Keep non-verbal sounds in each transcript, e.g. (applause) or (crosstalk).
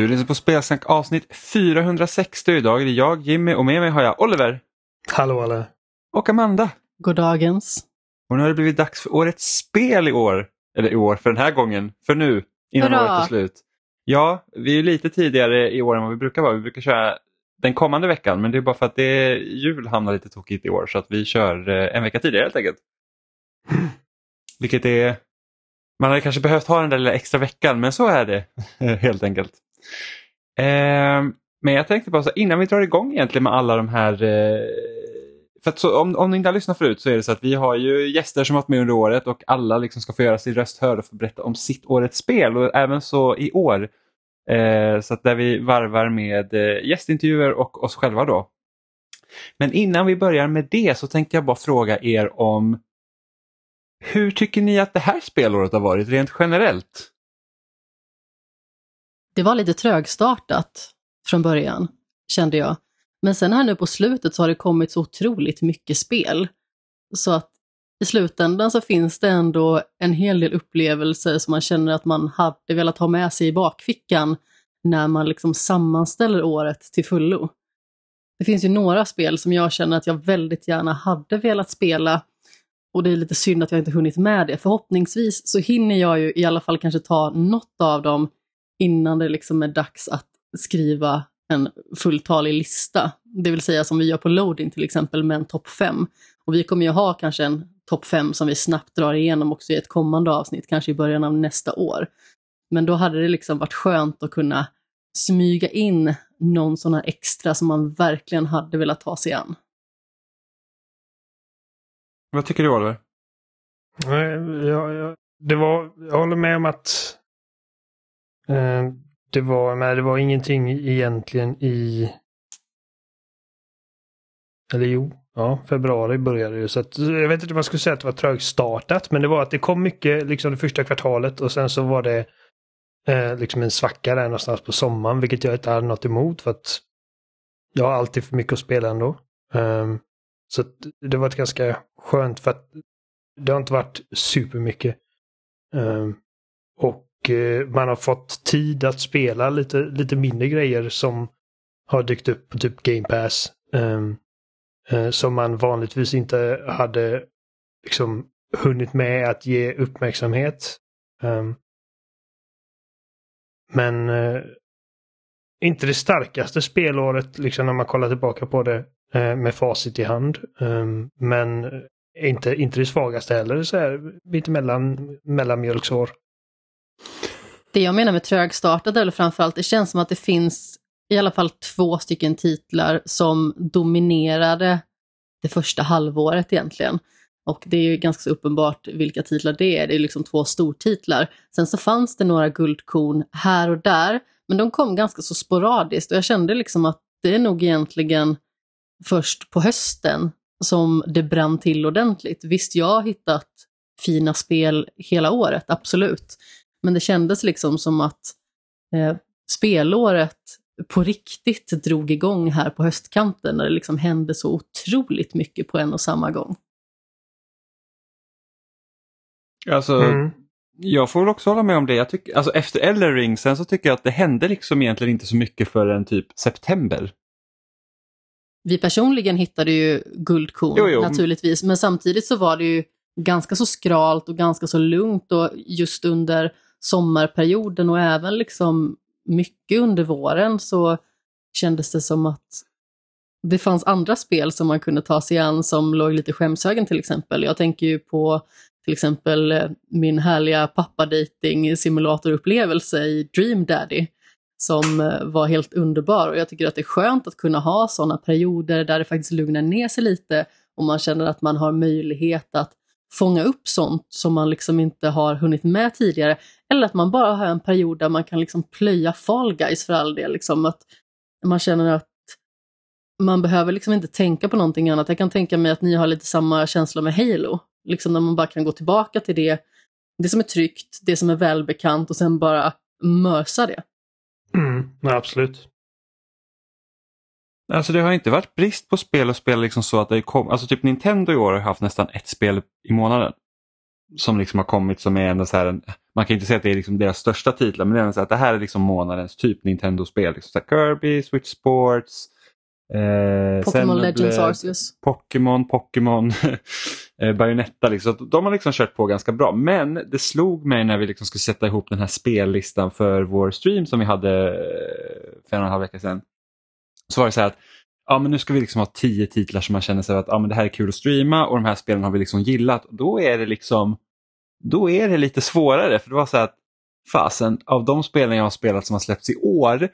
Du lyssnar på Spelsnack avsnitt 460. Idag är det jag, Jimmy och med mig har jag Oliver. Hallå alla. Och Amanda. Goddagens. Och nu har det blivit dags för årets spel i år. Eller i år, för den här gången. För nu, innan Hurra! året är slut. Ja, vi är lite tidigare i år än vad vi brukar vara. Vi brukar köra den kommande veckan men det är bara för att det är jul hamnar lite tokigt i år så att vi kör eh, en vecka tidigare helt enkelt. Vilket är... Man hade kanske behövt ha den där lilla extra veckan men så är det (laughs) helt enkelt. Eh, men jag tänkte bara så innan vi drar igång egentligen med alla de här eh, för att så, om, om ni inte har lyssnat förut så är det så att vi har ju gäster som varit med under året och alla liksom ska få göra sin röst hörd och få berätta om sitt årets spel och även så i år. Eh, så att där vi varvar med eh, gästintervjuer och oss själva då. Men innan vi börjar med det så tänkte jag bara fråga er om hur tycker ni att det här spelåret har varit rent generellt? Det var lite trögstartat från början, kände jag. Men sen här nu på slutet så har det kommit så otroligt mycket spel. Så att i slutändan så finns det ändå en hel del upplevelser som man känner att man hade velat ha med sig i bakfickan när man liksom sammanställer året till fullo. Det finns ju några spel som jag känner att jag väldigt gärna hade velat spela och det är lite synd att jag inte hunnit med det. Förhoppningsvis så hinner jag ju i alla fall kanske ta något av dem innan det liksom är dags att skriva en fulltalig lista. Det vill säga som vi gör på loading till exempel med en topp 5. Och vi kommer ju ha kanske en topp 5 som vi snabbt drar igenom också i ett kommande avsnitt, kanske i början av nästa år. Men då hade det liksom varit skönt att kunna smyga in någon sån här extra som man verkligen hade velat ta sig an. Vad tycker du Oliver? Nej, Jag, jag, det var, jag håller med om att Ehm, det, var, men det var ingenting egentligen i... Eller jo, ja, februari började det. Så att, jag vet inte om man skulle säga att det var trögstartat, men det var att det kom mycket liksom det första kvartalet och sen så var det eh, liksom en svacka där någonstans på sommaren, vilket jag inte hade något emot för att jag har alltid för mycket att spela ändå. Um, så att det var ett ganska skönt för att det har inte varit supermycket. Um, och Eh, man har fått tid att spela lite, lite mindre grejer som har dykt upp på typ Game Pass. Um, uh, som man vanligtvis inte hade liksom hunnit med att ge uppmärksamhet. Um, men uh, inte det starkaste spelåret liksom när man kollar tillbaka på det uh, med facit i hand. Um, men inte, inte det svagaste heller, så här lite mellan, mellanmjölksår. Det jag menar med trögstartat, eller framförallt, det känns som att det finns i alla fall två stycken titlar som dominerade det första halvåret egentligen. Och det är ju ganska så uppenbart vilka titlar det är, det är liksom två stortitlar. Sen så fanns det några guldkorn här och där, men de kom ganska så sporadiskt och jag kände liksom att det är nog egentligen först på hösten som det brann till ordentligt. Visst, jag har hittat fina spel hela året, absolut. Men det kändes liksom som att eh, spelåret på riktigt drog igång här på höstkanten när det liksom hände så otroligt mycket på en och samma gång. Alltså, Mm. Jag får väl också hålla med om det. Jag tycker, alltså efter Eller Ring sen så tycker jag att det hände liksom egentligen inte så mycket förrän typ september. Vi personligen hittade ju guldkorn Jo, jo. naturligtvis, men samtidigt så var det ju ganska så skralt och ganska så lugnt och just under sommarperioden och även liksom mycket under våren så kändes det som att det fanns andra spel som man kunde ta sig an som låg lite i skämshögen till exempel. Jag tänker ju på till exempel eh, min härliga pappadejting simulatorupplevelse i Dream Daddy som eh, var helt underbar och jag tycker att det är skönt att kunna ha sådana perioder där det faktiskt lugnar ner sig lite och man känner att man har möjlighet att fånga upp sånt som man liksom inte har hunnit med tidigare. Eller att man bara har en period där man kan liksom plöja Fall Guys för all del. Liksom att man känner att man behöver liksom inte tänka på någonting annat. Jag kan tänka mig att ni har lite samma känsla med Halo. Liksom när man bara kan gå tillbaka till det, det som är tryggt, det som är välbekant och sen bara mösa det. Mm. Absolut. Alltså det har inte varit brist på spel och spel liksom så att det kom, alltså typ Nintendo i år har haft nästan ett spel i månaden. som liksom har kommit som är ändå så här en, man kan inte säga att det är liksom deras största titlar men det är så att det här är liksom månadens typ Nintendo-spel. Liksom så här Kirby, Switch Sports, eh, Pokémon Legends Arceus. Pokémon, Pokémon, (laughs) eh, Bayonetta. Liksom. De har liksom kört på ganska bra. Men det slog mig när vi liksom skulle sätta ihop den här spellistan för vår stream som vi hade eh, för en och en halv vecka sedan. Så var det så här att ja, men nu ska vi liksom ha tio titlar som man känner sig att ja, men det här är kul att streama och de här spelen har vi liksom gillat. Då är det liksom då är det lite svårare för det var så här att fasen av de spelen jag har spelat som har släppts i år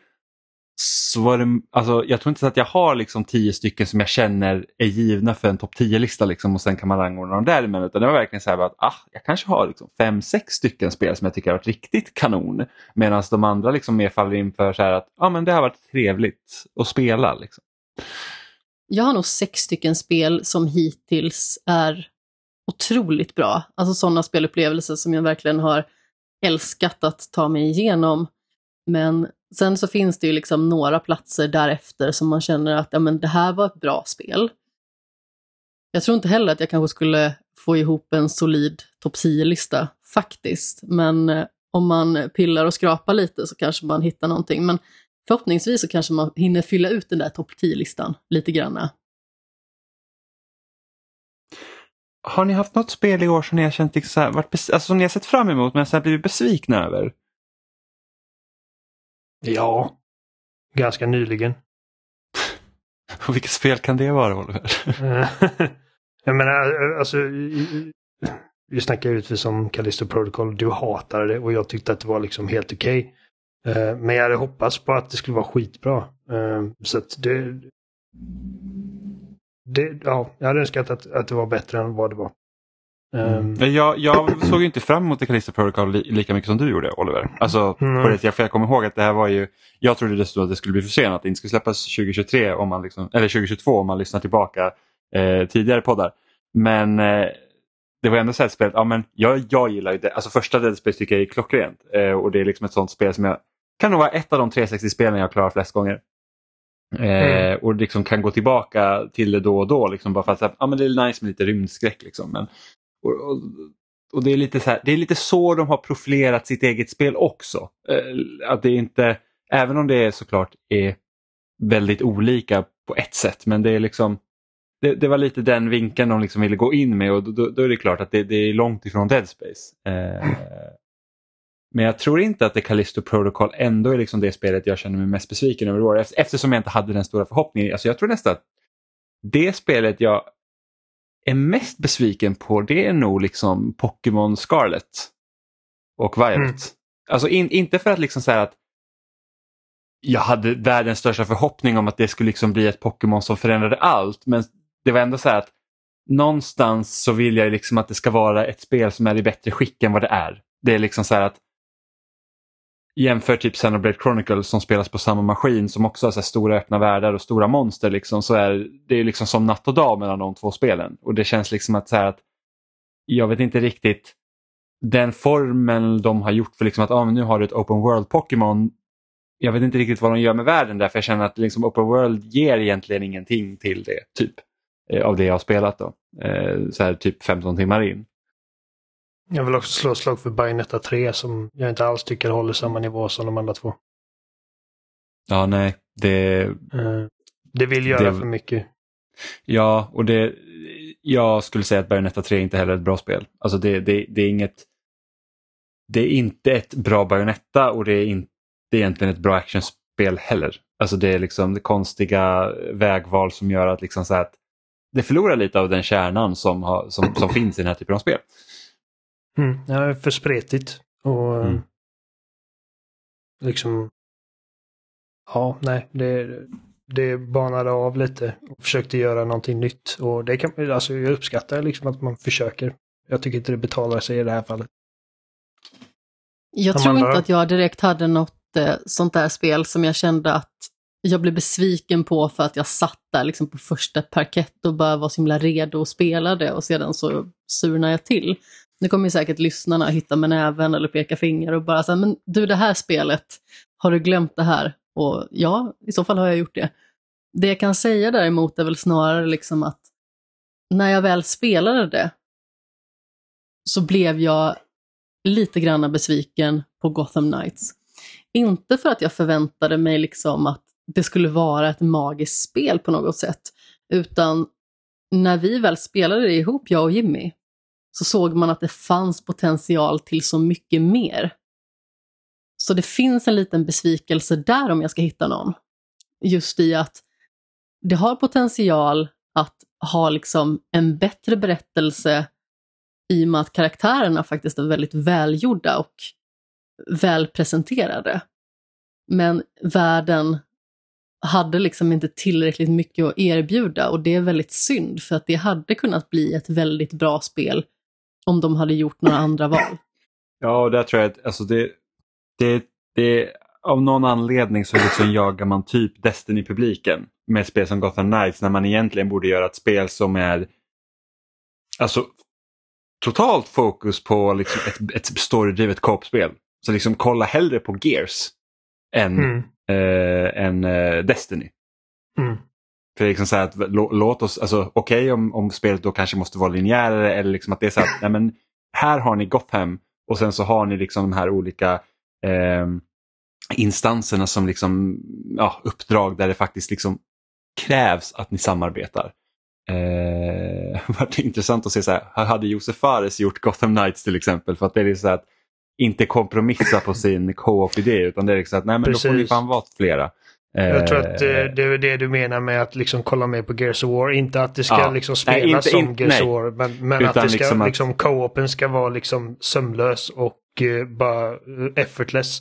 så var det, alltså, jag tror inte så att jag har liksom tio stycken som jag känner är givna för en topp 10-lista liksom, och sen kan man rangordna dem däremellan. Utan det var verkligen så här att ah, jag kanske har liksom fem, sex stycken spel som jag tycker har varit riktigt kanon. Medan de andra liksom mer faller in för så här att ah, men det har varit trevligt att spela. Liksom. Jag har nog sex stycken spel som hittills är otroligt bra. Alltså sådana spelupplevelser som jag verkligen har älskat att ta mig igenom. Men sen så finns det ju liksom några platser därefter som man känner att ja, men det här var ett bra spel. Jag tror inte heller att jag kanske skulle få ihop en solid topp 10-lista faktiskt. Men eh, om man pillar och skrapar lite så kanske man hittar någonting. Men förhoppningsvis så kanske man hinner fylla ut den där topp 10-listan lite granna. Har ni haft något spel i år som ni har känt liksom så här, varit alltså, som ni har sett fram emot men sen blivit besvikna över? Ja, ganska nyligen. Och (laughs) vilket spel kan det vara Oliver? (laughs) jag menar, alltså, vi snackar givetvis om Callisto Protocol. Du hatade det och jag tyckte att det var liksom helt okej. Okay. Men jag hade hoppats på att det skulle vara skitbra. Så att det... det ja, jag hade önskat att, att det var bättre än vad det var. Mm. Men jag, jag såg inte fram emot The Callisto Protocol li, lika mycket som du gjorde Oliver. Alltså, mm. på det, för jag kommer ihåg att det här var ju, jag trodde det att det skulle bli försenat, att det inte skulle släppas 2023 om man liksom, eller 2022 om man lyssnar tillbaka eh, tidigare poddar. Men eh, det var ändå så här ett spel, ja men jag, jag gillar ju det, alltså första Dead Space tycker jag är klockrent eh, och det är liksom ett sånt spel som jag, kan nog vara ett av de 360-spelen jag klarar flest gånger. Mm. Eh, och liksom kan gå tillbaka till det då och då liksom bara för att ja, men det är nice med lite rymdskräck. Liksom. Men och, och, och, det, är lite så här, det är lite så de har profilerat sitt eget spel också. Eh, att det inte, även om det såklart är väldigt olika på ett sätt men det är liksom det, det var lite den vinkeln de liksom ville gå in med och då, då är det klart att det, det, är långt ifrån Dead Space. Eh, men jag tror inte att det Callisto Protocol ändå är liksom det spelet jag känner mig mest besviken över i år eftersom jag inte hade den stora förhoppningen. Alltså jag tror nästan att det spelet jag är mest besviken på det är nog liksom Pokémon Scarlet och Violet. Mm. Alltså in, inte för att liksom säga att jag hade världens största förhoppning om att det skulle liksom bli ett Pokémon som förändrade allt men det var ändå så här att någonstans så vill jag liksom att det ska vara ett spel som är i bättre skick än vad det är. Det är liksom så här att jämför typ Xenoblade Chronicles som spelas på samma maskin som också har så stora öppna världar och stora monster liksom, så är det är liksom som natt och dag mellan de två spelen. Och det känns liksom att, så att jag vet inte riktigt den formen de har gjort för liksom att ah, men nu har du ett open world Pokémon. Jag vet inte riktigt vad de gör med världen där för jag känner att liksom open world ger egentligen ingenting till det. typ eh, Av det jag har spelat då. Eh, så här typ 15 timmar in. Jag vill också slå slag för Bayonetta 3 som jag inte alls tycker håller samma nivå som de andra två. Ja, nej. Det, uh, det vill göra det, för mycket. Ja, och det, jag skulle säga att Bayonetta 3 inte heller är ett bra spel. Alltså det, det, det är inget... Det är inte ett bra Bayonetta och det är inte det är egentligen ett bra actionspel heller. Alltså det är liksom det konstiga vägval som gör att, liksom så att det förlorar lite av den kärnan som, har, som, som finns i den här typen av spel. Mm, ja, för spretigt. Och mm. liksom... Ja, nej, det, det banade av lite och försökte göra någonting nytt. Och det kan, alltså, jag uppskattar liksom att man försöker. Jag tycker inte det betalar sig i det här fallet. Jag tror inte att jag direkt hade något eh, sånt där spel som jag kände att jag blev besviken på för att jag satt där liksom på första parkett och bara var så himla redo att spela det och sedan så surnade jag till. Nu kommer säkert lyssnarna hitta med näven eller peka finger och bara säga, men du det här spelet, har du glömt det här? Och ja, i så fall har jag gjort det. Det jag kan säga däremot är väl snarare liksom att när jag väl spelade det så blev jag lite grann besviken på Gotham Knights. Inte för att jag förväntade mig liksom att det skulle vara ett magiskt spel på något sätt, utan när vi väl spelade det ihop, jag och Jimmy, så såg man att det fanns potential till så mycket mer. Så det finns en liten besvikelse där om jag ska hitta någon. Just i att det har potential att ha liksom en bättre berättelse i och med att karaktärerna faktiskt är väldigt välgjorda och välpresenterade. Men världen hade liksom inte tillräckligt mycket att erbjuda och det är väldigt synd för att det hade kunnat bli ett väldigt bra spel om de hade gjort några andra val. Ja, och där tror jag att alltså det, det, det, av någon anledning så liksom jagar man typ Destiny-publiken med spel som Gotham Knights när man egentligen borde göra ett spel som är alltså totalt fokus på liksom ett, ett storydrivet co-op-spel. Så liksom kolla hellre på Gears än, Mm. eh, än eh, Destiny. Mm. För liksom så här att, lå, låt oss, alltså okej om, om spelet då kanske måste vara linjärare eller liksom att det är så att nej, men här har ni Gotham och sen så har ni liksom de här olika eh, instanserna som liksom, ja, uppdrag där det faktiskt liksom krävs att ni samarbetar. Eh, (laughs) varit intressant att se så här, här hade Josef Fares gjort Gotham Knights till exempel för att det är så att inte kompromissa på sin co-op-idé utan det är liksom att nej men då får ni Precis. fan vara flera. Jag tror att eh, Eh, det är det du menar med att liksom kolla mer på Gears of War. Inte att det ska Ja. liksom Nej, spelas inte- som inte- Gears of nej. War. Men, men att det ska liksom liksom, att- co-open ska vara liksom sömlös och eh, bara effortless.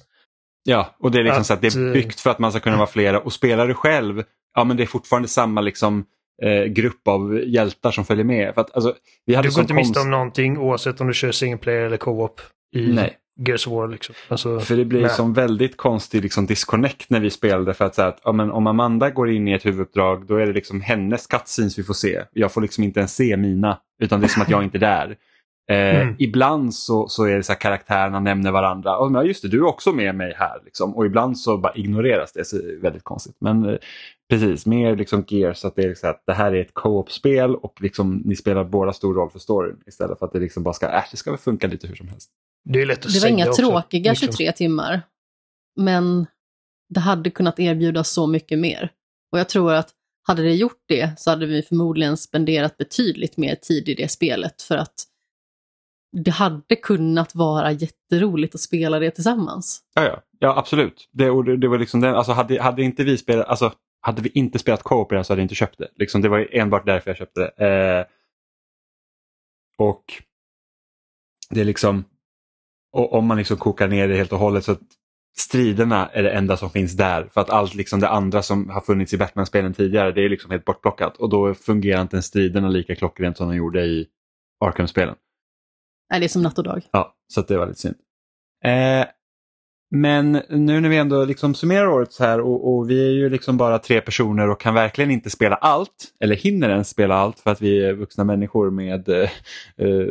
Ja, och det är liksom Att, så att det är byggt för att man ska kunna vara flera och spelar du själv, ja men det är fortfarande samma liksom eh, grupp av hjältar som följer med. För att, alltså, vi hade Du går inte miste om någonting oavsett om du kör single player eller co-op i Nej. Gears of War. Liksom. Alltså, För det blir nej. som väldigt konstig liksom, disconnect när vi spelade för att, så här, att ja, men om Amanda går in i ett huvuduppdrag då är det liksom hennes cutscenes vi får se. Jag får liksom inte ens se mina utan det är som att jag inte är där. Eh, Mm. Ibland så, så är det så här karaktärerna nämner varandra. Ja, just det, du är också med mig här. Liksom. Och ibland så bara ignoreras det. Så det är väldigt konstigt. Men eh, precis, mer liksom Gears att det är liksom att det här är ett co-op-spel och liksom, ni spelar båda stor roll för storyn. Istället för att det liksom bara ska, äh, det ska väl funka lite hur som helst. det är lätt att Det var inga också, tråkiga liksom. 23 timmar. Men det hade kunnat erbjuda så mycket mer. Och jag tror att hade det gjort det så hade vi förmodligen spenderat betydligt mer tid i det spelet för att det hade kunnat vara jätteroligt att spela det tillsammans. Ja, ja. ja absolut. Det, det, det var liksom den, alltså hade, hade inte vi spelat, alltså hade vi inte spelat co-op så hade jag inte köpt det. Liksom, det var enbart därför jag köpte det. Eh, och det är liksom, och om man liksom kokar ner det helt och hållet så att striderna är det enda som finns där. För att allt liksom det andra som har funnits i Batman-spelen tidigare det är liksom helt bortplockat. Och då fungerar inte ens striderna lika klockrent som de gjorde i Arkham-spelen. Nej, det är som natt och dag. Ja, så det var lite synd. Eh, men nu när vi ändå liksom summerar året så här och, och vi är ju liksom bara tre personer och kan verkligen inte spela allt eller hinner ens spela allt för att vi är vuxna människor med eh, eh,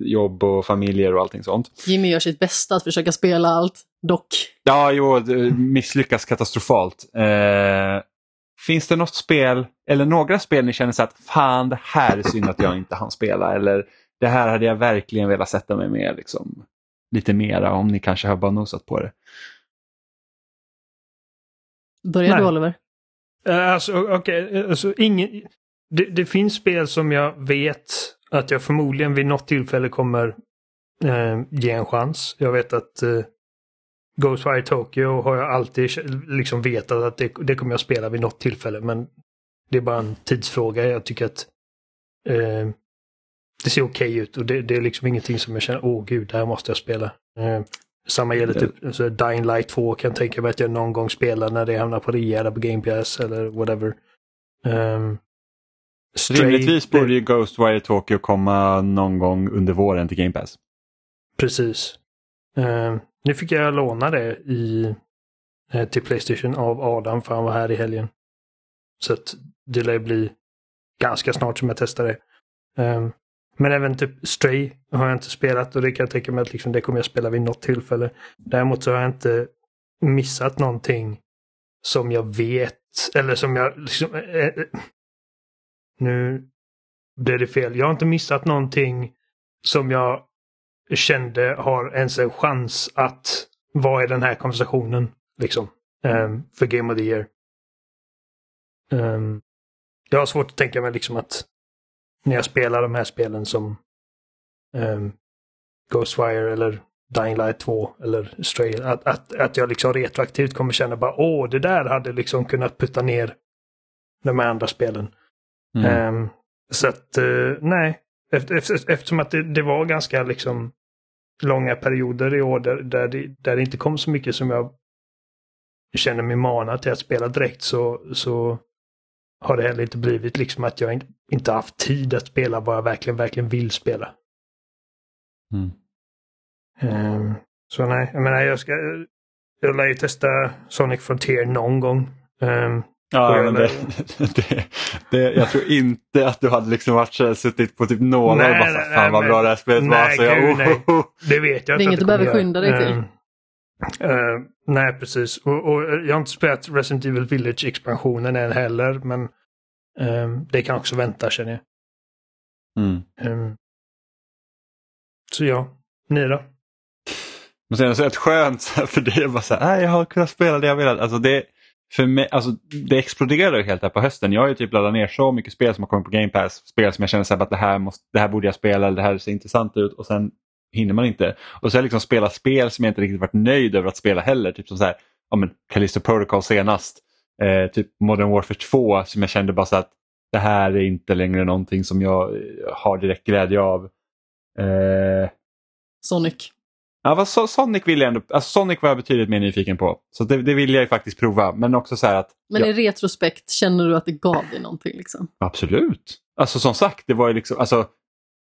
jobb och familjer och allting sånt. Jimmy gör sitt bästa att försöka spela allt, dock. Ja, jo, misslyckas katastrofalt. Eh, finns det något spel eller några spel ni känner så att fan det här är synd att jag inte hann spela eller det här hade jag verkligen velat sätta mig med liksom, lite mera om ni kanske har bara nosat på det. Börjar du Nej. Oliver? Eh, Alltså, okej, alltså ingen... Det, det finns spel som jag vet att jag förmodligen vid något tillfälle kommer eh, ge en chans. Jag vet att eh, Ghostwire Tokyo har jag alltid liksom vetat att det, det kommer jag spela vid något tillfälle. Men det är bara en tidsfråga. Jag tycker att eh, det ser okej ut och det, det är liksom ingenting som jag känner, åh gud, det här måste jag spela. Eh, samma gäller typ alltså, Dying Light 2 kan jag tänka mig att jag någon gång spelar när det hamnar på rea eller på Game Pass eller whatever. Um, Rimligtvis borde ju Ghostwire Tokyo komma någon gång under våren till Game Pass. Precis. Ehm, nu fick jag låna det i, eh, till Playstation av Adam för han var här i helgen. Så att det lär bli ganska snart som jag testar det. Ehm, men även typ Stray har jag inte spelat och det kan jag tänka mig att liksom det kommer jag spela vid något tillfälle. Däremot så har jag inte missat någonting som jag vet eller som jag liksom... eh, eh nu blev det fel. Jag har inte missat någonting som jag kände har ens en chans att vara i den här konversationen. Liksom. Um, för Game of the Year. Um, jag har svårt att tänka mig liksom att när jag spelar de här spelen som um, Ghostwire eller Dying Light 2 eller Stray, att, att, att jag liksom retroaktivt kommer känna bara åh, det där hade liksom kunnat putta ner de här andra spelen. Mm. Um, så att, uh, nej. Efter, efter, eftersom att det, det, var ganska liksom långa perioder i år där, där, det, där det inte kom så mycket som jag känner mig manad till att spela direkt så, så har det heller inte blivit liksom att jag inte haft tid att spela vad jag verkligen, verkligen vill spela. Mm. Um, så nej, jag menar jag ska... Jag lär ju testa Sonic Frontier någon gång. Um, Ja, men det, (laughs) det, det, jag tror inte att du hade liksom varit så, suttit på typ nålar nej, och bara nej, fan vad bra det här spelet nej, var. Så jag, oh, nej. (laughs) Det vet jag Det är inget du behöver skynda dig till. Uh, uh, nej, precis. Och, och, jag har inte spelat Resident Evil Village-expansionen än heller, men uh, det kan också vänta känner jag. Mm. Um, så ja, ni då? Men sen är det rätt skönt för det är bara så här, jag har kunnat spela det jag velat. Alltså det, för mig, alltså, det exploderade helt här på hösten. Jag har ju typ laddat ner så mycket spel som har kommit på Game Pass. Spel som jag känner så här, att det här, måste, det här borde jag spela eller det här ser intressant ut och sen hinner man inte. Och så har jag liksom spelat spel som jag inte riktigt varit nöjd över att spela heller. Typ som så här, ja, men Callisto Protocol senast. Eh, typ Modern Warfare 2 som jag kände bara så att det här är inte längre någonting som jag eh, har direkt glädje av. Eh... Sonic. Ja, vad Sonic vill jag ändå, alltså Sonic var jag betydligt mer nyfiken på. Så det, det vill jag ju faktiskt prova. Men också så att... Men i retrospekt, känner du att det gav dig någonting? Liksom? Absolut. Alltså som sagt, det var ju liksom, alltså,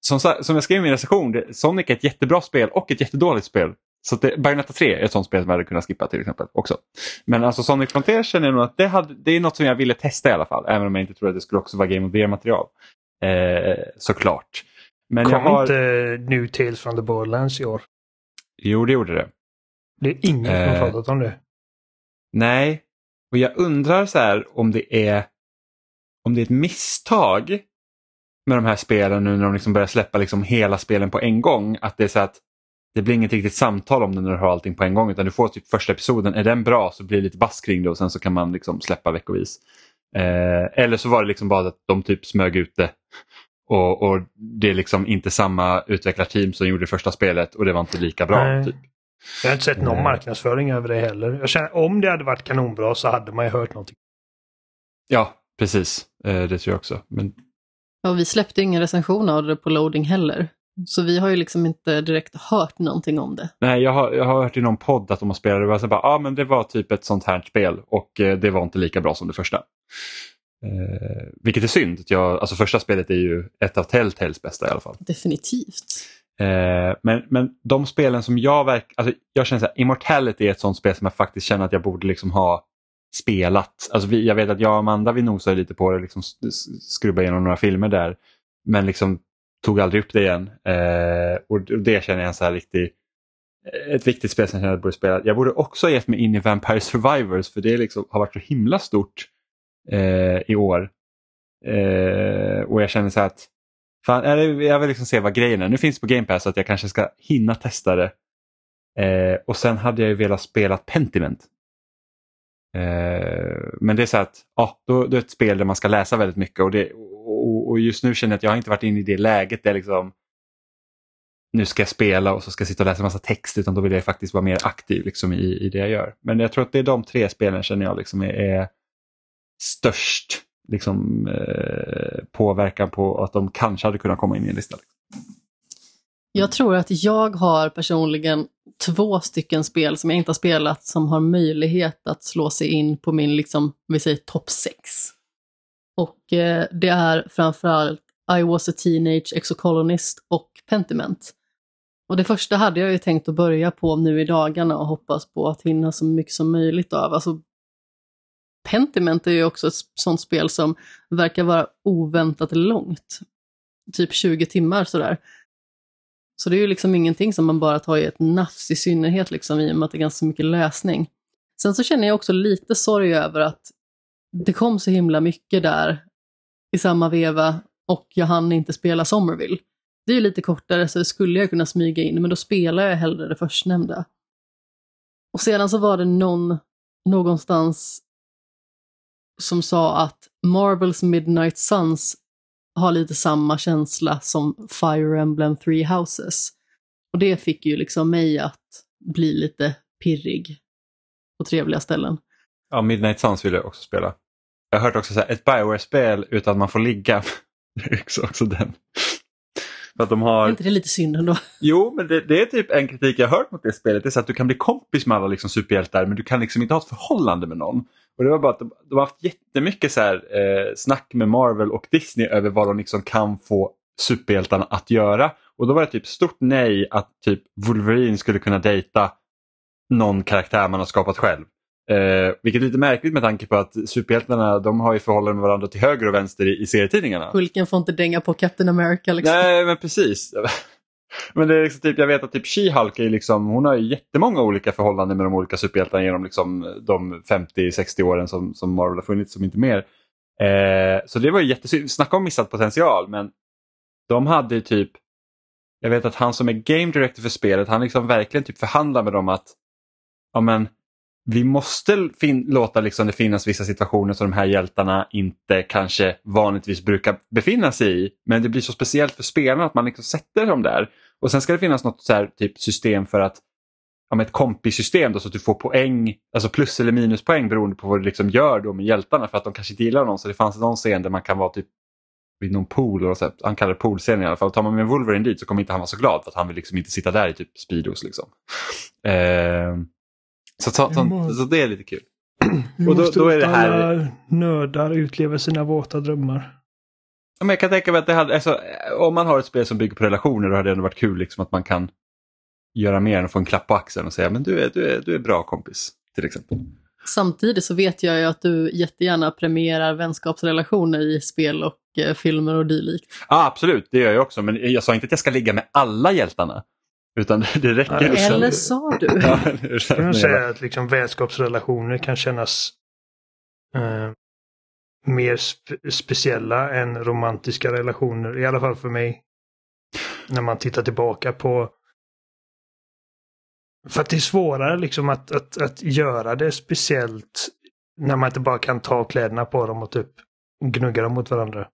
som, som jag skrev i min recension, det, Sonic är ett jättebra spel och ett jättedåligt spel. Så det, Bayonetta 3 är ett sånt spel som jag hade kunnat skippa till exempel också. Men alltså Sonic Frontier känner jag nog att det, hade, det är något som jag ville testa i alla fall. Även om jag inte tror att det skulle också vara Game of the Year-material. Eh, såklart. Men Kom har... inte New Tales from the Borderlands i år? Jo, det gjorde det. Det är ingen som har eh, pratat om det. Nej, och jag undrar så här om det är om det är ett misstag med de här spelen nu när de liksom börjar släppa liksom hela spelen på en gång. Att det är så att det blir inget riktigt samtal om det när du har allting på en gång utan du får typ första episoden, är den bra så blir det lite bass kring det och sen så kan man liksom släppa veckovis. Eh, eller så var det liksom bara att de typ smög ut det och, och, det är liksom inte samma utvecklarteam som gjorde det första spelet och det var inte lika bra. Typ. Jag har inte sett någon marknadsföring över det heller. Jag känner, om det hade varit kanonbra så hade man ju hört någonting. Ja, precis. Eh, det tror jag också. Men... Ja, vi släppte ingen recension av det på loading heller. Så vi har ju liksom inte direkt hört någonting om det. Nej, jag har, jag har hört i någon podd att de har spelat det och så bara, ah, men det var typ ett sånt här spel och eh, det var inte lika bra som det första. Eh, vilket är synd. Jag, alltså första spelet är ju ett av Telltales bästa i alla fall. Definitivt. Eh, men, men de spelen som jag verkar, alltså jag känner att Immortality är ett sånt spel som jag faktiskt känner att jag borde liksom ha spelat. Alltså vi, jag vet att jag och Amanda vi nosade lite på det, liksom skrubba igenom några filmer där. Men liksom tog aldrig upp det igen. Eh, och det känner jag är så här riktig, ett viktigt spel som jag känner att jag borde spela. Jag borde också ha gett mig in i Vampire Survivors för det liksom har varit så himla stort eh, i år. Eh, och jag känner så att fan, jag vill liksom se vad grejen är. Nu finns det på Game Pass så att jag kanske ska hinna testa det. Eh, och sen hade jag ju velat spela Pentiment. Eh, men det är så att ja, då, då är det ett spel där man ska läsa väldigt mycket och, det, och, och just nu känner jag att jag inte varit inne i det läget där liksom nu ska jag spela och så ska jag sitta och läsa massa text utan då vill jag faktiskt vara mer aktiv liksom, i, i det jag gör. Men jag tror att det är de tre spelen känner jag liksom är, är störst liksom, eh, påverkan på att de kanske hade kunnat komma in i en lista. Jag tror att jag har personligen två stycken spel som jag inte har spelat som har möjlighet att slå sig in på min, liksom, vi säger topp 6. Och eh, det är framförallt I was a teenage exocolonist och Pentiment. Och det första hade jag ju tänkt att börja på nu i dagarna och hoppas på att hinna så mycket som möjligt av. Alltså Pentiment är ju också ett sånt spel som verkar vara oväntat långt. Typ 20 timmar sådär. Så det är ju liksom ingenting som man bara tar i ett nafs, i synnerhet liksom i och med att det är ganska mycket läsning. Sen så känner jag också lite sorg över att det kom så himla mycket där i samma veva och jag hann inte spela Somerville. Det är ju lite kortare så det skulle jag kunna smyga in, men då spelar jag hellre det förstnämnda. Och sedan så var det någon någonstans som sa att Marvels Midnight Suns har lite samma känsla som Fire Emblem Three Houses. Och det fick ju liksom mig att bli lite pirrig på trevliga ställen. Ja, Midnight Suns vill jag också spela. Jag har hört också så här, ett Bioware-spel utan man får ligga. (laughs) Det är också, också den. För att de har... Är inte det lite synd ändå? Jo, men det, det, är typ en kritik jag hört mot det spelet. Det är så att du kan bli kompis med alla liksom superhjältar men du kan liksom inte ha ett förhållande med någon. Och det var bara att de, de har haft jättemycket så här, eh, snack med Marvel och Disney över vad de liksom kan få superhjältarna att göra. Och då var det typ stort nej att typ Wolverine skulle kunna dejta någon karaktär man har skapat själv. Eh, vilket är lite märkligt med tanke på att superhjältarna de har ju förhållanden med varandra till höger och vänster i, i serietidningarna. Hulken får inte dänga på Captain America liksom. Nej men precis. Men det är liksom typ, jag vet att typ She-Hulk är liksom, hon har ju jättemånga olika förhållanden med de olika superhjältarna genom liksom de 50-60 åren som, som Marvel har funnits, som inte mer. Eh, så det var ju jättesynd, snacka om missad potential men de hade ju typ, jag vet att han som är game director för spelet, han liksom verkligen typ förhandlar med dem att ja men vi måste låta liksom det finnas vissa situationer som de här hjältarna inte kanske vanligtvis brukar befinna sig i. Men det blir så speciellt för spelarna att man liksom sätter dem där. Och sen ska det finnas något så här, typ system för att ja, ett kompisystem då, så att du får poäng, alltså plus eller minuspoäng beroende på vad du liksom gör då med hjältarna för att de kanske inte gillar någon. Så det fanns någon scen där man kan vara typ vid någon pool, och så, han kallar det poolscenen i alla fall. Tar man med Wolverine dit så kommer inte han vara så glad för att han vill liksom inte sitta där i typ Speedos. Liksom. Eh, så, så, så, så, det är lite kul. och då, då är det här... alla nördar utlever sina våta drömmar. Men jag kan tänka mig att det hade, alltså, om man har ett spel som bygger på relationer då hade det ändå varit kul liksom, att man kan göra mer än att få en klapp på axeln och säga men du är, du är, du är bra kompis till exempel. Samtidigt så vet jag ju att du jättegärna premierar vänskapsrelationer i spel och eh, filmer och dylikt. Ja, absolut, det gör jag också. Men jag sa inte att jag ska ligga med alla hjältarna. Utan det räcker ja. Eller sa du? ja, (laughs) jag kan säga att liksom vänskapsrelationer kan kännas eh, mer spe speciella än romantiska relationer. I alla fall för mig. När man tittar tillbaka på för att det är svårare liksom att, att, att göra det speciellt när man inte bara kan ta kläderna på dem och typ gnugga dem mot varandra.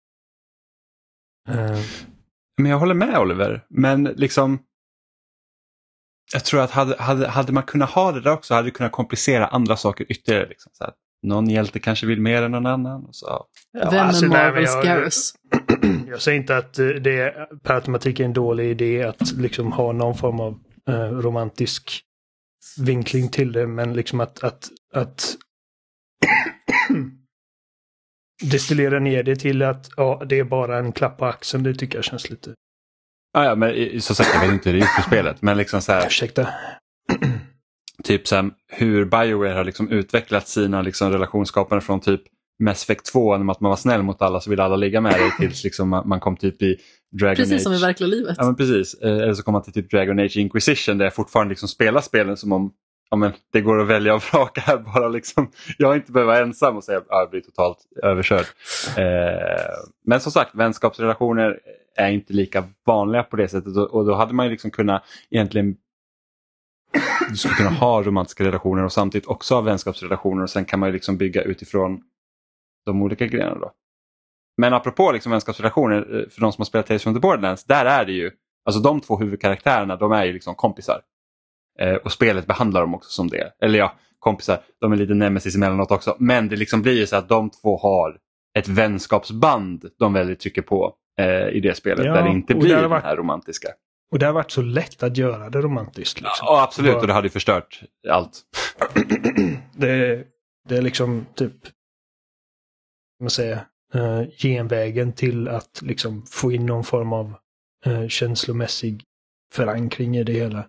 Uh. Men jag håller med Oliver, men liksom jag tror att hade, hade, hade man kunnat ha det där också hade det kunnat komplicera andra saker ytterligare. Liksom, så här, någon hjälte kanske vill mer än någon annan. Och så, ja. Vem alltså, är Marvels Garrus? (clears throat) Jag säger inte att det per automatik är en dålig idé att liksom ha någon form av eh, romantisk vinkling till det, men liksom att, att, att (clears throat) destillera ner det till att ja, det är bara en klapp på axeln, det tycker jag känns lite Ah, ja, men som sagt, jag vet inte hur det gick på spelet. Men liksom så här, Ursäkta. (clears throat) typ så här, hur Bioware har liksom utvecklat sina liksom relationsskapande från typ Mass Effect 2, att man var snäll mot alla så ville alla ligga med dig tills liksom man kom typ i Dragon precis Age. Precis som i verkliga livet. Ja, men precis. Eh, eller så kom man till typ Dragon Age Inquisition där jag fortfarande liksom spelar spelen som om ja, men det går att välja och (laughs) vraka här bara. Liksom. Jag inte behöver vara ensam och säga att jag blir totalt överkörd. Eh, men som sagt, vänskapsrelationer är inte lika vanliga på det sättet och då hade man ju liksom kunnat egentligen du skulle kunna ha romantiska relationer och samtidigt också ha vänskapsrelationer och sen kan man ju liksom bygga utifrån de olika grenarna. Då. Men apropå liksom vänskapsrelationer, eh, för de som har spelat Tales from the Borderlands, där är det ju, alltså de två huvudkaraktärerna de är ju liksom kompisar. Eh, och spelet behandlar dem också som det. Eller ja, kompisar, de är lite nemesis emellanåt också. Men det liksom blir ju så att de två har ett vänskapsband de väldigt trycker på eh, i det spelet ja, där det inte blir varit, det här romantiska. Och det har varit så lätt att göra det romantiskt. Liksom. Ja, absolut, och det hade ju förstört allt. (clears throat) det, det är liksom typ, man säger, uh, genvägen till att liksom få in någon form av uh, känslomässig förankring i det hela.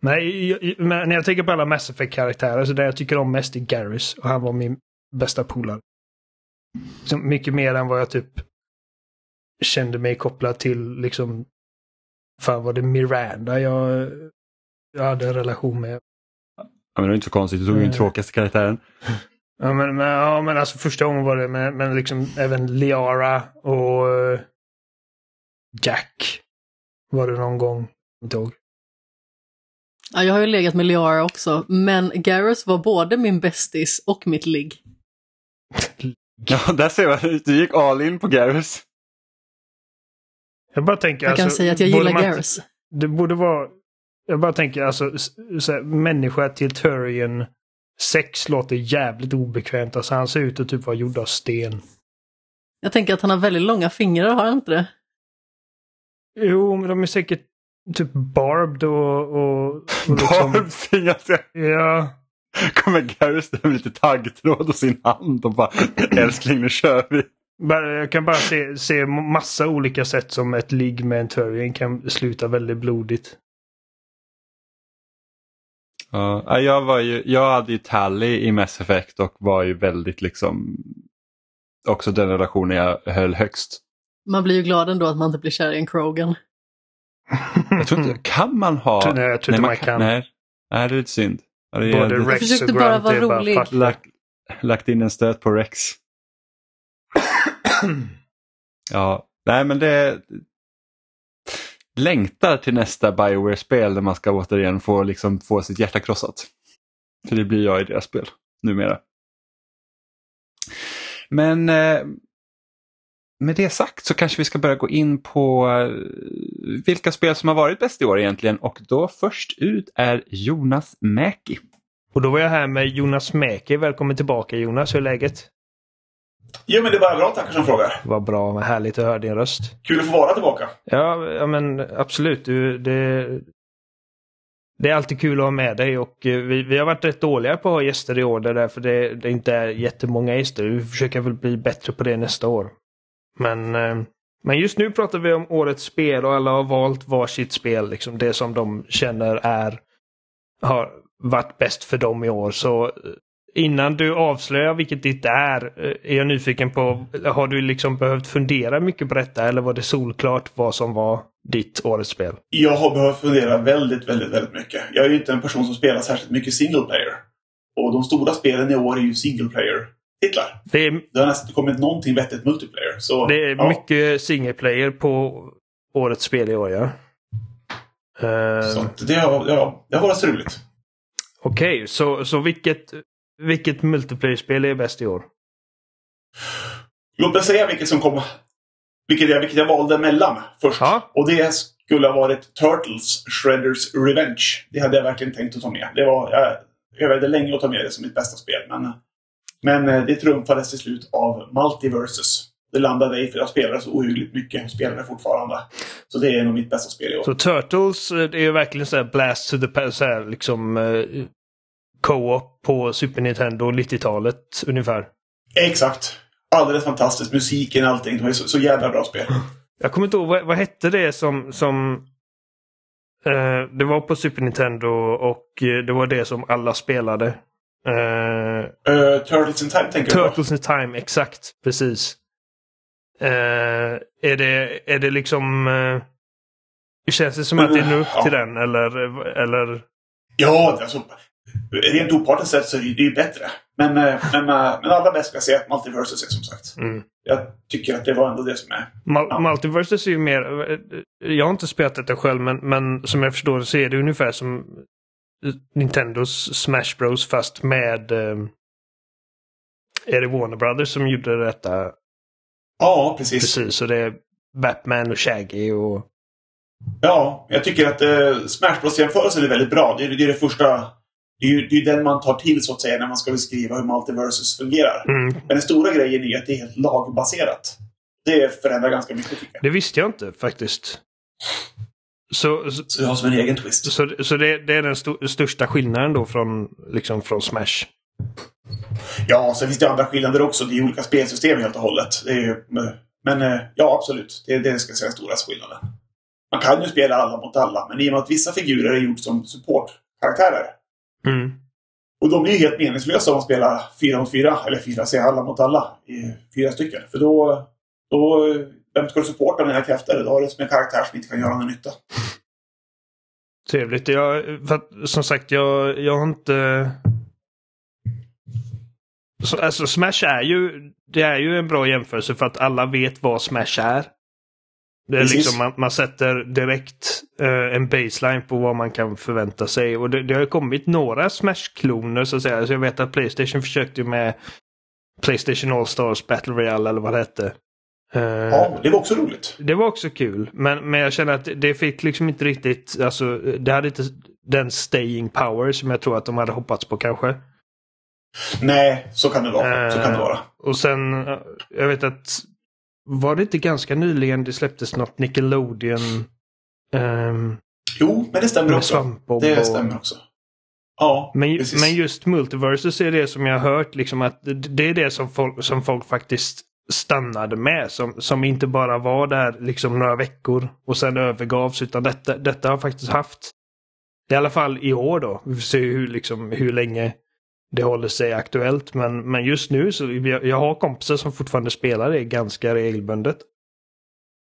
Nej, men när jag tänker på alla Mass Effect-karaktärer så det jag tycker om mest är Garrus och han var min bästa polare. mycket mer än vad jag typ kände mig kopplad till liksom, fan var det Miranda jag, jag hade en relation med. Ja, men det är inte så konstigt, du tog ju den eh. tråkigaste karaktären. (laughs) Ja men, men, ja, men alltså första gången var det, men, men liksom även Liara och uh, Jack Var det någon gång? Inte ihåg. Ja, jag har ju legat med Liara också, men Garrus var både min bästis och mitt ligg. (laughs) Ja, där ser man. Du gick all in på Garrus. Jag bara tänker... Jag kan alltså, säga att jag gillar man Garrus. Det borde vara... Jag bara tänker alltså, så här, människa till Turian 6 låter jävligt obekvämt. Alltså han ser ut att typ vara gjord av sten. Jag tänker att han har väldigt långa fingrar, har han inte det? Jo, men de är säkert typ barbed och... och, och liksom, Barbfingrar. ja, Kommer Garrus där med lite taggtråd och sin hand och bara älskling nu kör vi. Bara, jag kan bara se, se massa olika sätt som ett ligg med en Turian kan sluta väldigt blodigt. Ja, jag, var ju, jag hade ju Tally i Mass Effect och var ju väldigt liksom också den relationen jag höll högst. Man blir ju glad ändå att man inte blir kär i en Krogan. Jag tror inte, kan man ha... Mm. Nej, jag tror inte man kan. Nej, nej, det är lite synd. Ja, det är Både jävligt- Rex försökte och bara Grunt vara bara rolig. fuck. lagt, lagt in en stöt på Rex. (clears throat) Ja, nej men det längtar till nästa Bioware-spel där man ska återigen få, liksom, få sitt hjärta krossat. För det blir jag i deras spel numera. Men eh, med det sagt så kanske vi ska börja gå in på eh, vilka spel som har varit bäst i år egentligen och då först ut är Jonas Mäki. Och då var jag här med Jonas Mäki. Välkommen tillbaka Jonas, hur är läget? Jo, men det är bara bra tackar som frågar. Vad bra, vad härligt att höra din röst. Kul att få vara tillbaka. Ja, ja men absolut. Du, det, det är alltid kul att ha med dig och eh, vi, vi har varit rätt dåliga på att ha gäster i år. Därför det, det inte är jättemånga gäster. Vi försöker väl bli bättre på det nästa år. Men, eh, men just nu pratar vi om årets spel och alla har valt varsitt spel. Liksom det som de känner är har varit bäst för dem i år. Så eh, innan du avslöjar vilket ditt är, eh, är jag nyfiken på, har du liksom behövt fundera mycket på detta eller var det solklart vad som var ditt årets spel? Jag har behövt fundera väldigt, väldigt, väldigt mycket. Jag är ju inte en person som spelar särskilt mycket single player. Och de stora spelen i år är ju single player-titlar. Det är, Det har nästan kommit någonting vettigt multiplayer. Så, det är ja, mycket single player på årets spel i år ja. Eh, Så att det, har, ja, det har varit roligt. Okej, så, så vilket, vilket multiplayer-spel är bäst i år? Låt mig säga vilket som kom... Vilket jag, vilket jag valde mellan först. Ja. Och det skulle ha varit Turtles Shredders Revenge. Det hade jag verkligen tänkt att ta med. Det var, jag övervägde länge att ta med det som mitt bästa spel. Men, men eh, det trumfades till slut av Multiversus. Det landade i, för jag spelade så ohyggligt mycket och spelar fortfarande. Så det är nog mitt bästa spel i år. Så Turtles, eh, det är ju verkligen så blast to the past, så här liksom eh, co-op på Super Nintendo 90-talet ungefär. Exakt. Alldeles fantastiskt. Musiken, allting. Det var så, så jävla bra spel. (laughs) Jag kommer inte ihåg, vad, vad hette det som... som eh, det var på Super Nintendo och eh, det var det som alla spelade. Eh, Uh, Turtles in Time tänker du? Turtles in Time, exakt. Precis. Eh, är, det, är det liksom... Uh, känns det som att det är en upp till den eller, eller? Ja, alltså, rent opartiskt sett så är det ju bättre. Men, eh, men, eh, men allra bäst ska jag säga att Multiversus är som sagt. Mm. Jag tycker att det var ändå det som är... Mul- Ja. Multiversus är ju mer... Jag har inte spelat detta själv men, men som jag förstår så är det ungefär som Nintendos Smash Bros fast med... Eh, är det Warner Brothers som gjorde detta? Ja, precis. Precis, så det är Batman och Shaggy och... Ja, jag tycker att eh, Smash Bros-jämförelsen är väldigt bra. Det är, det är det första... Det är ju det är den man tar till så att säga när man ska beskriva hur Multiversus fungerar. Mm. Men den stora grejen är att det är helt lagbaserat. Det förändrar ganska mycket. Det visste jag inte faktiskt. Så, så, Så det har som en egen twist. så, så det, det är den sto- största skillnaden då från, liksom från Smash? Ja, sen finns det andra skillnader också. Det är olika spelsystem helt och hållet. Det är men eh, ja, absolut. Det är det ska jag säga är stora skillnaden. Man kan ju spela alla mot alla, men i och med att vissa figurer är gjort som supportkaraktärer. Mm. Och de blir helt meningslösa om man spelar fyra mot fyra, eller fyra, säger alla mot alla, i fyra stycken. För då, då vem ska du supporta med dina krafter? Då har du som en karaktär som inte kan göra någon nytta. Trevligt. Jag, att, som sagt, jag, jag har inte... Så, alltså Smash är ju, det är ju en bra jämförelse för att alla vet vad Smash är. Det är Precis. liksom, man, man sätter direkt en baseline på vad man kan förvänta sig. Och det, det har kommit några Smash-kloner så att säga. Så jag vet att Playstation försökte med Playstation All-Stars Battle Royale eller vad det hette. Eh, Ja, det var också roligt. Det var också kul. Men, men jag känner att det fick liksom inte riktigt, alltså det hade inte den staying power som jag tror att de hade hoppats på kanske. Nej, så kan det vara. Så kan det Eh, vara. Och sen, eh, jag vet att var det inte ganska nyligen det släpptes något Nickelodeon ehm, Jo, men det stämmer också. Det stämmer också. Ja, Men, precis. men just Multiversus är det som jag har hört liksom att det- det är det som folk, som folk faktiskt stannade med. Som, som inte bara var där liksom några veckor och sen övergavs. Utan detta, detta har faktiskt haft, i alla fall i år då, vi får se hur, liksom, hur länge det håller sig aktuellt. Men, men just nu så jag, jag har kompisar som fortfarande spelar det ganska regelbundet.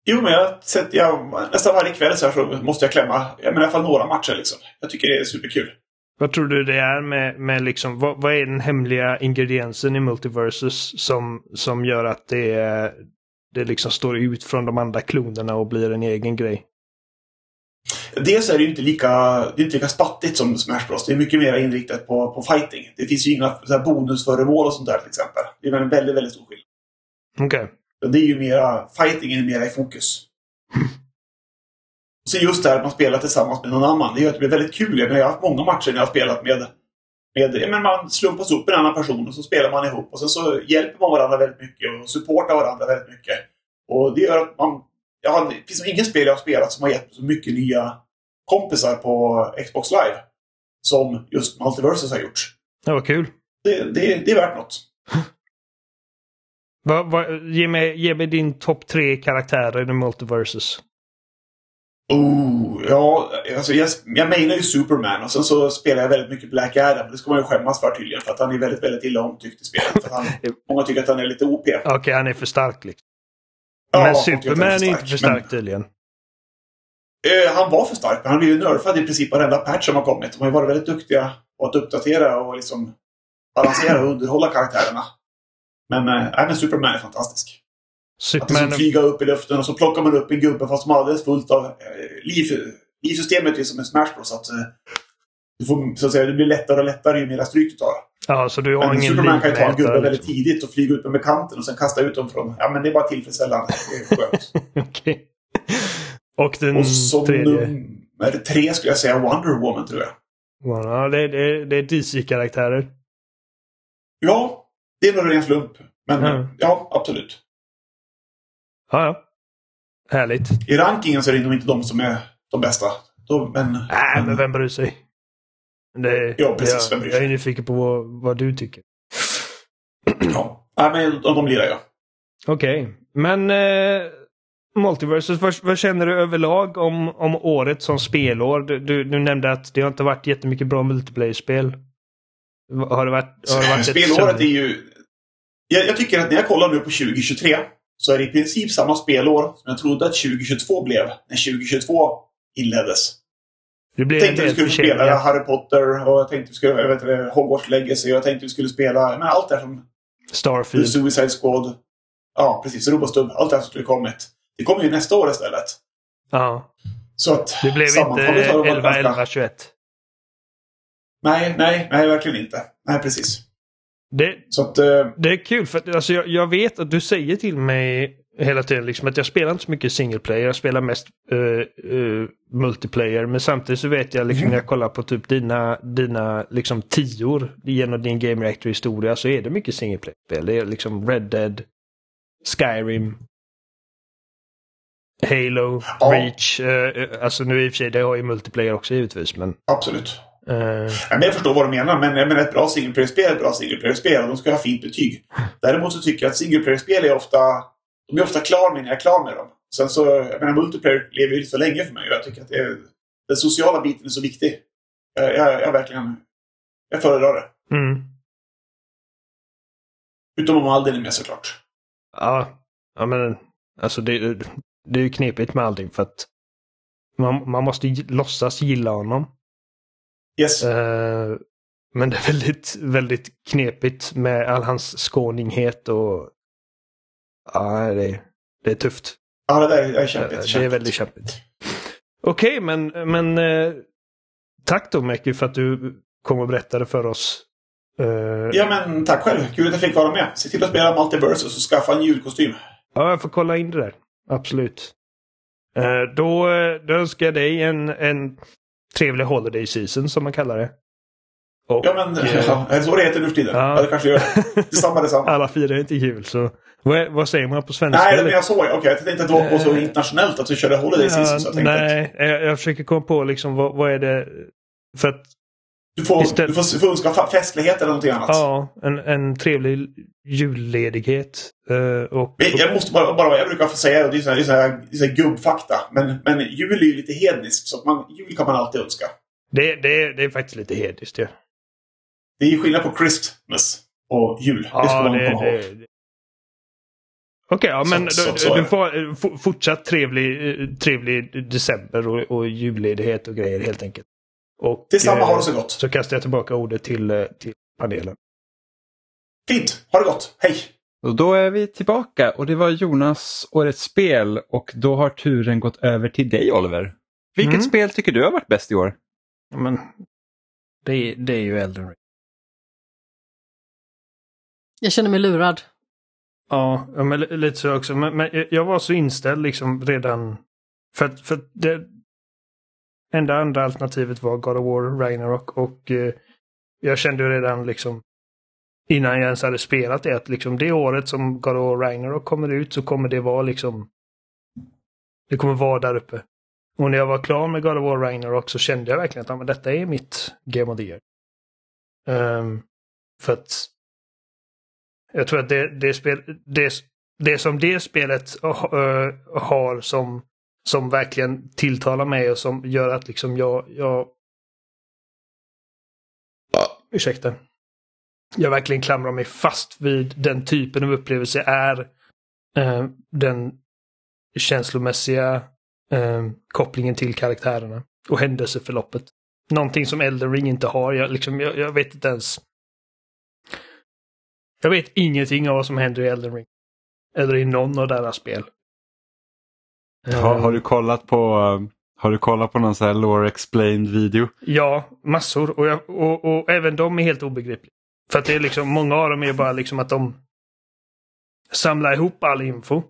Jo, men jag sett, jag, nästan varje kväll så, så måste jag klämma jag menar, i alla fall några matcher. Liksom. Jag tycker det är superkul. Vad tror du det är med, med liksom, vad, vad är den hemliga ingrediensen i Multiversus som, som gör att det, det liksom står ut från de andra klonerna och blir en egen grej? Dels är det ju inte lika, det är inte lika spattigt som Smash Bros. Det är mycket mer inriktat på, på fighting. Det finns ju inga så här, bonusföremål och sånt där till exempel. Det är en väldigt, väldigt stor skillnad. Okej. Det är ju mera, fighting är mera i fokus. Så just det här att man spelar tillsammans med någon annan, det gör att det blir väldigt kul. Jag, menar, jag har haft många matcher när jag har spelat med, med men man slumpas upp med en annan person och så spelar man ihop. Och sen så hjälper man varandra väldigt mycket och supportar varandra väldigt mycket. Och det gör att man... Jag har, det finns nog ingen spel jag har spelat som har gett så mycket nya kompisar på Xbox Live. Som just Multiversus har gjort. Det var kul. Det, det, det är värt något. (laughs) Va, va, ge, mig, ge mig din topp tre karaktärer i Multiversus. Oh, ja, alltså jag, jag menar ju Superman och sen så spelar jag väldigt mycket Black Adam. Det ska man ju skämmas för tydligen för att han är väldigt, väldigt illa omtyckt i spelet. För han, (laughs) många tycker att han är lite OP. Okej, han är för stark liksom. Ja, men Superman han är inte för stark men, tydligen. eh, Han var för stark, men han blev ju nerfad i princip varenda patch som har kommit. De har ju varit väldigt duktiga på att uppdatera och liksom balansera och underhålla karaktärerna. Men, eh, nej, men Superman är fantastisk. Att det Superman... flyga upp i luften och så plockar man upp en gubbe fast som är alldeles fullt av eh, liv. Livsystemet är som en Smash Bros. Att, eh, du får, så att säga, det blir lättare och lättare ju mer stryk du tar. Ja, så du har Men ingen Superman kan ju ta en gubbe väldigt liksom. tidigt och flyga ut med kanten och sen kasta ut dem från... Ja, men det är bara tillfredsställande. Det är skönt. (laughs) Okej. Och den och som tredje? nummer tre skulle jag säga Wonder Woman, tror jag. Ja, det, det, det är DC-karaktärer. Ja, det är nog en ren slump. Men Mm. ja, absolut. Ja, ja. Härligt. I rankingen så är det nog inte de som är de bästa. De, men, Nej, men vem bryr sig? Det, Ja, precis, vem jag, bryr jag sig? är nyfiken på vad, vad du tycker. ja. Nej, men de, de lirar jag. Okej, men eh, Multiversus, vad, vad känner du överlag om, om året som spelår? Du, du, du nämnde att det har inte varit jättemycket bra multiplayer-spel. Har det varit, har det varit ett Spelåret är sömn- ju... Jag, jag tycker att när jag kollar nu på 2023 så är det i princip samma spelår som jag trodde att 2022 blev när 2022 inleddes. Jag tänkte en vi skulle spela förseningar. Harry Potter och jag tänkte vi skulle, jag vet inte, Hogwarts Legacy och jag tänkte vi skulle spela men allt det här som The Starfield. Suicide Squad. Ja, precis. Robostubb. Allt det här som skulle kommit. Det kommer ju nästa år istället. Ja, Så att det blev inte sammantaget har det varit 11, ganska- 11, 21. Nej, nej, nej, verkligen inte. Nej, precis. Det, att... Eh, det är kul för att alltså, jag, jag vet att du säger till mig hela tiden liksom, att jag spelar inte så mycket single player. Jag spelar mest eh, eh, multiplayer. Men samtidigt så vet jag liksom, Mhm. när jag kollar på typ dina, dina liksom, tior genom din Game Reactor historia så är det mycket single player-spel. Det är liksom Red Dead, Skyrim, Halo, Ja. Reach. Eh, alltså nu i och för sig, det har ju multiplayer också givetvis. Men, absolut. Eh, Ja, men jag förstår vad du menar, men menar, ett bra single player-spel är ett bra single player-spel och de ska ha fint betyg. Däremot så tycker jag att single player-spel är ofta... De är ofta klar med när jag är klar med dem. Sen så, jag menar, multiplayer lever ju så länge för mig och jag tycker att det är, den sociala biten är så viktig. Jag, jag, jag verkligen... Jag föredrar det. mm. Utom om Aldin är med såklart. Ja, ja men alltså det, det är ju knepigt med allting för att man, man måste låtsas gilla honom. Yes. Eh, men det är väldigt, väldigt knepigt med all hans skåninghet och ja, det, det är tufft. Ja, det där är kämpigt. det är väldigt kämpigt. Okej, men, men eh, tack då Mäki för att du kom och berättade för oss. Eh, Ja, men tack själv. Kul att jag fick vara med. Se till att spela Multiversus och skaffa en julkostym. Ja, jag får kolla in det där. Absolut. Eh, då, eh, då önskar jag dig en, en trevlig holiday season som man kallar det. Och, Ja, men eh, ja, är det så det heter nu för tiden? Ja. Ja, det kanske gör. Detsamma, detsamma. (laughs) alla firar inte jul så vad, vad säger man på svenska? Nej, men jag såg. Okej, jag tänkte att det var så internationellt att vi körde Holiday Season. Så jag tänkte att nej, jag, jag försöker komma på liksom vad, vad är det för att du får, istället- du får, får önska festlighet eller någonting annat. ja, en, en trevlig julledighet. eh, och, Jag måste bara, bara jag brukar få säga, det är sån här, här, gubbfakta. Men, men jul är ju lite hedniskt, så man, jul kan man alltid önska. det, det, det är faktiskt lite hediskt. Ja. Det är ju skillnad på Christmas och jul. det ska man det, komma ihåg. det, Okej, ja, men Så- så- du, så är du får eh, for- fortsatt trevlig, eh, trevlig december och, och julledighet och grejer helt enkelt. Och, Detsamma, eh, ha det så gott. Så kastar jag tillbaka ordet till, eh, till panelen. Fint, ha det gott. Hej! Och då är vi tillbaka och det var Jonas årets spel och då har turen gått över till dig Oliver. Vilket Mm. spel tycker du har varit bäst i år? Men det, det är ju Elden Ring. Jag känner mig lurad. Ja, ja, men li- lite så också. Men, men jag var så inställd liksom redan. För att, för att det enda andra alternativet var God of War Ragnarok och eh, jag kände redan liksom innan jag ens hade spelat det att liksom det året som God of War Ragnarok kommer ut så kommer det vara liksom det kommer vara där uppe. Och när jag var klar med God of War Ragnarok så kände jag verkligen att ah, men detta är mitt Game of the Year. Um, för att jag tror att det, det, spel, det, det som det spelet uh, har som, som verkligen tilltalar mig och som gör att liksom jag, jag ursäkta. Jag verkligen klamrar mig fast vid den typen av upplevelse är eh, den känslomässiga eh, kopplingen till karaktärerna och händelseförloppet. Någonting som Elden Ring inte har. Jag, liksom, jag, jag vet inte ens jag vet ingenting av vad som händer i Elden Ring. Eller i någon av deras spel. Har, Eh, har, du kollat på, eh, har du kollat på någon sån här lore explained video? Ja, massor. Och, jag, och, och även de är helt obegripliga. För att det är liksom, många av dem är bara liksom att de samlar ihop all info.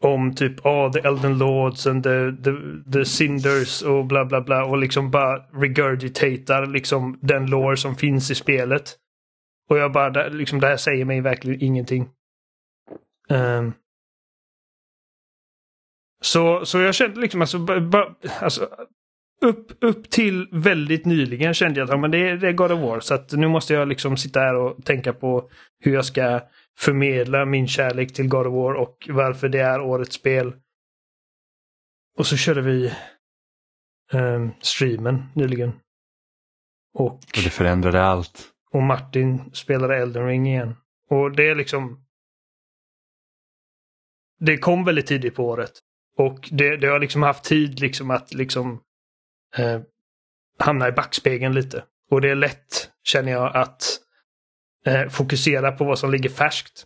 Om typ, ah, the Elden Lords and the, the, the Cinders och bla bla bla. Och liksom bara regurgitatar liksom den lore som finns i spelet. Och jag bara, liksom det här säger mig verkligen ingenting. Ehm. Så, så jag kände liksom alltså, ba, alltså upp, upp till väldigt nyligen kände jag att ja, men det, är- det är God of War. Så att nu måste jag liksom sitta här och tänka på hur jag ska förmedla min kärlek till God of War och varför det är årets spel. Och så körde vi ehm, streamen nyligen. Och, Och det förändrade allt. och Martin spelade Elden Ring igen. Och det är liksom... Det kom väldigt tidigt på året. Och det, det har liksom haft tid liksom att liksom eh, hamna i backspegeln lite. Och det är lätt, känner jag, att eh, fokusera på vad som ligger färskt.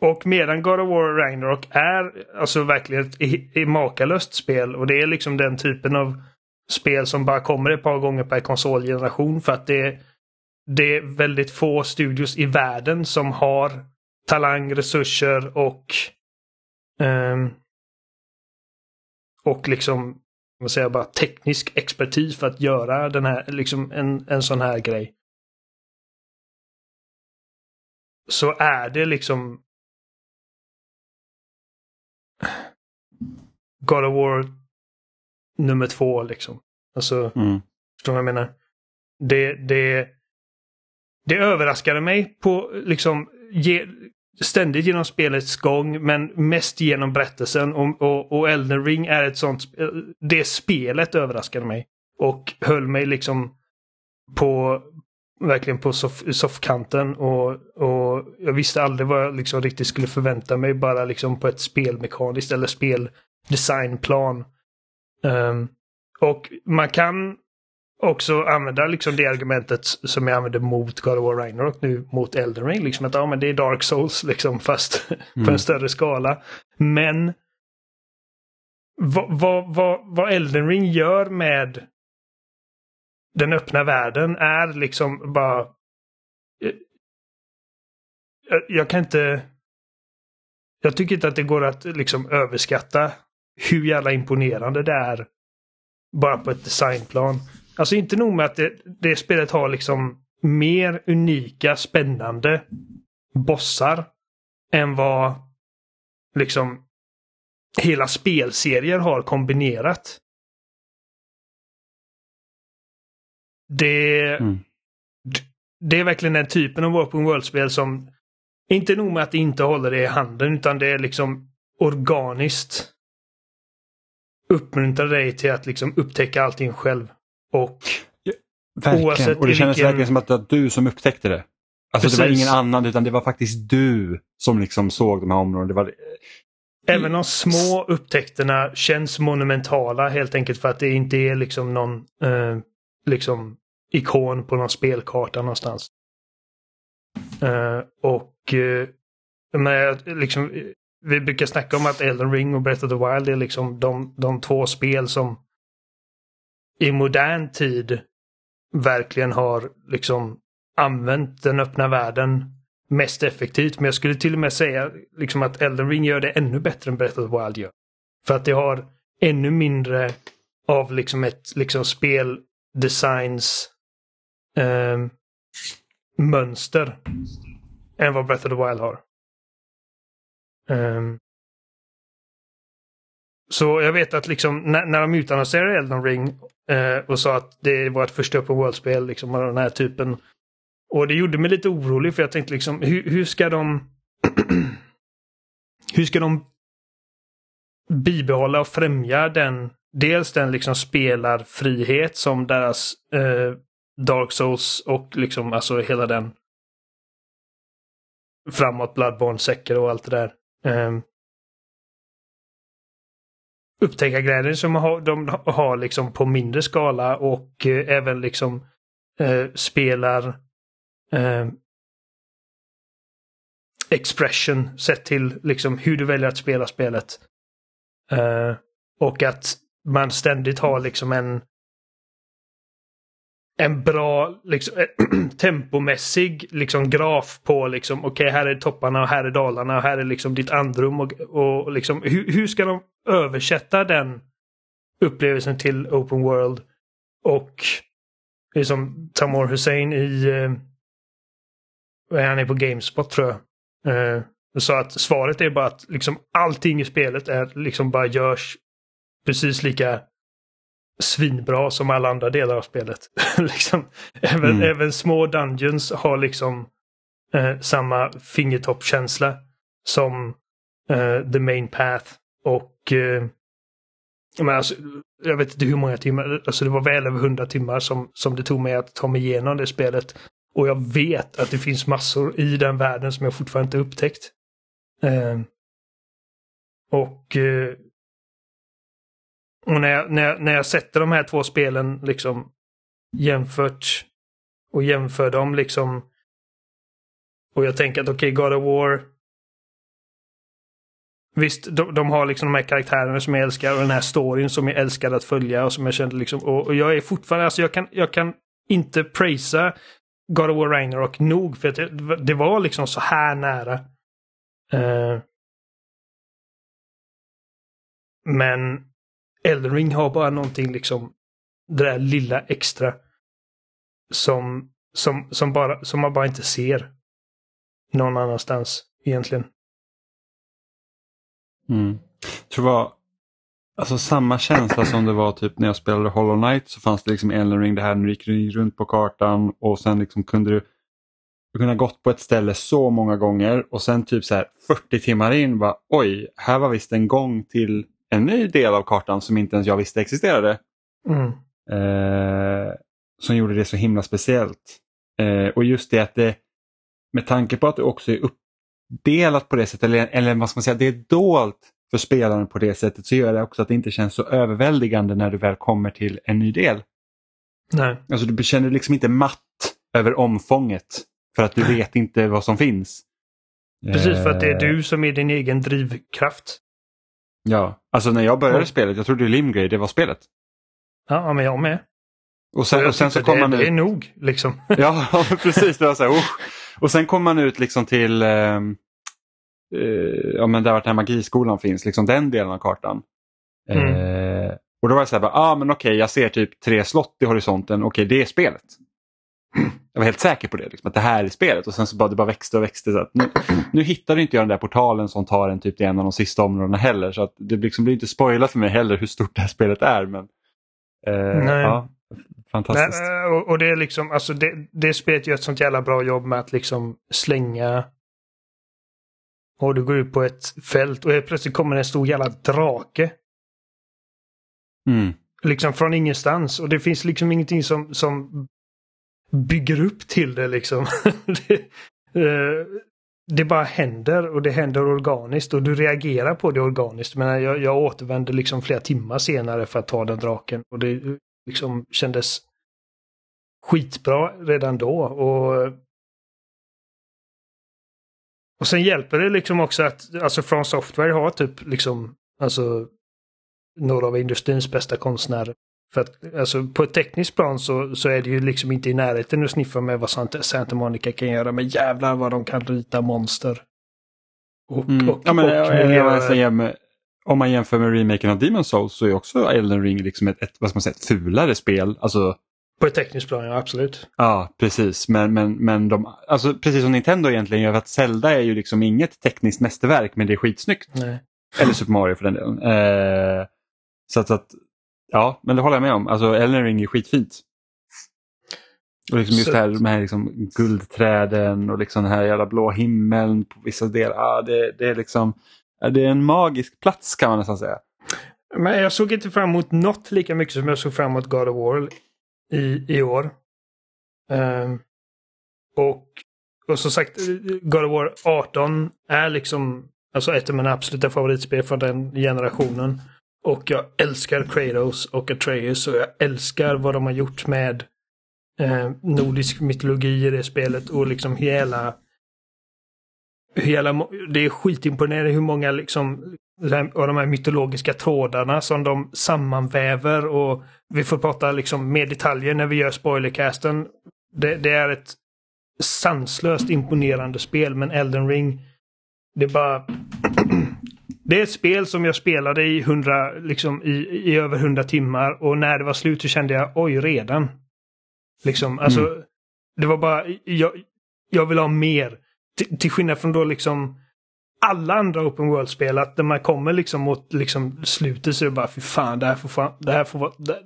Och medan God of War Ragnarok är alltså verkligen ett i- i makalöst spel och det är liksom den typen av spel som bara kommer ett par gånger per konsolgeneration för att det, det är väldigt få studios i världen som har talang, resurser och ehm, och liksom vad säger jag, bara teknisk expertis för att göra den här, liksom en, en sån här grej. Så är det liksom God of War nummer två liksom. Alltså, Mm. förstår du vad jag menar? Det, det, det överraskade mig på liksom ge, ständigt genom spelets gång men mest genom berättelsen och, och, och Elden Ring är ett sånt Det spelet överraskade mig. Och höll mig liksom på verkligen på soff, soffkanten och, och jag visste aldrig vad jag liksom riktigt skulle förvänta mig bara liksom på ett spelmekaniskt eller speldesignplan. Um, och man kan också använda liksom det argumentet som jag använde mot God of War Ragnarok nu mot Elden Ring. Liksom att ja, men det är Dark Souls liksom fast Mm. (laughs) på en större skala. Men vad, vad, vad, vad Elden Ring gör med den öppna världen är liksom bara... eh, Jag, jag kan inte... Jag tycker inte att det går att liksom överskatta hur jävla imponerande det är bara på ett designplan. Alltså inte nog med att det, det spelet har liksom mer unika, spännande bossar än vad liksom hela spelserier har kombinerat. Det, Mm. det är verkligen den typen av open world-spel som inte nog med att det inte håller det i handen utan det är liksom organiskt uppmuntrar dig till att liksom upptäcka allting själv. Och Verkligen. Oavsett och det kändes vilken- verkligen som att det var du som upptäckte det. Alltså det var Precis. ingen annan utan det var faktiskt du som liksom såg de här områdena. Det var... Även de små upptäckterna känns monumentala helt enkelt för att det inte är liksom någon eh, liksom ikon på någon spelkarta någonstans. Eh, och eh, men, liksom, eh, vi brukar snacka om att Elden Ring och Breath of the Wild är liksom de, de två spel som i modern tid verkligen har liksom använt den öppna världen mest effektivt. Men jag skulle till och med säga liksom att Elden Ring gör det ännu bättre än Breath of the Wild gör. För att det har ännu mindre av liksom ett liksom speldesigns eh, mönster än vad Breath of the Wild har. Ehm. så jag vet att liksom när, när de utannonserade Elden Ring eh, och sa att det var ett första open world-spel liksom av den här typen och det gjorde mig lite orolig för jag tänkte liksom hur, hur ska de (clears throat) hur ska de bibehålla och främja den dels den liksom spelarfrihet som deras eh, Dark Souls och liksom alltså hela den framåt Bloodborne, säcker och allt det där. Eh, upptäckarglädjen som har, de har liksom på mindre skala och eh, även liksom eh, spelar eh, expression sett till liksom hur du väljer att spela spelet. Eh, och att man ständigt har liksom en en bra liksom, eh, (clears throat) tempomässig liksom graf på liksom okej här är topparna och här är dalarna och här är liksom ditt andrum och, och liksom hur, hur ska de översätta den upplevelsen till open world och liksom Tamor Hussein i eh, han är på Gamespot tror jag. Eh, sa att svaret är bara att liksom allting i spelet är liksom bara görs precis lika svinbra som alla andra delar av spelet. (laughs) liksom, även, Mm. även små dungeons har liksom eh, samma fingertoppkänsla som eh, the main path. Och eh, men alltså, jag vet inte hur många timmar, alltså det var väl över hundra timmar som, som det tog mig att ta mig igenom det spelet. Och jag vet att det finns massor i den världen som jag fortfarande inte upptäckt. Eh, och eh, och när jag, när, jag, när jag sätter de här två spelen liksom jämfört och jämför dem liksom och jag tänker att okej, God of War Visst, de, de har liksom de här karaktärerna som jag älskar och den här storyn som jag älskar att följa och som jag kände liksom och, och jag är fortfarande, alltså jag kan, jag kan inte prisa God of War Ragnarok nog för att det, det var liksom så här nära. Uh, men Elden Ring har bara någonting liksom det där lilla extra som, som, som, bara, som man bara inte ser någon annanstans egentligen. Mm. Jag tror det var alltså, samma känsla som det var typ när jag spelade Hollow Knight så fanns det liksom Elden Ring, det här när du gick runt på kartan och sen liksom kunde du du kunde ha gått på ett ställe så många gånger och sen typ så här 40 timmar in bara oj, här var visst en gång till en ny del av kartan som inte ens jag visste existerade. Mm. Eh, som gjorde det så himla speciellt. Eh, och just det att det, med tanke på att det också är uppdelat på det sättet, eller, eller vad ska man säga, det är dolt för spelaren på det sättet så gör det också att det inte känns så överväldigande när du väl kommer till en ny del. Nej. Alltså du känner dig liksom inte matt över omfånget för att du vet inte vad som finns. Precis, för att det är Eh, du som är din egen drivkraft. Ja, alltså när jag började Mm. spelet, jag trodde Limgrave det var spelet. Ja, men jag med. Och sen, och sen så kom det, man det är ut... nog, liksom. (laughs) Ja, (laughs) precis. Det var så här, usch. Och sen kom man ut liksom till, eh, ja men där vart den här magiskolan finns, liksom den delen av kartan. Mm. Eh, och då var det så här, bara, ah, men okej jag ser typ tre slott i horisonten, okej det är spelet. Jag var helt säker på det, liksom, att det här är spelet och sen så bara det bara växte och växte. Så att nu, nu hittade inte jag den där portalen som tar en typ till en av de sista områdena heller. Så att det liksom blir inte spoilat för mig heller hur stort det här spelet är. Men, eh, Nej. Ja, fantastiskt. Nej, och, och det är liksom, alltså det, det spelet gör ett sånt jävla bra jobb med att liksom slänga och du går ut på ett fält och plötsligt kommer en stor jävla drake. Mm. Liksom från ingenstans. Och det finns liksom ingenting som, som bygger upp till det liksom. (laughs) det, eh, det bara händer och det händer organiskt och du reagerar på det organiskt. Men jag, jag återvände liksom flera timmar senare för att ta den draken. Och det liksom kändes skitbra redan då. Och, och sen hjälper det liksom också att alltså From Software har typ liksom alltså några av industrins bästa konstnärer. För att alltså, på ett tekniskt plan så, så är det ju liksom inte i närheten att sniffa med vad Santa, Santa Monica kan göra. Men jävlar vad de kan rita monster. Och, Mm. och, ja, men, och jag- jag- miljöer. jag säger med, om man jämför med remaken av Demon Souls så är också Elden Ring liksom ett, ett, vad ska man säga, ett fulare spel. Alltså, På ett tekniskt plan, ja absolut. ja, precis. Men, men, men de, alltså, precis som Nintendo egentligen gör, att Zelda är ju liksom inget tekniskt mästerverk men det är skitsnyggt. Nej. Eller Super Mario för den delen. Eh, så att, att, ja, men det håller jag med om. Alltså Elden Ring är skitfint. Och liksom just Så- det här, här liksom guldträden och liksom den här jävla blå himmeln på vissa delar. Ja, det, det är liksom, det är en magisk plats kan man nästan säga. Men jag såg inte fram emot något lika mycket som jag såg fram emot God of War i, i år. Ehm, och, och som sagt, God of War 18 är liksom alltså ett av mina absoluta favoritspel från den generationen. Och jag älskar Kratos och Atreus och jag älskar vad de har gjort med eh, nordisk mytologi i det spelet och liksom hela Hela, det är skitimponerande hur många liksom av de här mytologiska trådarna som de sammanväver och vi får prata liksom mer detaljer när vi gör spoilercasten. Det, det är ett sanslöst imponerande spel men Elden Ring det är bara (clears throat) Det är ett spel som jag spelade i, 100, liksom, i, i över 100 timmar och när det var slut så kände jag oj redan. Liksom, alltså det var bara jag, jag vill ha mer. Till, till skillnad från då liksom alla andra open world-spel att när man kommer liksom mot liksom slutet så är det bara fy fan det här får, fan, det här får vara, det,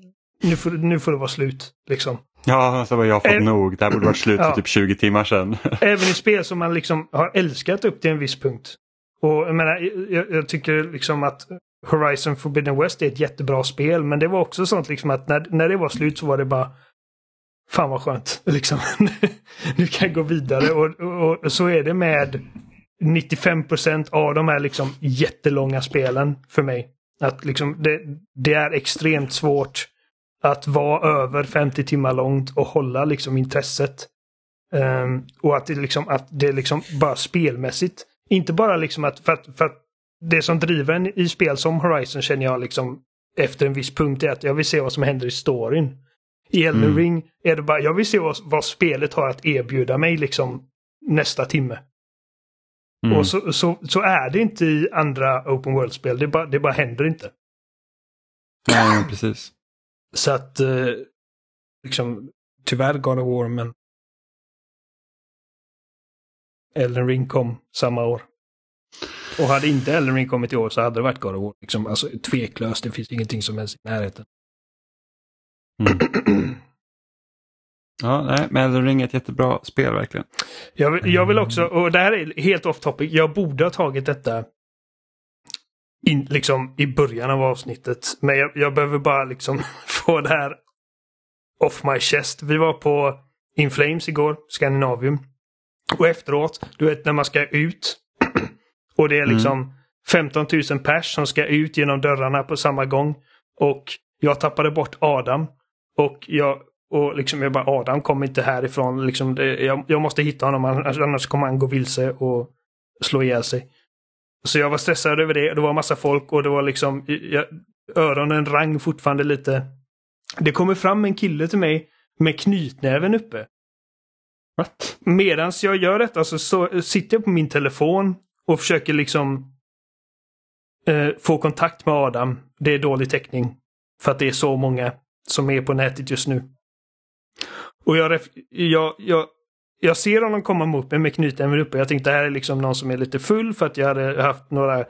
nu, får, nu får det vara slut. Liksom. Ja, så har jag fått Eh, nog. Det här borde varit slut för (clears throat) ja. typ 20 timmar sedan. (laughs) Även i spel som man liksom har älskat upp till en viss punkt. Och jag menar, jag, jag tycker liksom att Horizon Forbidden West är ett jättebra spel, men det var också sånt liksom att när, när det var slut så var det bara Fan vad skönt, (laughs) liksom. nu kan jag gå vidare och, och, och så är det med 95% av de här liksom jättelånga spelen för mig. Att liksom det, det är extremt svårt att vara över 50 timmar långt och hålla liksom intresset. Ehm, och att det liksom, att det liksom bara spelmässigt, inte bara liksom att, för att, för att det som driver en i spel som Horizon känner jag liksom efter en viss punkt är att jag vill se vad som händer i storyn. I Elden Mm. Ring är det bara, jag vill se vad, vad spelet har att erbjuda mig liksom nästa timme. Mm. Och så, så, så är det inte i andra open world-spel, det bara, det bara händer inte. Nej, precis. Så att, eh, liksom, tyvärr God of War, men Elden Ring kom samma år. Och hade inte Elden Ring kommit i år så hade det varit God of War. Liksom, alltså tveklöst, det finns ingenting som helst i närheten. Mm. Ja, nej, men Elden Ring är ett jättebra spel verkligen. Jag, vill- jag vill också, och det här är helt off topic, jag borde ha tagit detta in, liksom i början av avsnittet. Men jag, jag behöver bara liksom (laughs) få det här off my chest. Vi var på In Flames igår, Scandinavium. Och efteråt, du vet när man ska ut. (clears throat) och det är liksom 15 000 pers som ska ut genom dörrarna på samma gång. Och jag tappade bort Adam. Och jag Och liksom jag bara, Adam kom inte härifrån. Liksom det, jag, jag måste hitta honom, annars kommer han gå vilse och slå ihjäl sig. Så jag var stressad över det. Det var massa folk och det var liksom, jag, öronen rang fortfarande lite. Det kommer fram en kille till mig med knytnäven uppe. What? Medan jag gör detta så, så sitter jag på min telefon och försöker liksom eh, få kontakt med Adam. Det är dålig täckning. För att det är så många som är på nätet just nu. Och jag, jag, jag, jag ser honom komma mot mig med knytnäven uppe. Jag tänkte det här är liksom någon som är lite full för att jag hade haft några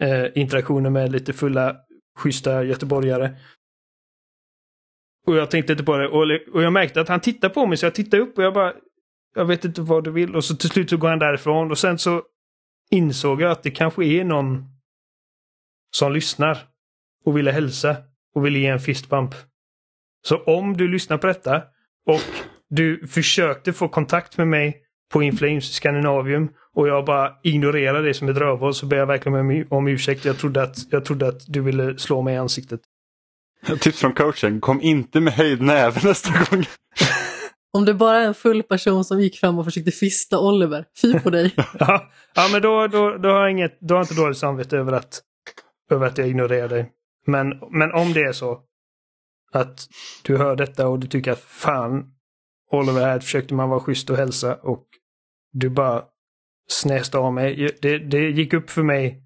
eh, interaktioner med lite fulla, schyssta göteborgare. Och jag tänkte inte på det. Och, och jag märkte att han tittar på mig så jag tittade upp och jag bara Jag vet inte vad du vill. Och så till slut så går han därifrån och sen så insåg jag att det kanske är någon som lyssnar och ville hälsa och ville ge en fistbump. Så om du lyssnar på detta och du försökte få kontakt med mig på Inflames Scandinavium och jag bara ignorerar det som ett rövhål så ber jag verkligen om ursäkt. Jag trodde, att, jag trodde att du ville slå mig i ansiktet. (laughs) Tips från coachen, kom inte med höjd näve nästa gång. (laughs) Om det bara är en full person som gick fram och försökte fista Oliver, fy på dig. (laughs) ja, ja, men då, då, då, har jag inget, då har jag inte dåligt samvete över att, över att jag ignorerar dig. Men, men om det är så att du hör detta och du tycker att fan, Oliver här försökte man vara schysst och hälsa och du bara snäste av mig. Det, det gick upp för mig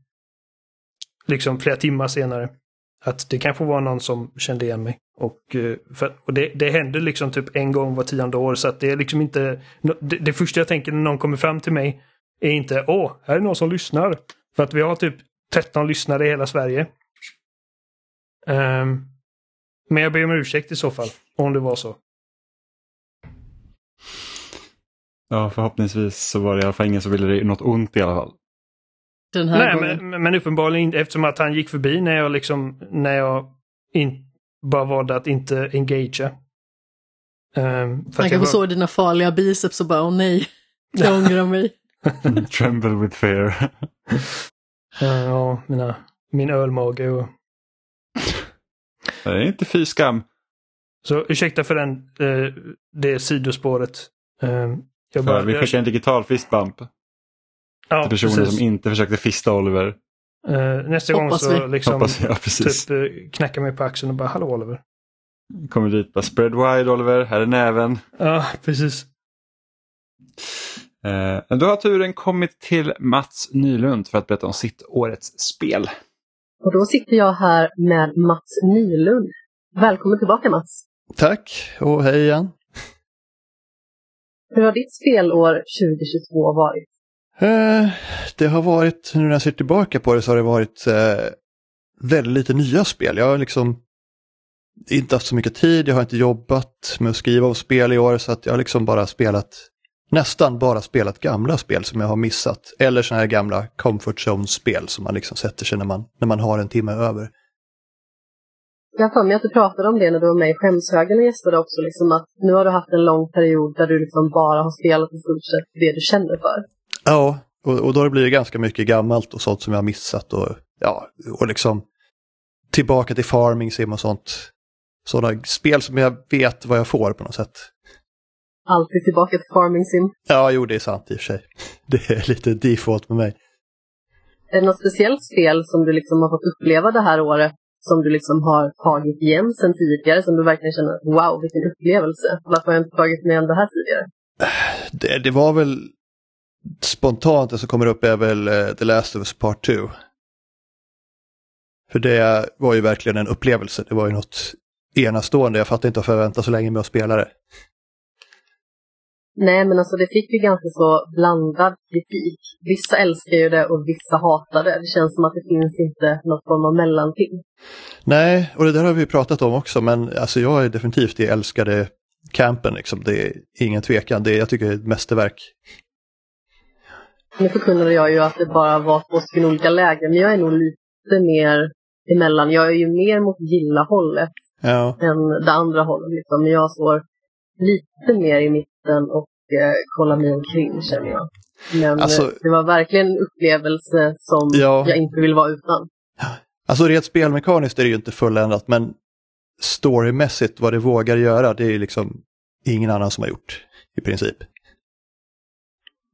liksom flera timmar senare. Att det kanske var någon som kände igen mig. Och, eh, för, och det, det händer liksom typ en gång var tionde år så att det är liksom inte... Det, det första jag tänker när någon kommer fram till mig är inte åh, här är någon som lyssnar. För att vi har typ 13 lyssnare i hela Sverige. Um, men jag ber om ursäkt i så fall, om det var så. Ja, förhoppningsvis så var det i alla fall ingen som ville dig något ont i alla fall. Den här Nej, gången. men, men uppenbarligen inte eftersom att han gick förbi när jag liksom, när jag in, bara valde att inte engagea. Um, Han kanske var... såg dina farliga biceps och bara åh nej, (laughs) jag ångrar mig. Tremble with fear. Ja, mina, min ölmage och... Det är inte fy skam. Så ursäkta för den, eh, det sidospåret. Eh, jag För vi skickar en digital fistbump ja, till personer precis. som inte försökte fista Oliver. Eh, nästa gång Hoppas så vi. liksom Hoppas jag, precis. typ eh, knacka mig på axeln och bara hallå Oliver. Kommer dit bara spread wide Oliver, här är näven. Ja, precis. Eh, då har turen kommit till Mats Nylund för att berätta om sitt årets spel. Och då sitter jag här med Mats Nylund. Välkommen tillbaka Mats! Tack och hej igen. Hur har ditt spelår 2022 varit? Eh, det har varit, nu när jag ser tillbaka på det så har det varit eh, väldigt lite nya spel. Jag har liksom inte haft så mycket tid, jag har inte jobbat med att skriva om spel i år så att jag har liksom bara spelat, nästan bara spelat gamla spel som jag har missat. Eller sådana här gamla comfort zone-spel som man liksom sätter sig när man, när man har en timme över. Jag har för mig att du pratade om det när du var med i Skämshögen och gästade också, liksom att nu har du haft en lång period där du liksom bara har spelat i stort sett det du känner för. Ja, och, och då blir det ganska mycket gammalt och sånt som jag har missat och ja, och liksom tillbaka till farming sim och sånt. Sådana spel som jag vet vad jag får på något sätt. Alltid tillbaka till Farming Sim. Ja, jo det är sant i och för sig. (laughs) Det är lite default med mig. Är det något speciellt spel som du liksom har fått uppleva det här året som du liksom har tagit igen sen tidigare som du verkligen känner wow vilken upplevelse. Varför har jag inte tagit med det här tidigare? Det, det var väl spontant det som kommer upp är väl eh, The Last of Us Part 2. För det var ju verkligen en upplevelse. Det var ju något enastående. Jag fattar inte att förvänta så länge med att spela det. Nej men alltså det fick ju ganska så blandad kritik. Vissa älskar ju det och vissa hatar det. Det känns som att det finns inte något form av mellanting. Nej, och det där har vi pratat om också, men alltså jag är definitivt det älskade campen. Liksom. Det är ingen tvekan. Det är, jag tycker det är ett mästerverk. Nu förkunnade jag ju att det bara var två stycken olika lägen, men jag är nog lite mer emellan. Jag är ju mer mot gilla-hållet Ja, än det andra hållet. Liksom. Men jag står lite mer i mitten och eh, kollar mig omkring känner jag. Men Alltså- eh, det var verkligen en upplevelse som Ja. jag inte vill vara utan. alltså rent spelmekaniskt är det ju inte fulländat, men storymässigt vad det vågar göra, det är liksom ingen annan som har gjort i princip.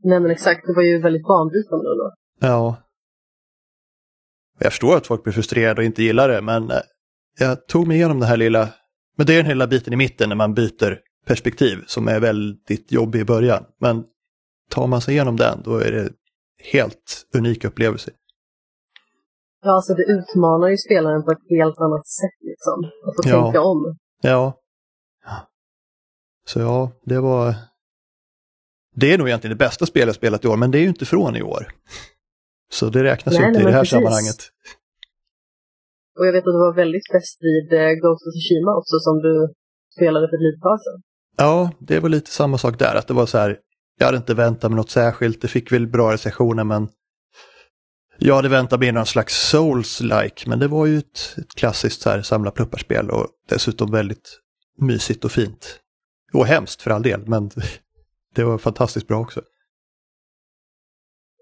Nej men exakt, det var ju väldigt banbrytande då. Ja. Jag förstår att folk blir frustrerade och inte gillar det, men eh, jag tog mig igenom den här lilla, men det är den hela biten i mitten när man byter perspektiv som är väldigt jobbig i början. Men tar man sig igenom den, då är det helt unik upplevelse. Ja, alltså det utmanar ju spelaren på ett helt annat sätt liksom. Att få Ja. tänka om. Ja. Så ja, det var... Det är nog egentligen det bästa spelet jag spelat i år, men det är ju inte från i år. Så det räknas ju inte nej, i det här precis. sammanhanget. Och jag vet att du var väldigt fäst vid eh, Ghost of Tsushima också som du spelade för ett litet tag sedan. Ja, det var lite samma sak där, att det var så här, jag hade inte väntat mig något särskilt, det fick väl bra recensioner men jag hade väntat mig någon slags Souls-like, men det var ju ett, ett klassiskt så här samla plupparspel och dessutom väldigt mysigt och fint. Och hemskt för all del, men (laughs) det var fantastiskt bra också.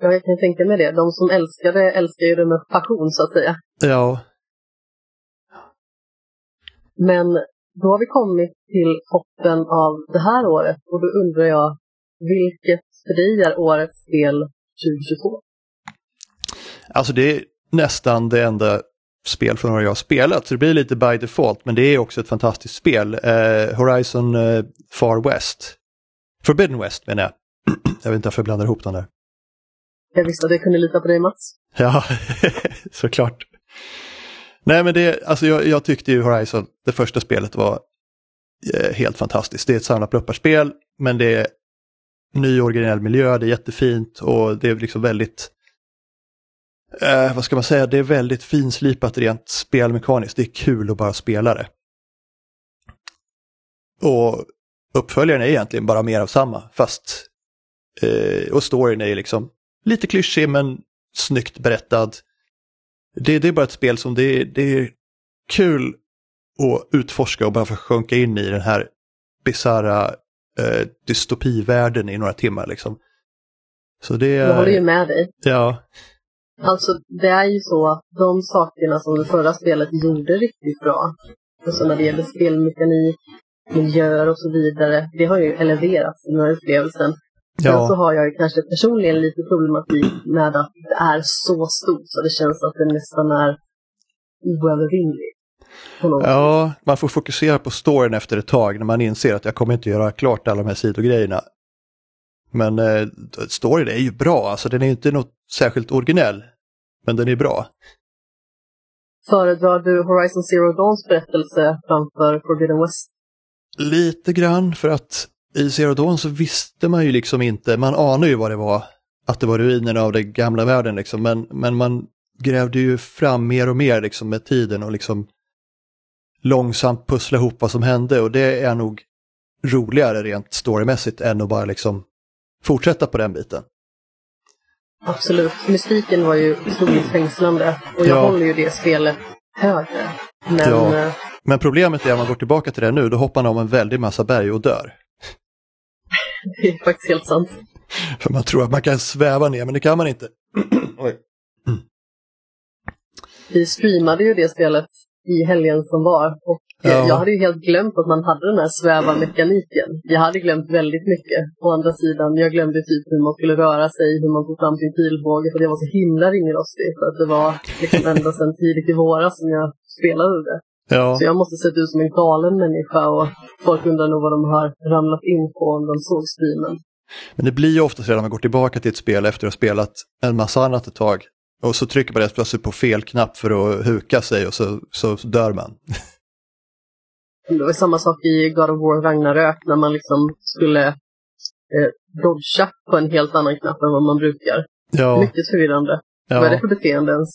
Ja, jag kan tänka mig det. De som älskar det älskar ju det med passion så att säga. Ja, Men då har vi kommit till toppen av det här året och då undrar jag vilket för dig är årets spel 2022? alltså det är nästan det enda spel från jag har spelat, så det blir lite by default, men det är också ett fantastiskt spel. Eh, Horizon eh, Far West. Forbidden West menar jag. (clears throat) jag vet inte varför jag blandar ihop dem där. Jag visste att jag kunde lita på dig Mats. Ja, (laughs) såklart. Nej men det, alltså jag, jag tyckte ju Horizon, det första spelet var eh, helt fantastiskt. Det är ett samlat plupparspel, men det är ny originell miljö, det är jättefint och det är liksom väldigt, eh, vad ska man säga, det är väldigt finslipat rent spelmekaniskt. Det är kul att bara spela det. Och uppföljaren är egentligen bara mer av samma, fast eh, och storyn är liksom lite klyschig men snyggt berättad. Det, det är bara ett spel som det, det är kul att utforska och bara få sjunka in i den här bisarra eh, dystopivärlden i några timmar liksom. Så det Jag håller ju med dig. ja, Alltså, det är ju så att de sakerna som det förra spelet gjorde riktigt bra, alltså när det gäller spelmekanik, miljöer och så vidare, det har ju eleverats i den här upplevelsen. Sen så ja, har jag ju kanske personligen lite problematik med att det är så stort så det känns att det nästan är oövervinnligt. sätt. ja, man får fokusera på storyn efter ett tag när man inser att jag kommer inte göra klart alla de här sidogrejerna. Men eh, storyn är ju bra, alltså den är inte något särskilt originell, men den är bra. Föredrar du Horizon Zero Dawns berättelse framför Forbidden West? Lite grann för att i Zero Dawn så visste man ju liksom inte, man anar ju vad det var, att det var ruinerna av den gamla världen liksom, men, men man grävde ju fram mer och mer liksom med tiden och liksom långsamt pussla ihop vad som hände och det är nog roligare rent storymässigt än att bara liksom fortsätta på den biten. Absolut. Mystiken var ju otroligt fängslande och jag Ja. håller ju det spelet högre. Men Ja. eh, Men problemet är om man går tillbaka till det nu, då hoppar man om en väldig massa berg och dör. Det är faktiskt helt sant. För man tror att man kan sväva ner, men det kan man inte. (clears throat) Oj. Vi streamade ju det spelet i helgen som var och eh, Ja. jag hade ju helt glömt att man hade den här sväva-mekaniken. Jag hade glömt väldigt mycket. Å andra sidan, jag glömde typ hur man skulle röra sig, hur man tog fram sin pilbåge för jag var så himla ringrostig. För att det var liksom ända sedan tidigt i våras som jag spelade det. Ja, Så jag måste sett ut som en galen människa och folk undrar nog vad de har ramlat in på om de såg streamen. men det blir ju ofta så när man går tillbaka till ett spel efter att ha spelat en massa annat ett tag. Och så trycker man rätt plötsligt på fel knapp för att huka sig och så, så dör man. Det var samma sak i God of War Ragnarök när man liksom skulle eh, dodga på en helt annan knapp än vad man brukar. Ja, Mycket förvirrande. Vad är det ja. för beteende ens?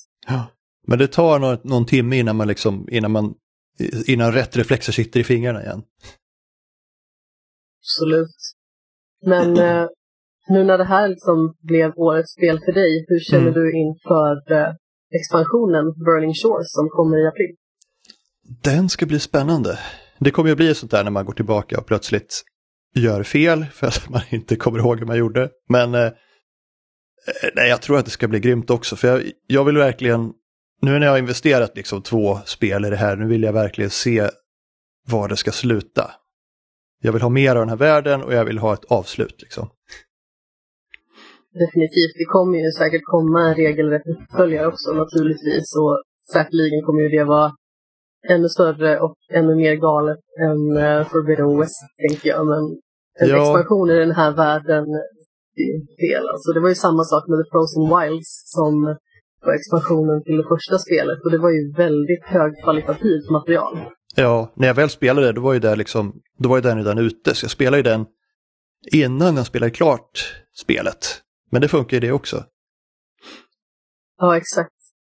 Men det tar någon, någon timme innan man liksom, innan man, innan rätt reflexer sitter i fingrarna igen. Absolut. Men (clears throat) eh, nu när det här liksom blev årets spel för dig, hur känner Mm. du inför eh, expansionen Burning Shores som kommer i april? Den ska bli spännande. Det kommer ju bli sånt där när man går tillbaka och plötsligt gör fel för att man inte kommer ihåg hur man gjorde. Men eh, nej, jag tror att det ska bli grymt också för jag, jag vill verkligen, nu när jag har investerat liksom två spel i det här, nu vill jag verkligen se var det ska sluta. Jag vill ha mer av den här världen och jag vill ha ett avslut. Liksom. Definitivt. Det kommer ju säkert komma en regelrätt uppföljare också naturligtvis. Och säkerligen kommer ju det vara ännu större och ännu mer galet än uh, Forbidden West, tänker jag. Men en Ja. expansion i den här världen, det är fel. Alltså, det var ju samma sak med The Frozen Wilds som var expansionen till det första spelet. Och det var ju väldigt högkvalitativt material. Ja, när jag väl spelade då var ju, där liksom, då var ju den redan ute. Så jag spelade ju den innan jag spelade klart spelet. Men det funkar ju det också. Ja, exakt.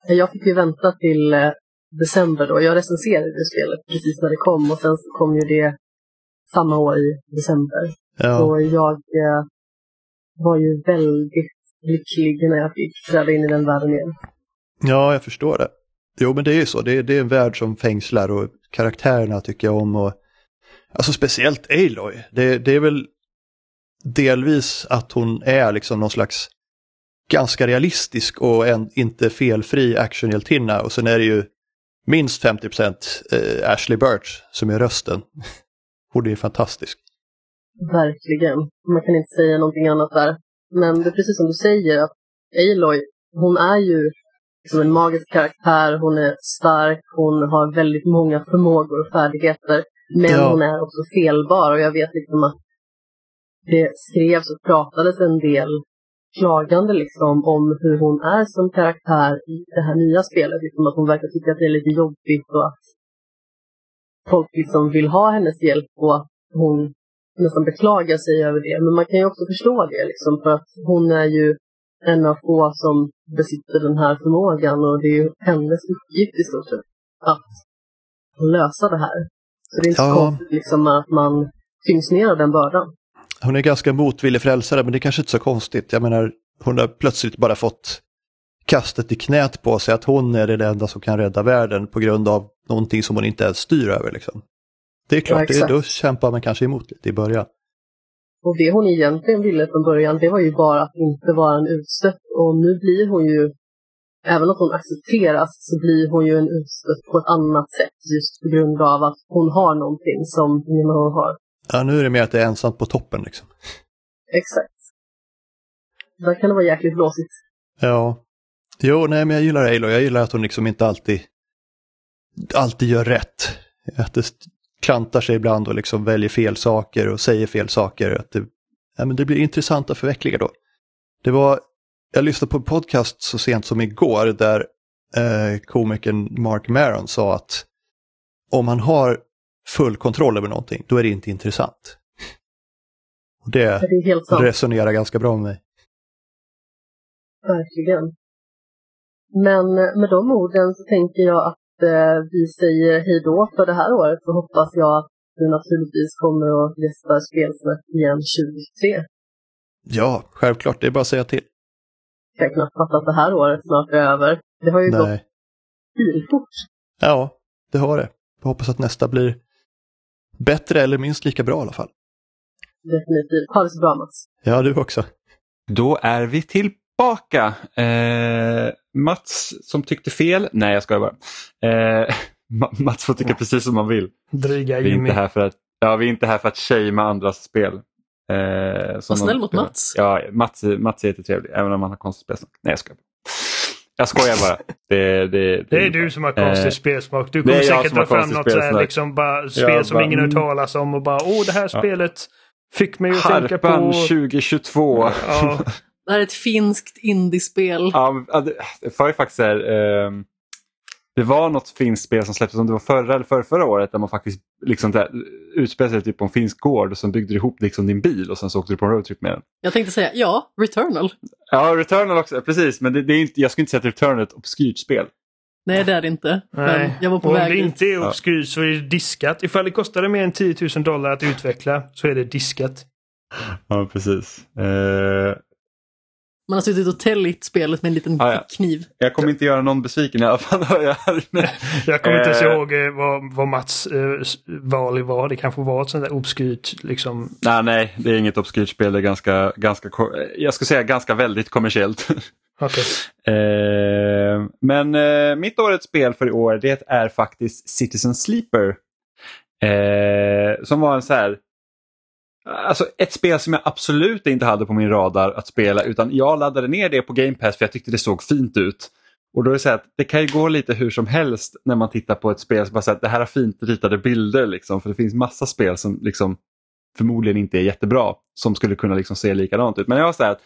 Jag fick ju vänta till eh, december då. Jag recenserade det spelet precis när det kom och sen så kom ju det samma år i december. Ja, Och jag eh, var ju väldigt lycklig när jag fick träda in i den världen igen. ja jag förstår det. Jo, men det är ju så. Det är, det är en värld som fängslar och karaktärerna tycker jag om. Och, alltså speciellt Aloy. Det, det är väl delvis att hon är liksom någon slags ganska realistisk och en inte felfri actionhjältinna. Och sen är det ju minst 50 eh, Ashley Birch som är rösten. (laughs) Hon är fantastisk. Verkligen. Man kan inte säga någonting annat där. Men det är precis som du säger att Aloy, hon är ju liksom en magisk karaktär. Hon är stark, hon har väldigt många förmågor och färdigheter. Men Ja. hon är också felbar och jag vet liksom att det skrevs och pratades en del klagande liksom om hur hon är som karaktär i det här nya spelet. Liksom att hon verkar tycka att det är lite jobbigt och att folk liksom vill ha hennes hjälp och att hon nästan beklagar sig över det. Men man kan ju också förstå det liksom för att hon är ju en av få som besitter den här förmågan och det är ju hennes uppgift i stort sett att lösa det här. Så det är inte så Ja. konstigt liksom att man tyngs ner av den bördan. Hon är ganska motvillig frälsare men det är kanske inte så konstigt. Jag menar, hon har plötsligt bara fått kastet i knät på sig att hon är det enda som kan rädda världen på grund av någonting som hon inte ens styr över. Liksom. Det är klart, Ja, det, då kämpar man kanske emot lite i början. Och det hon egentligen ville från början, det var ju bara att inte vara en utstött. Och nu blir hon ju, även om hon accepteras, så blir hon ju en utstött på ett annat sätt. Just på grund av att hon har någonting som ingen annan har. Ja, nu är det mer att det är ensamt på toppen. Liksom. Exakt. Där kan det vara jäkligt blåsigt. Ja. Jo, nej, men jag gillar Aloy. Jag gillar att hon liksom inte alltid, alltid gör rätt. Att det klantar sig ibland och liksom väljer fel saker och säger fel saker. Att det, ja, men det blir intressanta förvecklingar då. Det var, jag lyssnade på en podcast så sent som igår där eh, komikern Mark Maron sa att om man har full kontroll över någonting, då är det inte intressant. Och det Det resonerar ganska bra med mig. Verkligen. Men med de orden så tänker jag att eh, vi säger hej då för det här året. Så hoppas jag att du naturligtvis kommer att gästa Spelsnack igen 2023. Ja, självklart, det är bara att säga till. Jag kan knappt fatta att det här året snart är över. Det har ju gått Nej. bilfort. Ja, det har det. Jag hoppas att nästa blir bättre eller minst lika bra i alla fall. Definitivt. Ha det så bra Mats. Ja, du också. Då är vi tillbaka. Eh, Mats som tyckte fel. Nej, jag skojar bara. Eh, (laughs) Ma- Mats får tycka precis som man vill. Dryga Vi är inte här för att, ja, vi är inte här för att shamea andras spel. Eh, Var snäll mot spelar. Mats. Ja, Mats, Mats är jättetrevlig, även om han har konstigt spelsnack. Nej, jag skojar. Jag skojar bara. Det, det, Det är du som har konstig Eh, spelsmak. Du det kommer jag säkert har dra fram något så här, liksom bara spel Jag som bara, ingen hört mm. talas om och bara åh det här Ja. spelet fick mig att tänka på... Harpan 2022. Ja, (laughs) Det här är ett finskt indiespel. Ja, det, var ju faktiskt här, ehm, Det var något finskt spel som släpptes, om det var förra eller förra, förra året, där man faktiskt liksom där, utspelade sig typ på en finsk gård och sen byggde du ihop liksom din bil och sen så åkte du på en roadtrip med den. Jag tänkte säga ja, Returnal. Ja, Returnal också, precis, men det, det är inte, jag skulle inte säga att Returnal är ett obskyrt spel. Nej, det är det inte. Men nej. jag var på och väg om det dit. inte är obskyrt så är det diskat. Ifall det kostade mer än 10 000 dollar att utveckla så är det diskat. Ja, precis. Eh, Man har suttit och täljt spelet med en liten Ah, ja. kniv. jag kommer inte göra någon besviken i alla fall. (laughs) jag kommer inte ens Eh. ihåg eh, vad, vad Mats eh, val var. Det kanske var ett sånt där obskyrt liksom. nej, nej, det är inget obskyrt spel. Det är ganska, ganska, ko- jag skulle säga ganska väldigt kommersiellt. (laughs) Eh, men eh, mitt årets spel för i år det är faktiskt Citizen Sleeper. Eh, som var en så här, alltså ett spel som jag absolut inte hade på min radar att spela utan jag laddade ner det på Game Pass för jag tyckte det såg fint ut. Och då är det så att det kan ju gå lite hur som helst när man tittar på ett spel som bara säger att det här har fint ritade bilder liksom. För det finns massa spel som liksom förmodligen inte är jättebra som skulle kunna liksom se likadant ut. Men jag var så här,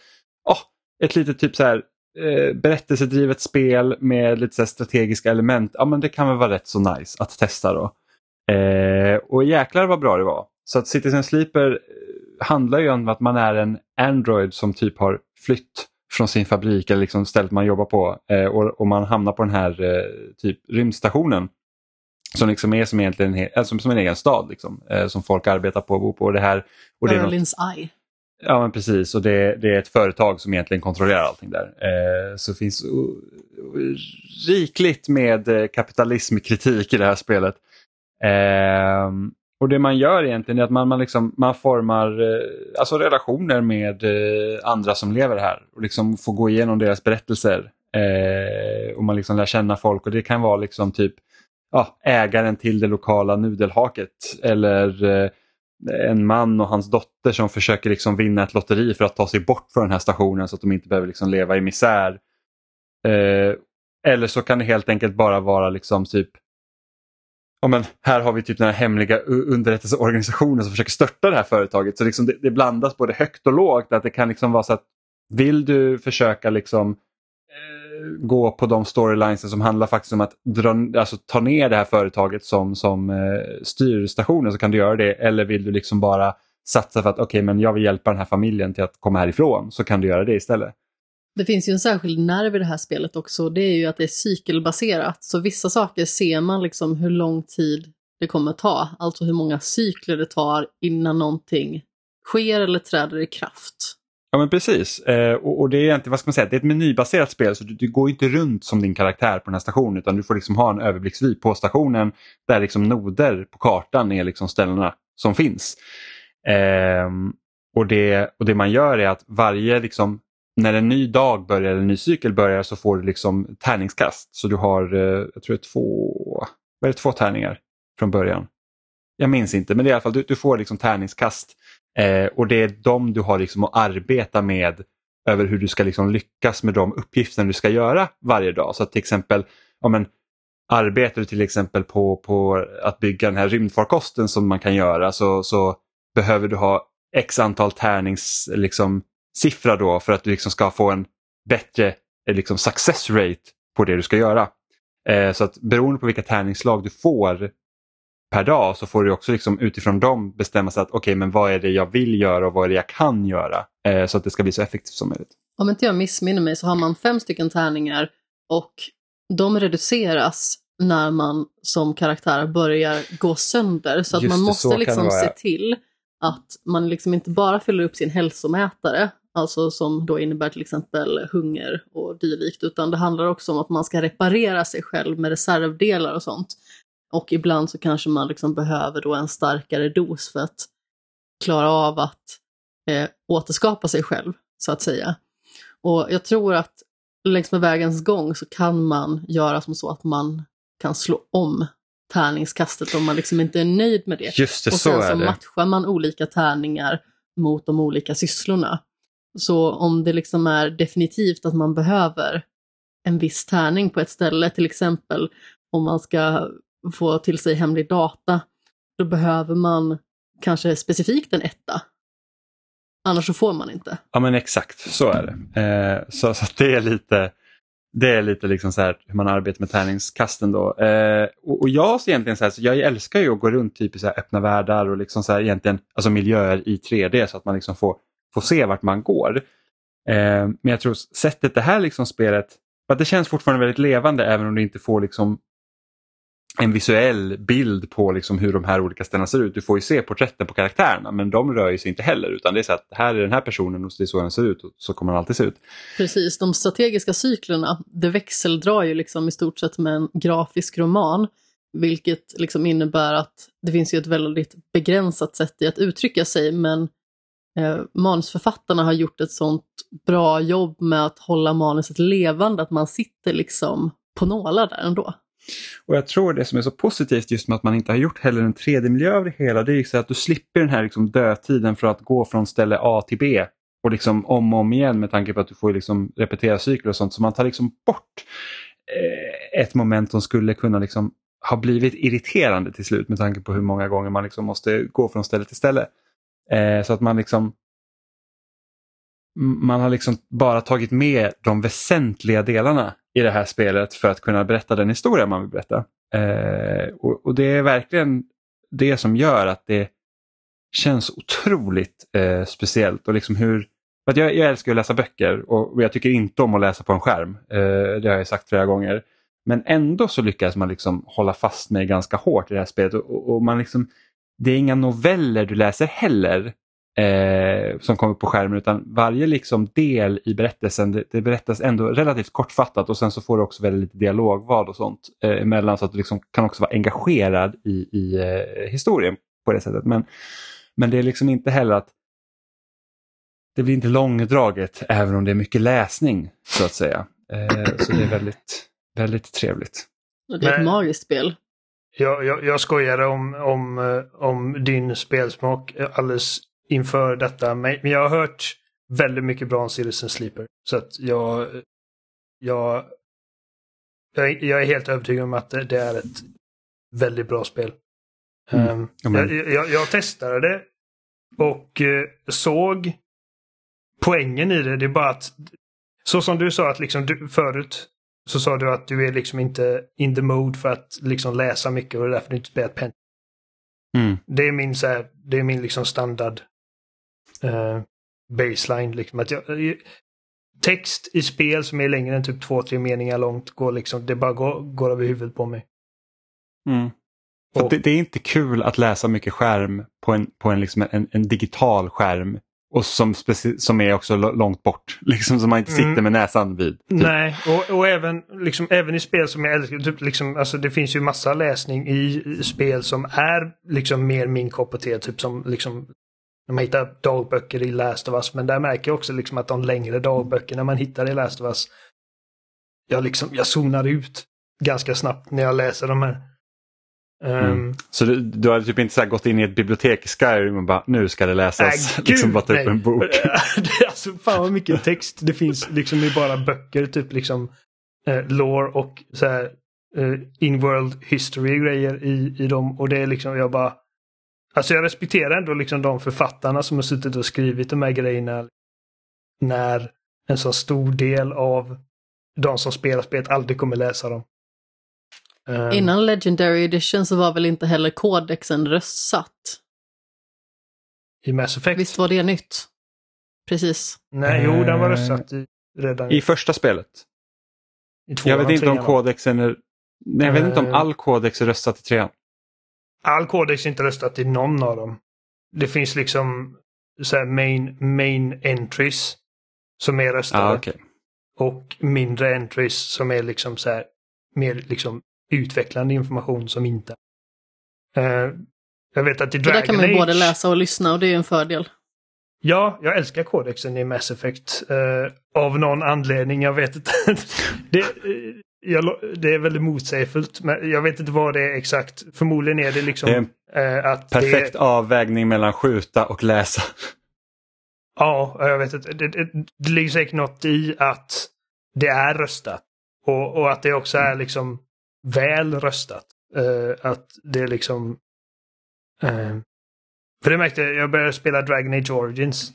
oh, ett litet typ så här eh, berättelsedrivet spel med lite så här strategiska element. Ja men det kan väl vara rätt så nice att testa då. Eh, och jäklar vad bra det var. Så att Citizen Sleeper eh, handlar ju om att man är en Android som typ har flytt från sin fabrik eller liksom stället man jobbar på eh, och, och, man hamnar på den här eh, typ rymdstationen. Som liksom är som, egentligen, äh, som, som en egen stad liksom, eh, som folk arbetar på och bor på. Och det här, och Berlins Eye. Ja men precis och det, det, är ett företag som egentligen kontrollerar allting där. Eh, så det finns rikligt med kapitalismkritik i det här spelet. Eh, och det man gör egentligen är att man, man, liksom, man formar eh, alltså relationer med eh, andra som lever här och liksom får gå igenom deras berättelser. Eh, och man liksom lär känna folk och det kan vara liksom typ ja, ägaren till det lokala nudelhaket eller eh, en man och hans dotter som försöker liksom vinna ett lotteri för att ta sig bort från den här stationen så att de inte behöver liksom leva i misär. Eh, eller så kan det helt enkelt bara vara liksom typ ja, men här har vi typ den här hemliga underrättelseorganisationen som försöker störta det här företaget. Så liksom det, det, blandas både högt och lågt. Att det kan liksom vara så att vill du försöka liksom eh, gå på de storylines som handlar faktiskt om att dra, alltså, ta ner det här företaget som, som eh, styrstationen så kan du göra det. Eller vill du liksom bara satsa för att okej okay, men jag vill hjälpa den här familjen till att komma härifrån så kan du göra det istället. Det finns ju en särskild nerv i det här spelet också, det är ju att det är cykelbaserat. Så vissa saker ser man liksom hur lång tid det kommer ta, alltså hur många cykler det tar innan någonting sker eller träder i kraft. Ja men precis, eh, och, och, det är egentligen, vad ska man säga, det är ett menybaserat spel så du, du, går inte runt som din karaktär på den här stationen utan du får liksom ha en överblicksvy på stationen där liksom noder på kartan är liksom ställena som finns. Eh, och, det, och det man gör är att varje liksom när en ny dag börjar, eller en ny cykel börjar så får du liksom tärningskast. Så du har, eh, jag tror det är två, vad är det, två tärningar från början. Jag minns inte men det är i alla fall, du, du får liksom tärningskast eh, och det är de du har liksom att arbeta med över hur du ska liksom lyckas med de uppgifterna du ska göra varje dag. Så till exempel, ja, men, arbetar du till exempel på, på att bygga den här rymdfarkosten som man kan göra så, så behöver du ha x antal tärnings, liksom, siffra då för att du liksom ska få en bättre eh, liksom, success rate på det du ska göra. Eh, så att beroende på vilka tärningsslag du får per dag så får du också liksom utifrån dem bestämma sig att okej okay, men vad är det jag vill göra och vad är det jag kan göra eh, så att det ska bli så effektivt som möjligt. Om inte jag missminner mig så har man fem stycken tärningar och de reduceras när man som karaktär börjar gå sönder så att Just man måste det, liksom se till att man liksom inte bara fyller upp sin hälsomätare alltså som då innebär till exempel hunger och dylikt, utan det handlar också om att man ska reparera sig själv med reservdelar och sånt. Och ibland så kanske man liksom behöver då en starkare dos för att klara av att eh, återskapa sig själv, så att säga. Och jag tror att längs med vägens gång så kan man göra som så att man kan slå om tärningskastet om man liksom inte är nöjd med det. Just det, och sen så, så matchar man olika tärningar mot de olika sysslorna. Så om det liksom är definitivt att man behöver en viss tärning på ett ställe, till exempel om man ska få till sig hemlig data, då behöver man kanske specifikt en etta. Annars så får man inte. Ja men exakt, så är det. Eh, så, så det är lite, det är lite liksom så här hur man arbetar med tärningskasten då. Eh, och, och, jag egentligen så här, så jag älskar ju att gå runt typ i så här öppna världar och liksom så här egentligen, alltså miljöer i 3D så att man liksom får få se vart man går. Eh, men jag tror sättet det här liksom spelet, att det känns fortfarande väldigt levande även om du inte får liksom en visuell bild på liksom hur de här olika ställena ser ut. Du får ju se porträtten på karaktärerna men de rör sig inte heller utan det är så att här är den här personen och det är så den ser ut och så kommer den alltid se ut. Precis, de strategiska cyklerna det växeldrar ju liksom i stort sett med en grafisk roman. Vilket liksom innebär att det finns ju ett väldigt begränsat sätt i att uttrycka sig men eh, manusförfattarna har gjort ett sånt bra jobb med att hålla manuset levande att man sitter liksom på nålar där ändå. Och jag tror det som är så positivt just med att man inte har gjort heller en 3D-miljö av det hela, det är ju så att du slipper den här liksom dödtiden för att gå från ställe A till B och liksom om och om igen med tanke på att du får liksom repetera cykler och sånt. Så man tar liksom bort eh, ett moment som skulle kunna liksom ha blivit irriterande till slut med tanke på hur många gånger man liksom måste gå från ställe till ställe. Eh, så att man liksom man har liksom bara tagit med de väsentliga delarna i det här spelet för att kunna berätta den historia man vill berätta. Eh, och, och, det är verkligen det som gör att det känns otroligt eh, speciellt. och liksom hur att jag, jag, älskar att läsa böcker och jag tycker inte om att läsa på en skärm. Eh, det har jag sagt flera gånger. Men ändå så lyckas man liksom hålla fast mig ganska hårt i det här spelet. Och, och man liksom, det är inga noveller du läser heller eh, som kommer på skärmen utan varje liksom del i berättelsen det, det, berättas ändå relativt kortfattat och sen så får du också väldigt lite dialogval och sånt eh, emellan så att du liksom kan också vara engagerad i, i eh, historien på det sättet. Men, men det är liksom inte heller att det blir inte långdraget även om det är mycket läsning så att säga. Eh, så det är väldigt, väldigt trevligt. Det är ett magiskt spel. Jag, jag, jag skojade om, om, eh, om din spelsmak alldeles inför detta. Men jag har hört väldigt mycket bra om Citizen Sleeper. Så att jag, jag, jag är helt övertygad om att det är ett väldigt bra spel. Mm. Um, jag, jag, jag, testade det och uh, såg poängen i det. Det är bara att så som du sa att liksom du, förut så sa du att du är liksom inte in the mode för att liksom läsa mycket och det är därför du inte spelar pen. Mm. Det är min, så här, det är min liksom standard uh, baseline. Liksom. Att jag, text i spel som är längre än typ två, tre meningar långt, går liksom, det bara går, går över huvudet på mig. Mm. Och, det, det, är inte kul att läsa mycket skärm på en, på en, liksom en, en digital skärm och som, som är också långt bort, (laughs) liksom som man inte sitter mm. med näsan vid. Typ. Nej, och, och, även, liksom, även i spel som jag älskar, typ, liksom, alltså, det finns ju massa läsning i spel som är liksom mer min kopp och te, typ som liksom när man hittar dagböcker i Last of Us, men där märker jag också liksom att de längre dagböckerna man hittar i Last of Us, jag liksom, jag zonar ut ganska snabbt när jag läser de här. Mm. Um, så du, du hade typ inte så gått in i ett bibliotek i Skyrim och bara nu ska det läsas? Äh, (laughs) liksom bara ta upp en bok. (laughs) alltså fan vad mycket text det finns liksom i bara böcker, typ liksom eh, lore och så här eh, in-world history grejer i, i dem. Och det är liksom, jag bara Alltså jag respekterar ändå liksom de författarna som har suttit och skrivit de här grejerna. När en så stor del av de som spelar spelet aldrig kommer läsa dem. Um, Innan Legendary Edition så var väl inte heller kodexen röstsatt? I Mass Effect? Visst var det nytt? Precis. Nej, jo, den var röstsatt i, redan. I första spelet? I jag vet inte om kodexen är... Nej, jag vet inte om all kodex är röstat i trean. All kodex är inte röstat i någon av dem. Det finns liksom så main, main entries som är röstade. Ah, okay. Och mindre entries som är liksom så här mer liksom utvecklande information som inte. Uh, jag vet att i Dragon Age... Där kan man ju både läsa och lyssna och det är en fördel. Ja, jag älskar kodexen i Mass Effect. Uh, av någon anledning, jag vet inte. (laughs) det, jag, det är väldigt motsägelsefullt, men jag vet inte vad det är exakt. Förmodligen är det liksom... Det är eh, att perfekt det... avvägning mellan skjuta och läsa. (laughs) Ja, jag vet inte. Det, det, det ligger säkert något i att det är röstat. Och, och att det också är liksom väl röstat. Uh, att det är liksom... Uh, för det märkte jag, jag började spela Dragon Age Origins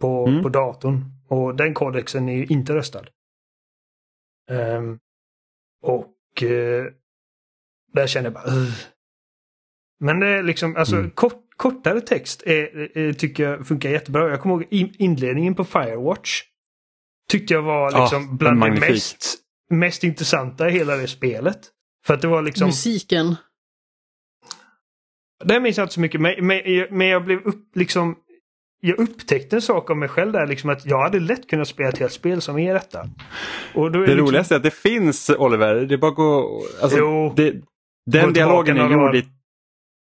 på, mm. på datorn. Och den kodexen är ju inte röstad. Um, och uh, där känner jag bara... Uh. Men det är liksom, alltså mm. kort, kortare text är, är, tycker jag funkar jättebra. Jag kommer ihåg inledningen på Firewatch. Tyckte jag var liksom oh, bland det mest, mest intressanta i hela det spelet. För att det var liksom... Musiken. Det minns jag inte så mycket, men, men jag blev upp, liksom jag upptäckte en sak om mig själv där, liksom att jag hade lätt kunnat spela ett helt spel som är detta. Och då är det liksom... roligaste är att det finns Oliver, det är bara att gå... Alltså, jo, det, den dialogen är gjord i...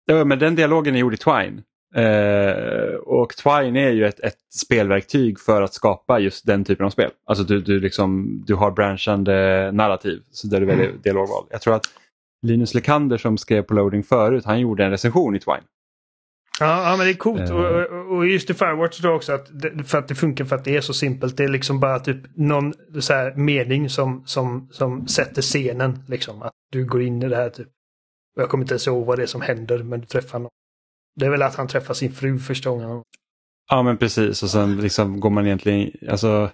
Ja, men den dialogen är gjord i Twine. Uh, och Twine är ju ett, ett, spelverktyg för att skapa just den typen av spel. Alltså du, du, liksom, du har branchande narrativ så där du väljer mm. dialogval. Jag tror att Linus Lekander som skrev på Loading förut, han gjorde en recension i Twine. Ja, ja men det är coolt. Eh. Och, och, och just i Firewatch då också att det, för att det funkar för att det är så simpelt. Det är liksom bara typ någon så här mening som, som, som sätter scenen. Liksom. Att du går in i det här typ. Jag kommer inte ens ihåg vad det är som händer men du träffar någon. Det är väl att han träffar sin fru första gången. Ja men precis och sen liksom går man egentligen, alltså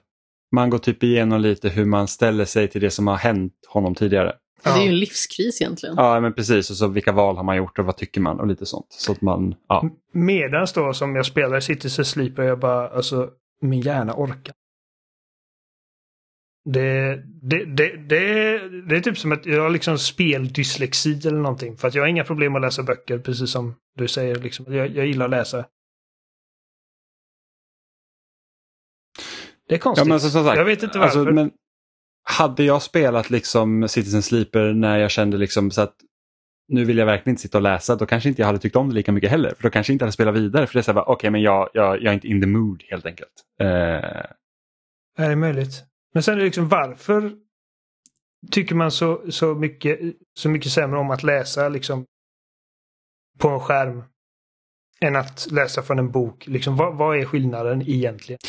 man går typ igenom lite hur man ställer sig till det som har hänt honom tidigare. Det är ju Ja. en livskris egentligen. Ja men precis och så vilka val har man gjort och vad tycker man och lite sånt. Så att man, ja. Medans då som jag spelar Cities Sleeper jag bara, alltså min hjärna orkar. Det, det, det, det, det är typ som att jag har liksom speldyslexi eller någonting. För att jag har inga problem att läsa böcker, precis som du säger. Liksom. Jag, jag gillar att läsa. Det är konstigt. ja men alltså, som sagt, jag vet inte varför. Alltså, men hade jag spelat liksom Citizen Sleeper när jag kände liksom så att nu vill jag verkligen inte sitta och läsa, då kanske inte jag hade tyckt om det lika mycket heller. För då kanske jag inte hade spelat vidare. För det är så här, okej men jag, jag, jag är inte in the mood helt enkelt. Eh, Är det möjligt? Men sen är det liksom varför tycker man så, så, mycket, så mycket sämre om att läsa liksom på en skärm än att läsa från en bok? Liksom, vad, vad är skillnaden egentligen?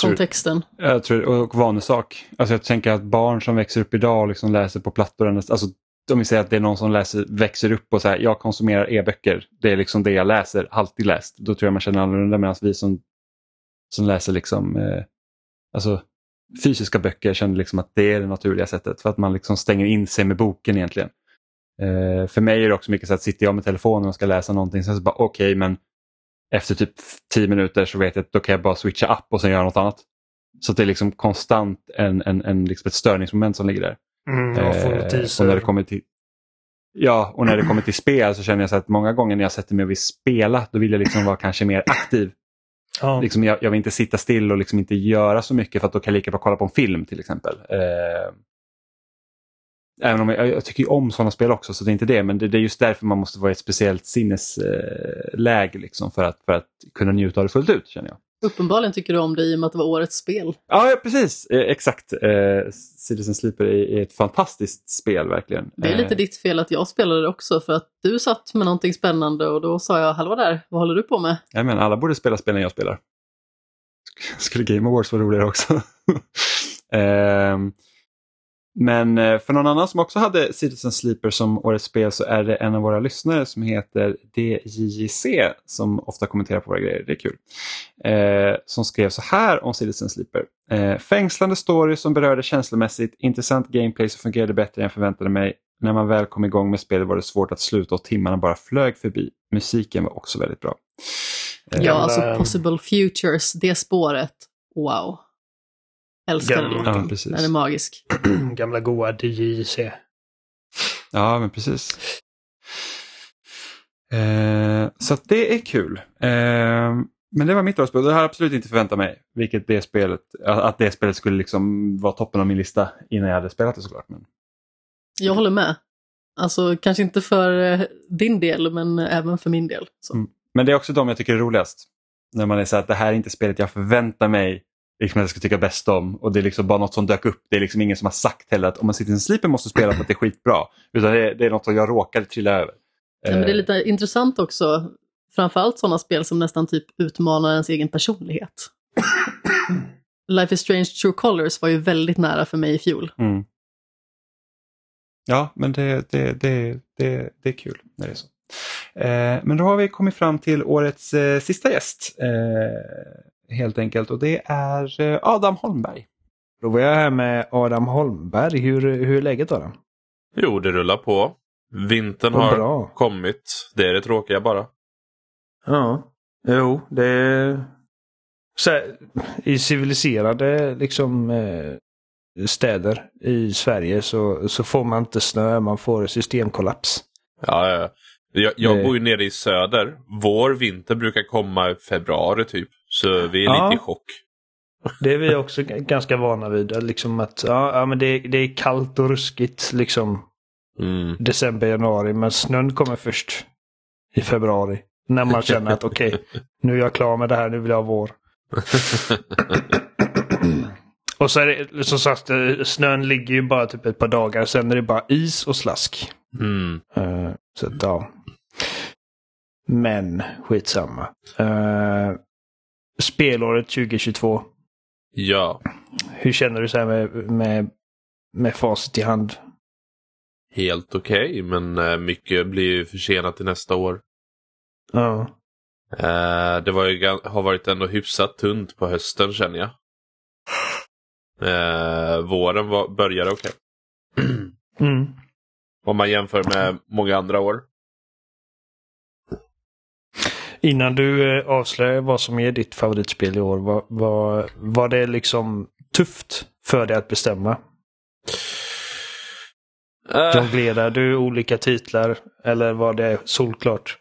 Kontexten. Jag tror, och vanesak. Alltså jag tänker att barn som växer upp idag och liksom läser på plattor, alltså om vi säger att det är någon som läser, växer upp och säger jag konsumerar e-böcker, det är liksom det jag läser, alltid läst. Då tror jag man känner annorlunda medan vi som, som läser liksom, eh, alltså fysiska böcker känner liksom att det är det naturliga sättet för att man liksom stänger in sig med boken egentligen. Eh, för mig är det också mycket så att sitter jag med telefonen och ska läsa någonting sen så bara okej men efter typ 10 minuter så vet jag att då kan jag bara switcha app och sen göra något annat. Så det är liksom konstant en, en, en, liksom ett störningsmoment som ligger där. Mm, jag Eh, och när det kommer till Ja, och när det kommer till spel så känner jag så att många gånger när jag sätter mig och vill spela då vill jag liksom vara kanske mer aktiv ja. Liksom jag, jag vill inte sitta still och liksom inte göra så mycket för att då kan jag lika bra kolla på en film till exempel. Eh, även om jag, jag tycker ju om sådana spel också så det är inte det men det, det är just därför man måste vara i ett speciellt sinnesläge liksom för, att, för att kunna njuta av det fullt ut känner jag. Uppenbarligen tycker du om det i och med att det var årets spel. Ja, ja precis. Eh, exakt. Eh, Citizen Sleeper är, är ett fantastiskt spel verkligen. Det är lite Eh, ditt fel att jag spelade det också för att du satt med någonting spännande och då sa jag hallå där, vad håller du på med? Ja, men alla borde spela spelen jag spelar. Skulle Game Awards vara roligare också? (laughs) Men eh, för någon annan som också hade Citizen Sleeper som årets spel så är det en av våra lyssnare som heter DJJC som ofta kommenterar på våra grejer. Det är kul. Eh, som skrev så här om Citizen Sleeper. Eh, fängslande story som berörde känslomässigt, intressant gameplay som fungerade bättre än jag förväntade mig. När man väl kom igång med spelet var det svårt att sluta och timmarna bara flög förbi. Musiken var också väldigt bra. Eh, Ja, Gamla- alltså Possible Futures, det spåret, wow. Älskar den Gamla- Ja, låten. precis. Den är magisk. (clears throat) Gamla goa DJC. Ja, men precis. Eh, så att det är kul. Eh, men det var mitt årsspel. Det har jag absolut inte förväntat mig. Vilket det spelet, att det spelet skulle liksom vara toppen av min lista innan jag hade spelat det såklart. Men, Jag håller med. Alltså kanske inte för eh, din del, men även för min del. Så. Mm. men det är också de jag tycker är roligast. När man är så att det här är inte spelet jag förväntar mig liksom jag ska tycka bäst om. Och det är liksom bara något som dök upp. Det är liksom ingen som har sagt heller att om man sitter i en sleeper måste spela för att det är skitbra. Utan det är, det är något som jag råkade trilla över. Ja, men det är Eh, lite intressant också. Framförallt sådana spel som nästan typ utmanar ens egen personlighet. (coughs) Life is Strange True Colors var ju väldigt nära för mig i fjol. Mm. Ja, men det, det, det, det, det är kul när det är så. Eh, men då har vi kommit fram till årets eh, sista gäst. Eh, helt enkelt och det är eh, Adam Holmberg. Då var jag här med Adam Holmberg. Hur, hur är läget Adam? Jo, det rullar på. Vintern har bra. kommit. Det är det tråkiga bara. Ja, jo, det är... Så här, I civiliserade liksom, eh, städer i Sverige så, så får man inte snö, man får systemkollaps. Ja, ja. Jag, jag Det- bor ju nere i söder. Vår vinter brukar komma i februari typ. Så vi är Ja. lite i chock. Det är vi också ganska vana vid. Liksom att, ja, men det, det är kallt och ruskigt liksom Mm. december, januari. Men snön kommer först i februari. När man känner att okej, nu är jag klar med det här, nu vill jag ha vår. (laughs) Och så är det som sagt, eh, snön ligger ju bara typ ett par dagar. Sen är det bara is och slask. Mm. Eh, så att, ja. Men skitsamma. Uh, spelåret 2022. Ja, Hur känner du så här med, med, med facit i hand? helt okej, men eh, mycket blir ju försenat till nästa år. Ja. Eh, det var ju, har varit ändå hyfsat tunt på hösten känner jag. Eh, våren var, började okej. Mm. Om man jämför med många andra år. Innan du eh, avslöjar vad som är ditt favoritspel i år, var, var, var det liksom tufft för dig att bestämma? Eh, Jonglerar du olika titlar eller var det solklart?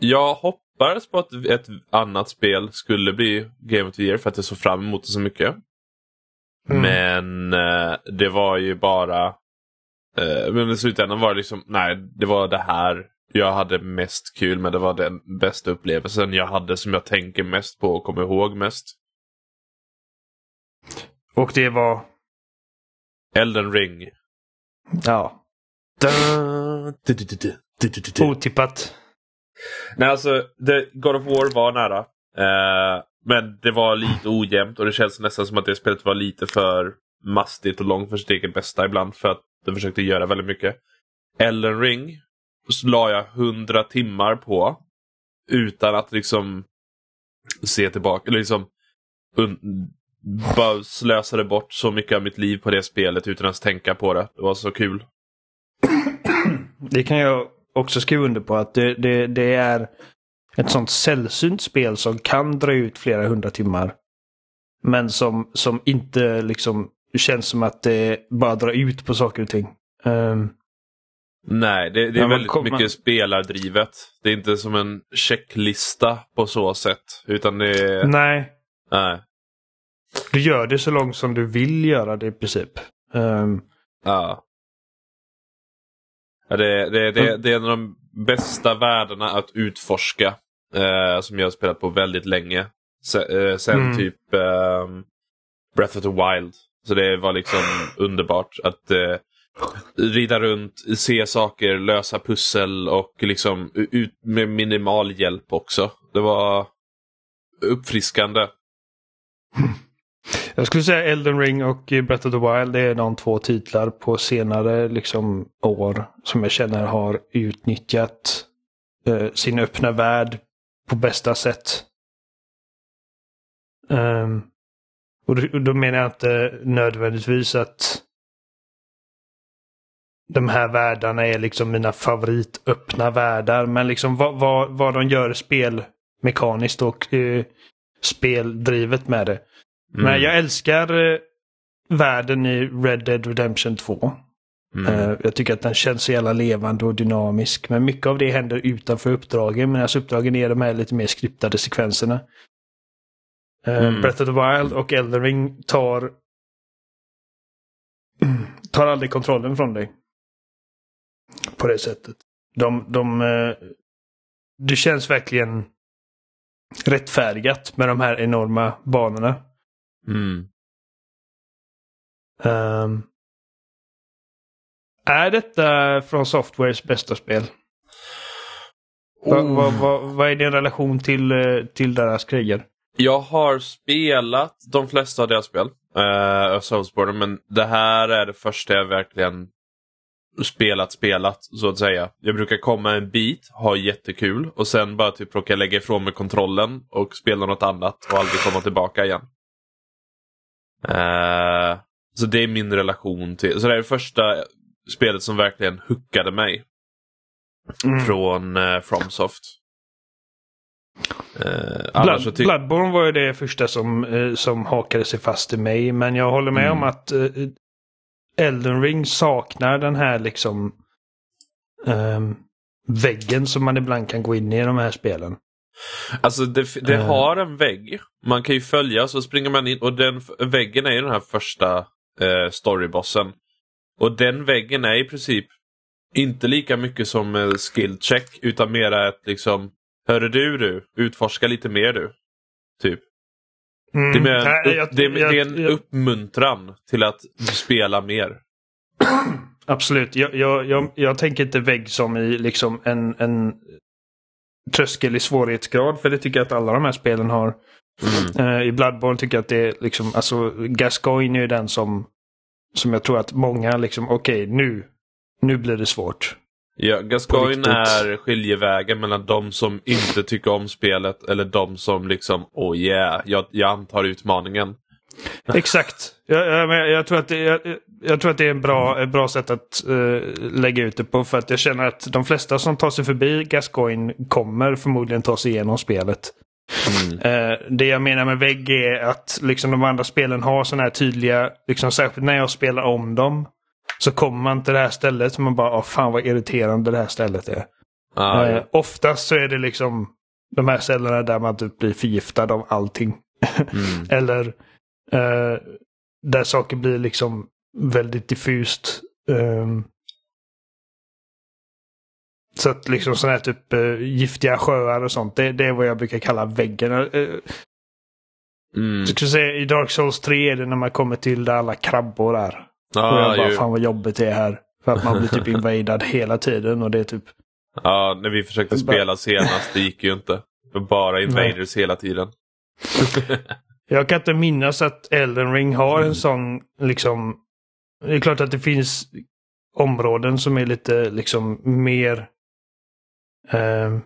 jag hoppades på att ett annat spel skulle bli Game of the Year för att jag såg fram emot det så mycket. Mm. Men eh, det var ju bara... Men i slutändan var det liksom, nej, det var det här jag hade mest kul med. Det var den bästa upplevelsen jag hade som jag tänker mest på och kommer ihåg mest. Och det var, Elden ring. ja, Da, du, du, du, otippat. Nej, alltså det, God of War var nära. Eh, men det var lite ojämnt och det känns nästan som att det spelet var lite för mastigt och långt för sitt eget bästa ibland för att det försökte göra väldigt mycket. Elden ring så la jag hundra timmar på utan att liksom se tillbaka. Eller liksom bara slösade bort så mycket av mitt liv på det spelet utan att ens tänka på det. Det var så kul. (clears throat) Det kan jag också skriva under på att det, det, det är ett sånt sällsynt spel som kan dra ut flera hundra timmar. Men som, som inte liksom känns som att det bara drar ut på saker och ting. Um, Nej, det, det är väldigt kom- mycket man- spelardrivet. Det är inte som en checklista på så sätt. Utan det är... nej, Nej. du gör det så långt som du vill göra det i princip. Ehm, Ja. Ja, det, det, det, Mm. det är en av de bästa världarna att utforska. Eh, som jag har spelat på väldigt länge. Se, eh, sen Mm. typ ehm, Breath of the Wild. Så det var liksom underbart att eh, rida runt, se saker, lösa pussel och liksom ut med minimal hjälp också. Det var uppfriskande. (laughs) Jag skulle säga Elden Ring och Breath of the Wild det är de två titlar på senare liksom, år som jag känner har utnyttjat eh, sin öppna värld på bästa sätt. Um, och, då, och då menar jag inte nödvändigtvis att de här världarna är liksom mina favoritöppna världar. Men liksom vad, vad, vad de gör spelmekaniskt och eh, speldrivet med det. Mm. Men jag älskar eh, världen i Red Dead Redemption 2. Mm. Eh, jag tycker att den känns så jävla levande och dynamisk. Men mycket av det händer utanför uppdragen. Medan uppdragen är de här lite mer skriptade sekvenserna. Eh, Mm. Breath of the Wild och Elden Ring tar (clears throat) tar aldrig kontrollen från dig. På det sättet. De, de, eh, det känns verkligen rättfärdigat med de här enorma banorna. Mm. Ehm, är detta från Softwares bästa spel? Va, Oh. va, va, vad är din relation till, eh, till deras grejer? Jag har spelat de flesta av deras spel. Uh, Soulsborne, men det här är det första jag verkligen spelat, spelat så att säga. Jag brukar komma en bit, ha jättekul och sen bara typ råka lägga ifrån mig kontrollen och spela något annat och aldrig komma tillbaka igen. Eh, så det är min relation till, så det är det första spelet som verkligen hookade mig från uh, Fromsoft. Uh, Blood, Bloodborne var ju det första som, som hakade sig fast i mig. Men jag håller med Mm. om att Elden Ring saknar den här liksom ehm, väggen som man ibland kan gå in i i de här spelen. Alltså det, det Eh. har en vägg. Man kan ju följa så springer man in och den väggen är ju den här första eh, storybossen. Och den väggen är i princip inte lika mycket som eh, skill check utan mera ett liksom Hörru du du, utforska lite mer du. Typ. Mm, Det är, mer en, nej, jag- det, är, det är jag- en jag- uppmuntran till att spela mer. (clears throat) absolut. Jag, jag, jag, jag tänker inte vägg som i liksom en, en tröskel i svårighetsgrad. För det tycker jag att alla de här spelen har. Mm. Eh, I Bloodborne tycker jag att det är liksom, alltså Gascoigne är ju den som, som jag tror att många liksom, okej nu, nu blir det svårt. Ja, Gascoigne är skiljevägen mellan de som inte tycker om spelet eller de som liksom, oh yeah, jag, jag antar utmaningen. (laughs) Exakt. Jag, jag, jag, tror att det, jag, jag tror att det är en bra, ett bra sätt att eh, lägga ut det på. För att jag känner att de flesta som tar sig förbi Gascoigne kommer förmodligen ta sig igenom spelet. Mm. Eh, det jag menar med vägg är att liksom de andra spelen har sådana här tydliga, liksom, särskilt när jag spelar om dem. Så kommer man till det här stället och man bara, åh fan vad irriterande det här stället är. Ah, Eh, ja. oftast så är det liksom de här ställena där man typ blir förgiftad av allting. Mm. (laughs) Eller eh, där saker blir liksom väldigt diffust. ehm. så att liksom sådana här typ eh, giftiga sjöar och sånt, det, det är vad jag brukar kalla väggen. Uh, Mm. skulle säga, I Dark Souls 3 är det när man kommer till där alla krabbor är. Och Ah, jag bara, ju. fan vad jobbigt det är här. För att man blir typ (laughs) invadad hela tiden och det är typ... Ja, när vi försökte spela senast, det gick ju inte. Bara invaders hela tiden. (laughs) Jag kan inte minnas att Elden Ring har en sån liksom... Det är klart att det finns områden som är lite liksom mer... Eh,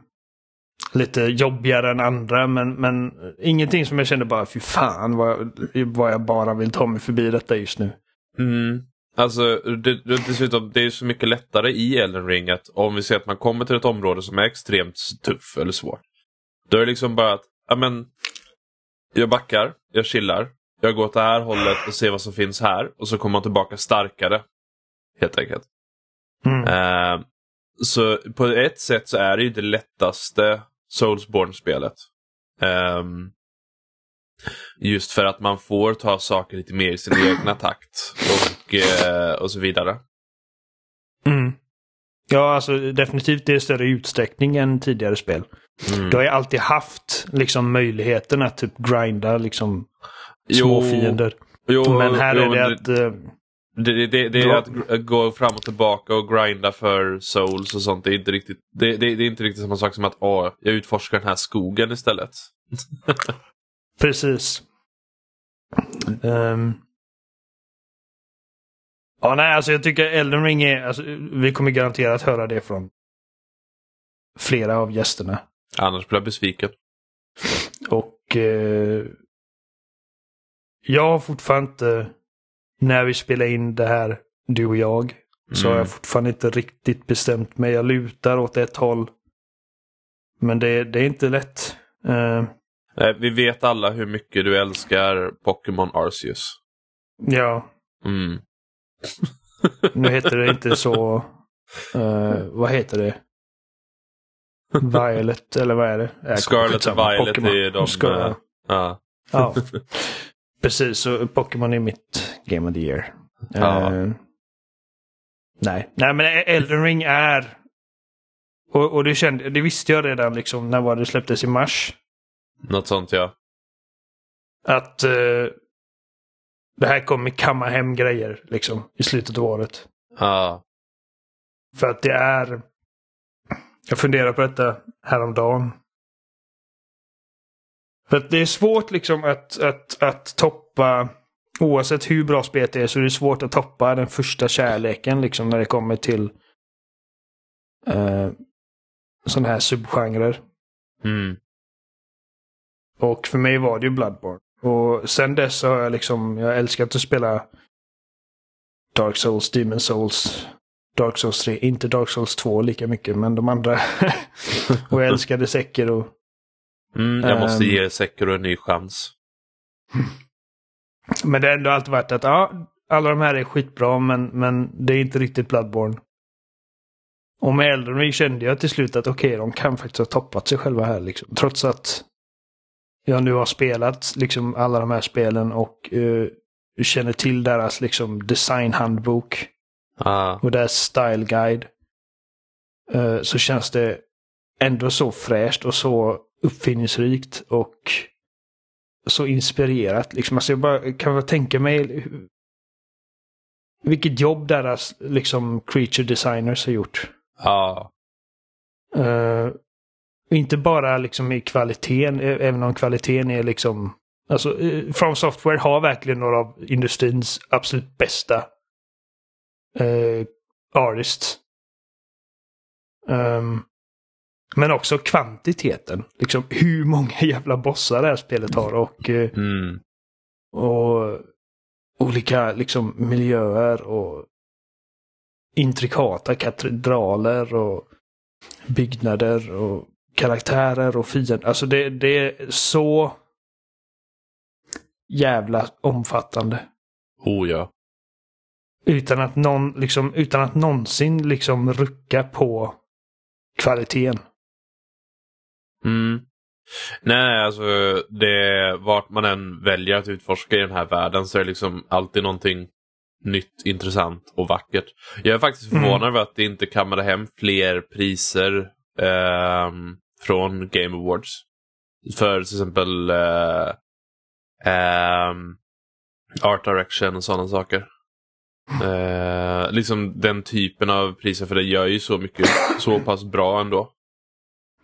lite jobbigare än andra men, men ingenting som jag kände bara fy fan vad, vad jag bara vill ta mig förbi detta just nu. Mm. Alltså, det, det, dessutom, det är så mycket lättare i Elden Ring att om vi säger att man kommer till ett område som är extremt tuff eller svårt. Då är det liksom bara att, ja men, jag backar, jag chillar, jag går åt det här hållet och ser vad som finns här och så kommer man tillbaka starkare. Helt enkelt. Mm. Eh, så på ett sätt så är det ju det lättaste Soulsborne-spelet. Ehm, just för att man får ta saker lite mer i sin (clears throat) egna takt och, eh, och så vidare. Mm. Ja, alltså definitivt i större utsträckning än tidigare spel. Mm. Du har ju alltid haft liksom möjligheten att typ grinda liksom små Jo, fiender. Jo, Men här jo, är det att... eh, Det, det, det är Ja. att gr- gå fram och tillbaka och grinda för souls och sånt. Det är inte riktigt, det, det, det är inte riktigt samma sak som att åh, jag utforskar den här skogen istället. (laughs) Precis. Ehm. Ja, nej, alltså jag tycker Elden Ring är... Alltså, vi kommer garanterat höra det från flera av gästerna. Annars blir jag besviken. Och eh, jag har fortfarande inte, när vi spelar in det här, du och jag, så har Mm. jag fortfarande inte riktigt bestämt mig. Jag lutar åt ett håll. Men det, det är inte lätt. Eh, Vi vet alla hur mycket du älskar Pokémon Arceus. ja, Mm. nu heter det inte så... eh, vad heter det? Violet, eller vad är det? Äh, Scarlet och. Violet Pokémon. är de... Scar- eh, ja. Ja. Precis, så Pokémon är mitt Game of the Year. Ja. Eh, nej. nej, men Elden Ring är... Och, och det, kände, det visste jag redan liksom när var det släpptes i mars. Något sånt ja. Att eh, det här kommer kamma hem grejer liksom i slutet av året. Ja. För att det är... Jag funderar på detta häromdagen. För att det är svårt liksom att, att, att toppa, oavsett hur bra spelet är, så är det svårt att toppa den första kärleken liksom när det kommer till eh, sådana här subgenrer. Mm. Och för mig var det ju Bloodborne. Och sen dess så har jag liksom, jag älskat att spela Dark Souls, Demon Souls, Dark Souls 3. Inte Dark Souls 2 lika mycket, men de andra. (laughs) och jag älskade Sekiro. Mm, jag måste Ehm. ge Sekiro en ny chans. (laughs) Men det har ändå alltid varit att ja, alla de här är skitbra, men, men det är inte riktigt Bloodborne. Och med Elden Ring kände jag till slut att okej, de kan faktiskt ha toppat sig själva här. Liksom. Trots att jag nu har spelat liksom, alla de här spelen och eh, känner till deras liksom, designhandbok Ja. och deras style guide. eh, så känns det ändå så fräscht och så uppfinningsrikt och så inspirerat. Liksom. Alltså jag bara kan bara tänka mig vilket jobb deras liksom creature designers har gjort. Ja. Uh, inte bara liksom i kvaliteten, ä- även om kvaliteten är liksom... Alltså, uh, From Software har verkligen några av industrins absolut bästa uh, artists. Um, men också kvantiteten. Liksom hur många (laughs) jävla bossar det här spelet har och, eh, Mm. och olika liksom miljöer och intrikata katedraler och byggnader och karaktärer och fiender. Alltså det, det är så jävla omfattande. Oh ja. Utan att, någon, liksom, utan att någonsin liksom rucka på kvaliteten. Mm. Nej, alltså det, vart man än väljer att utforska i den här världen så är det liksom alltid någonting nytt, intressant och vackert. Jag är faktiskt Mm. förvånad över att det inte kammade hem fler priser ehm, från Game Awards. För till exempel eh, ehm, Art Direction och sådana saker. Eh, liksom den typen av priser, för det gör ju så mycket, så pass bra ändå.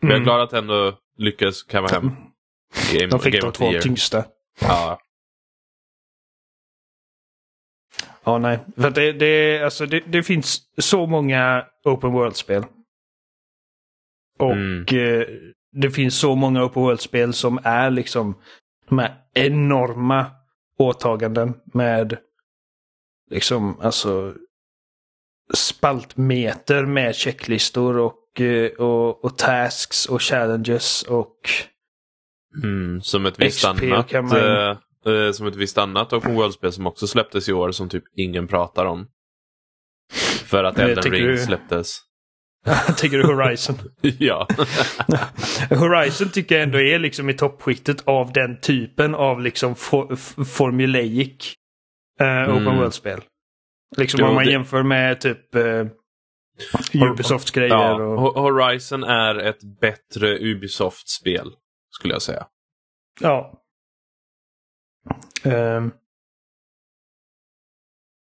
Men jag är Mm. glad att ändå lyckades kamma hem Game, De fick Game de två tyngsta. Ja. Ja, nej. För det, det, alltså, det, det finns så många open world-spel. Och Mm. eh, det finns så många open world-spel som är liksom de här enorma åtaganden med liksom alltså spaltmeter med checklistor och, eh, och, och tasks och challenges och Mm, som ett visst XP annat kan man- eh, eh, som ett visst annat Open World-spel som också släpptes i år som typ ingen pratar om. För att Elden Ring du- släpptes. (laughs) Tänker du Horizon? (laughs) ja. (laughs) Horizon tycker jag ändå är liksom i toppskiktet av den typen av liksom for, formulaic open Mm. world-spel. Liksom Jo, om man det- jämför med typ eh, Ubisofts grejer. ja. Och, Ho- Horizon är ett bättre Ubisoft-spel, skulle jag säga. ja. Ehm.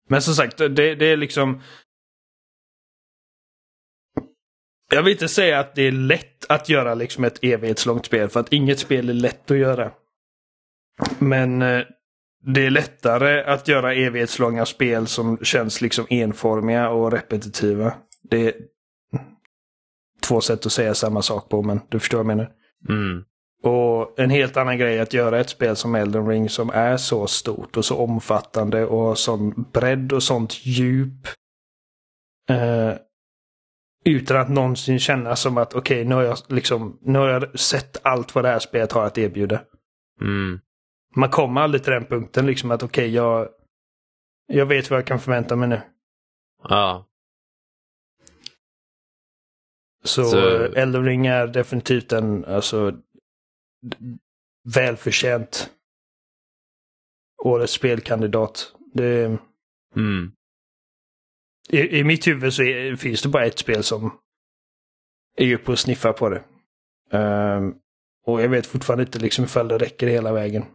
men som sagt, det, det är liksom... Jag vill inte säga att det är lätt att göra liksom ett evighetslångt spel, för att inget spel är lätt att göra. Men eh, det är lättare att göra evighetslånga spel som känns liksom enformiga och repetitiva. Det är två sätt att säga samma sak på, men du förstår vad jag menar. Mm. Och en helt annan grej att göra ett spel som Elden Ring som är så stort och så omfattande och har sån bredd och sånt djup. Eh, utan att någonsin känna som att okej, nu har jag liksom, nu har jag sett allt vad det här spelet har att erbjuda. Mm. Man kommer aldrig till den punkten liksom att okej, jag, jag vet vad jag kan förvänta mig nu. Ja. Så, Så- eh, Elden Ring är definitivt en alltså, välförtjänt årets spelkandidat. Det, Mm. I, I mitt huvud så är, finns det bara ett spel som är uppe och sniffar på det. Ehm, och jag vet fortfarande inte liksom ifall det räcker hela vägen.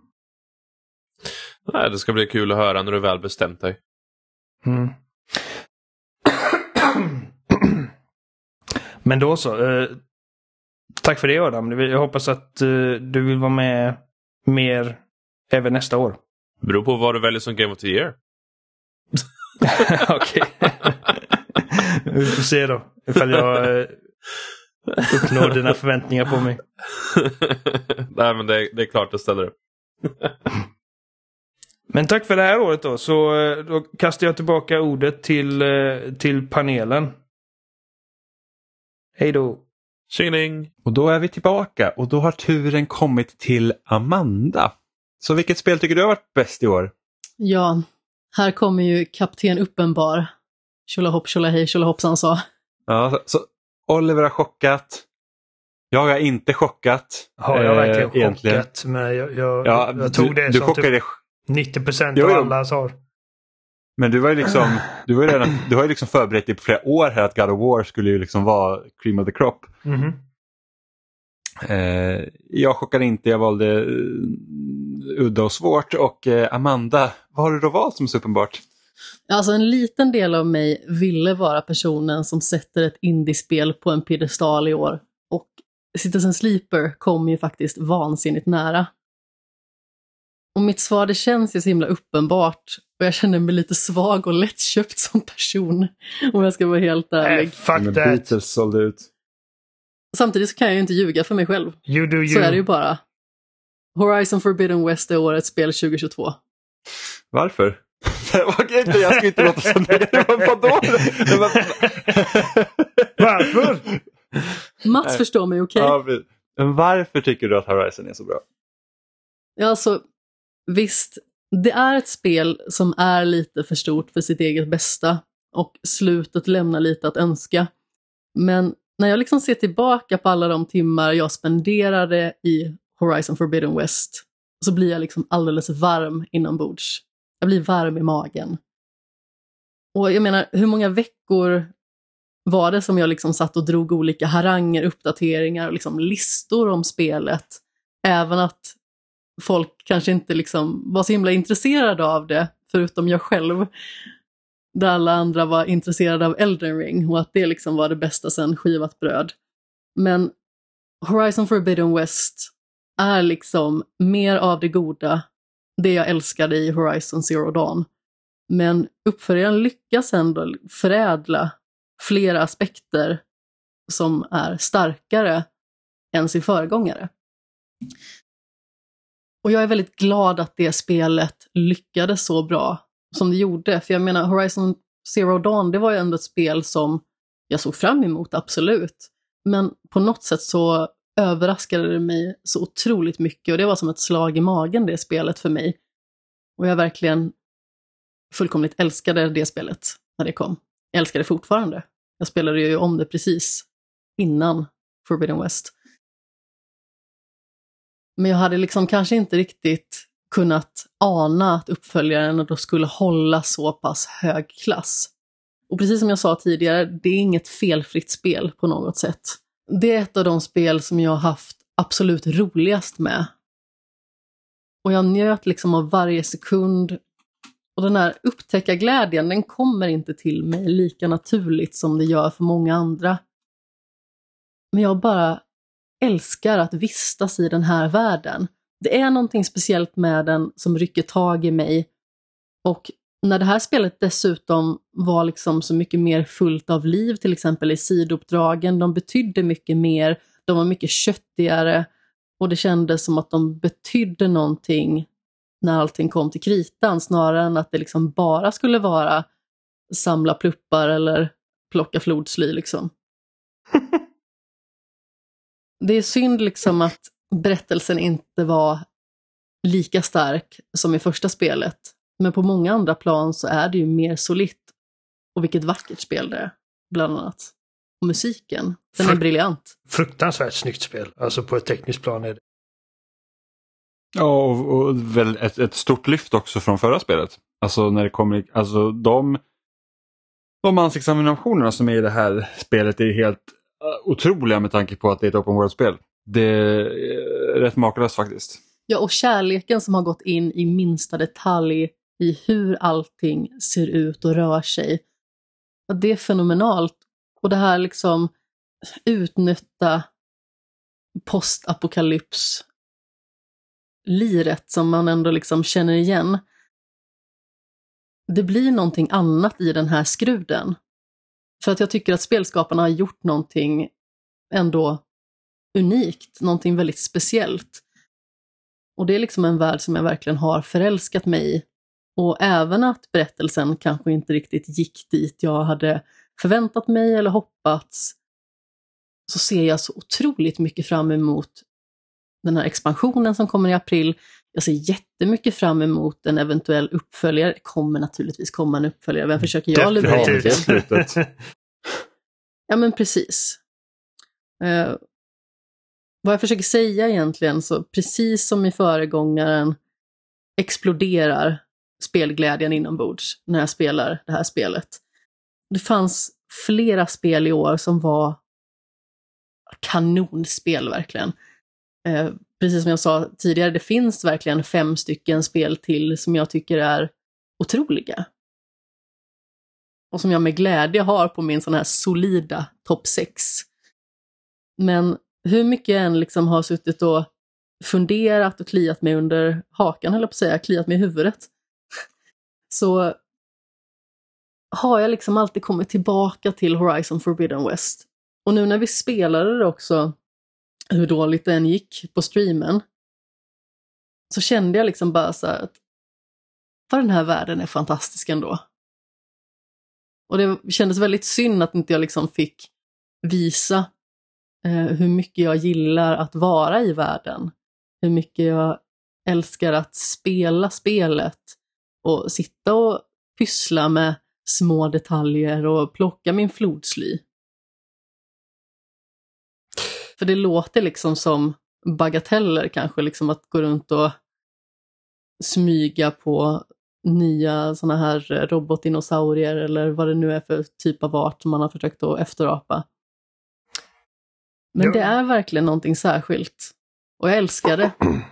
Nej, det ska bli kul att höra när du väl bestämt dig. Mm. (clears throat) Men då så. Eh, tack för det Adam. Jag hoppas att eh, du vill vara med mer även nästa år. Beror på vad du väljer som Game of the Year. (laughs) Okej. Vi får se då. Ifall jag eh, uppnår dina förväntningar på mig. (laughs) Nej, men det, det är klart jag ställer upp. (laughs) Men tack för det här året då. Så eh, då kastar jag tillbaka ordet till, eh, till panelen. Hej då. Tjingeling! Och då är vi tillbaka och då har turen kommit till Amanda. Så vilket spel tycker du har varit bäst i år? Ja, här kommer ju Kapten Uppenbar. Tjolahopp, tjolahej, tjolahoppsan sa. Ja, så, Oliver har chockat. Jag har inte chockat. Har jag eh, verkligen egentligen. chockat? Men jag, jag, Ja, jag tog du, det du som typ 90 procent av alla har. men du var ju liksom, du, var ju redan, du har ju liksom förberett dig på flera år här att God of War skulle ju liksom vara cream of the crop. Mhm. Eh, jag chockade inte, jag valde eh, udda och svårt och eh, Amanda, vad har du då valt som är så uppenbart? Alltså en liten del av mig ville vara personen som sätter ett indiespel på en piedestal i år. Och Citizen Sleeper kom ju faktiskt vansinnigt nära. Och mitt svar det känns ju så himla uppenbart och jag känner mig lite svag och lättköpt som person. Om jag ska vara helt ärlig. Äh, fuck that. Beatles sålde ut. Samtidigt så kan jag ju inte ljuga för mig själv. You do you. Så är det ju bara. Horizon Forbidden West är årets spel 2022. Varför? (laughs) Okej, inte, jag ska inte låta som det. Vadå? Varför? Mats Nej. förstår mig okej. Ja, men- Men varför tycker du att Horizon är så bra? Ja, alltså, visst, det är ett spel som är lite för stort för sitt eget bästa och slutet lämnar lite att önska. Men när jag liksom ser tillbaka på alla de timmar jag spenderade i Horizon Forbidden West så blir jag liksom alldeles varm inombords. Jag blir varm i magen. Och jag menar, hur många veckor var det som jag liksom satt och drog olika haranger, uppdateringar och liksom listor om spelet. Även att folk kanske inte liksom var så himla intresserade av det, förutom jag själv. Där alla andra var intresserade av Elden Ring och att det liksom var det bästa sen skivat bröd. Men Horizon Forbidden West är liksom mer av det goda, det jag älskade i Horizon Zero Dawn. Men uppföljaren lyckas ändå förädla flera aspekter som är starkare än sin föregångare. Och jag är väldigt glad att det spelet lyckades så bra som det gjorde. För jag menar, Horizon Zero Dawn, det var ju ändå ett spel som jag såg fram emot, absolut. Men på något sätt så överraskade det mig så otroligt mycket och det var som ett slag i magen det spelet för mig. Och jag verkligen fullkomligt älskade det spelet när det kom. Jag älskar det fortfarande. Jag spelade ju om det precis innan Forbidden West. Men jag hade liksom kanske inte riktigt kunnat ana att uppföljaren då skulle hålla så pass hög klass. Och precis som jag sa tidigare, det är inget felfritt spel på något sätt. Det är ett av de spel som jag har haft absolut roligast med. Och jag njöt liksom av varje sekund. Och den här upptäckarglädjen, den kommer inte till mig lika naturligt som det gör för många andra. Men jag bara älskar att vistas i den här världen. Det är någonting speciellt med den som rycker tag i mig. Och när det här spelet dessutom var liksom så mycket mer fullt av liv, till exempel i sidouppdragen, de betydde mycket mer, de var mycket köttigare och det kändes som att de betydde någonting när allting kom till kritan, snarare än att det liksom bara skulle vara samla pluppar eller plocka flodsly liksom. (laughs) Det är synd liksom att berättelsen inte var lika stark som i första spelet. Men på många andra plan så är det ju mer solitt. Och vilket vackert spel det är, bland annat. Och musiken, den är briljant. Fruktansvärt snyggt spel. Alltså på ett tekniskt plan är det. Ja, och, och väl ett, ett stort lyft också från förra spelet. Alltså när det kommer, alltså de, de ansiktsanimationerna som är i det här spelet är helt eh, otroliga med tanke på att det är ett open world-spel. Det är rätt makalöst faktiskt. Ja, och kärleken som har gått in i minsta detalj i hur allting ser ut och rör sig. Ja, Det är fenomenalt. Och det här liksom utnötta postapokalyps liret som man ändå liksom känner igen. Det blir någonting annat i den här skruden. För att jag tycker att spelskaparna har gjort någonting ändå unikt, någonting väldigt speciellt. Och det är liksom en värld som jag verkligen har förälskat mig i. Och även att berättelsen kanske inte riktigt gick dit jag hade förväntat mig eller hoppats, så ser jag så otroligt mycket fram emot den här expansionen som kommer i april. Jag ser jättemycket fram emot en eventuell uppföljare. Det kommer naturligtvis komma en uppföljare. Vem försöker jag lura egentligen? Ja, men precis. Vad jag försöker säga egentligen, så precis som i föregångaren exploderar spelglädjen inombords när jag spelar det här spelet. Det fanns flera spel i år som var kanonspel verkligen. Eh, precis som jag sa tidigare, det finns verkligen fem stycken spel till som jag tycker är otroliga. och som jag med glädje har på min sån här solida topp 6. Men hur mycket jag än liksom har suttit och funderat och kliat mig under hakan, höll jag på att säga, kliat mig i huvudet, (laughs) så har jag liksom alltid kommit tillbaka till Horizon Forbidden West. Och nu när vi spelade det också, hur dåligt det än gick på streamen, så kände jag liksom bara så här att vad den här världen är fantastisk ändå. Och det kändes väldigt synd att inte jag liksom fick visa Eh, hur mycket jag gillar att vara i världen. Hur mycket jag älskar att spela spelet och sitta och pyssla med små detaljer och plocka min flodsly. För det låter liksom som bagateller kanske, liksom att gå runt och smyga på nya sådana här eh, robotdinosaurier eller vad det nu är för typ av art man har försökt att efterapa. Men Ja. det är verkligen någonting särskilt. Och jag älskar det. (clears throat)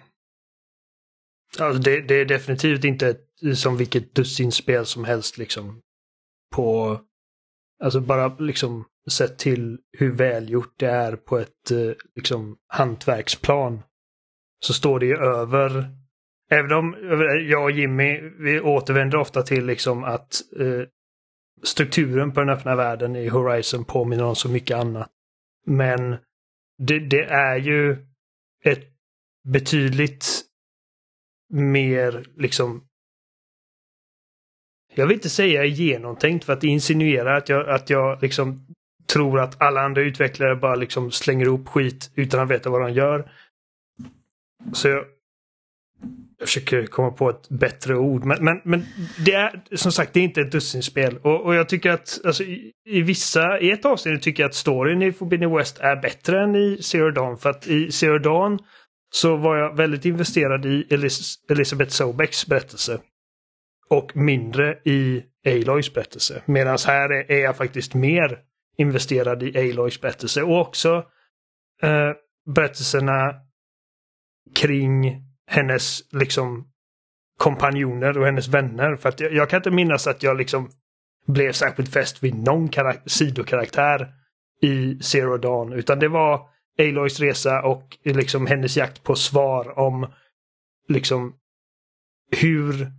Alltså det, det är definitivt inte ett, som vilket dussinspel som helst liksom. På, alltså bara liksom sett till hur välgjort det är på ett eh, liksom hantverksplan. Så står det ju över, även om eh, jag och Jimmy, vi återvänder ofta till liksom att eh, strukturen på den öppna världen i Horizon påminner om så mycket annat. Men det, det är ju ett betydligt mer liksom jag vill inte säga genomtänkt för att insinuera att jag, att jag liksom tror att alla andra utvecklare bara liksom slänger ihop skit utan att veta vad de gör. Så jag, jag försöker komma på ett bättre ord. Men, men, men det är som sagt det är inte ett dussinspel. Och, och jag tycker att alltså, i, i vissa, i ett avseende tycker jag att storyn i Forbidden West är bättre än i Zero Dawn. För att i Zero Dawn så var jag väldigt investerad i Elis Elisabeth Sobecks berättelse. Och mindre i Aloys berättelse. Medan här är, är jag faktiskt mer investerad i Aloys berättelse. Och också eh, berättelserna kring hennes liksom kompanjoner och hennes vänner. För att jag, jag kan inte minnas att jag liksom blev särskilt fäst vid någon sidokaraktär i Zero Dawn. Utan det var Aloys resa och liksom hennes jakt på svar om liksom hur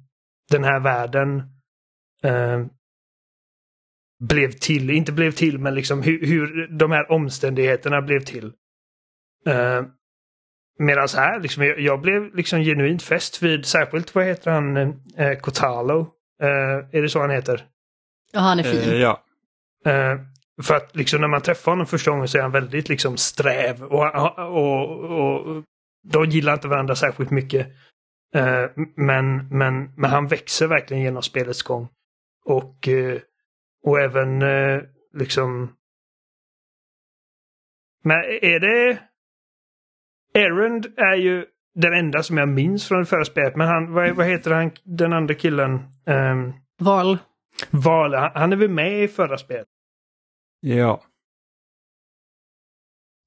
den här världen eh, blev till. Inte blev till, men liksom hur, hur de här omständigheterna blev till. Eh, Medan här, liksom, jag, jag blev liksom genuint fäst vid, särskilt vad heter han, eh, Kotalo? Eh, är det så han heter? Ja, han är fin. Eh, ja. Eh, för att liksom när man träffar honom första gången så är han väldigt liksom sträv och, och, och, och de gillar inte varandra särskilt mycket. Eh, men, men, men han växer verkligen genom spelets gång. Och, eh, och även eh, liksom... Men är det... Erend är ju den enda som jag minns från det förra spelet. Men han, vad, vad heter han, den andra killen? Um, Val. Val, han, han är väl med i förra spelet? ja.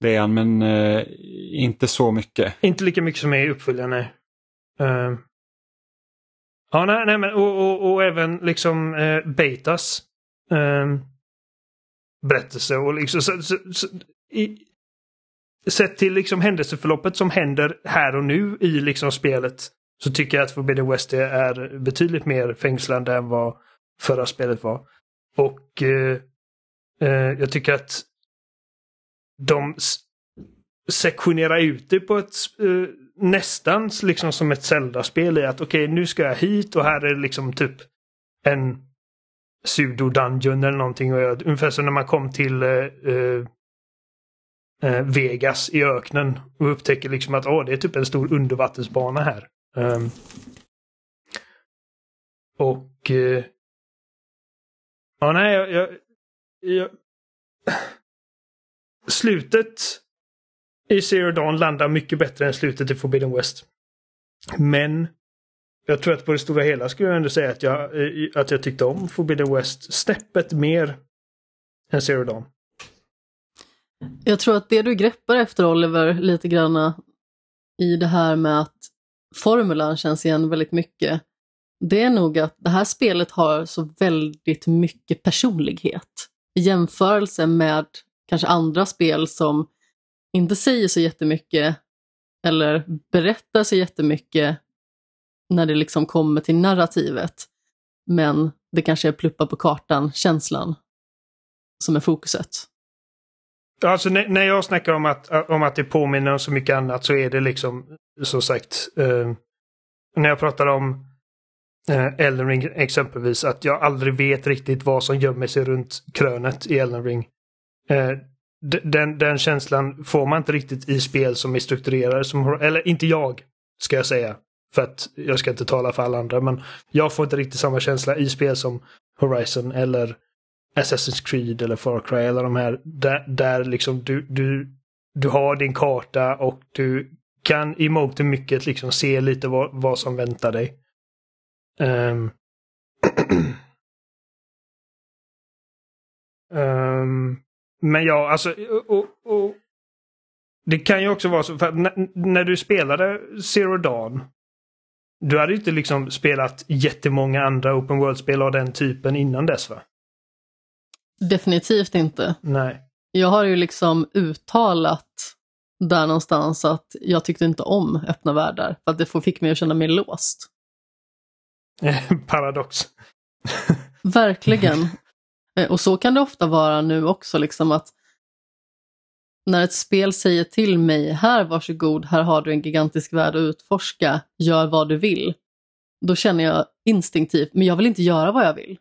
Det är han, men eh, inte så mycket. Inte lika mycket som är i uppföljaren. Ehm. ja, nej, nej men och, och, och även liksom uh, Betas um, berättelse och liksom så, så, så, i, Sett till liksom händelseförloppet som händer här och nu i liksom spelet så tycker jag att Forbidden West är betydligt mer fängslande än vad förra spelet var. Och eh, eh, jag tycker att de sektionerar ut det på ett eh, nästan liksom som ett Zelda-spel i att okej, nu ska jag hit och här är det liksom typ en pseudo-dungeon eller någonting. Och jag, ungefär som när man kom till eh, eh, eh, Vegas i öknen och upptäcker liksom att oh, det är typ en stor undervattensbana här. Um, och... Eh, ja, nej, jag, jag, jag... (clears throat) Slutet i Zero Dawn landar mycket bättre än slutet i Forbidden West. Men jag tror att på det stora hela skulle jag ändå säga att jag, eh, att jag tyckte om Forbidden West snäppet mer än Zero Dawn. Jag tror att det du greppar efter Oliver lite grann i det här med att formulan känns igen väldigt mycket. det är nog att det här spelet har så väldigt mycket personlighet i jämförelse med kanske andra spel som inte säger så jättemycket eller berättar så jättemycket när det liksom kommer till narrativet. Men det kanske är pluppa på kartan-känslan som är fokuset. Alltså när, när jag snackar om att, eh, om att det påminner om så mycket annat så är det liksom, som sagt, eh, när jag pratar om eh, Elden Ring exempelvis, att jag aldrig vet riktigt vad som gömmer sig runt krönet i Elden Ring. Eh, den, den känslan får man inte riktigt i spel som är strukturerade, som, eller inte jag, ska jag säga. För att jag ska inte tala för alla andra, men jag får inte riktigt samma känsla i spel som Horizon eller Assassin's Creed eller Far Cry eller de här där, där liksom du, du, du har din karta och du kan i mångt och mycket liksom se lite vad, vad som väntar dig. Um. um. (clears throat) men ja, alltså och, och, och, det kan ju också vara så, för att när, när du spelade Zero Dawn du hade ju inte liksom spelat jättemånga andra open world-spel av den typen innan dess va? Definitivt inte. Nej. Jag har ju liksom uttalat där någonstans att jag tyckte inte om öppna världar för att det fick mig att känna mig låst. (laughs) Paradox. Verkligen. (laughs) Eh, Och så kan det ofta vara nu också, liksom att när ett spel säger till mig, här varsågod, här har du en gigantisk värld att utforska, gör vad du vill. Då känner jag instinktivt, men jag vill inte göra vad jag vill.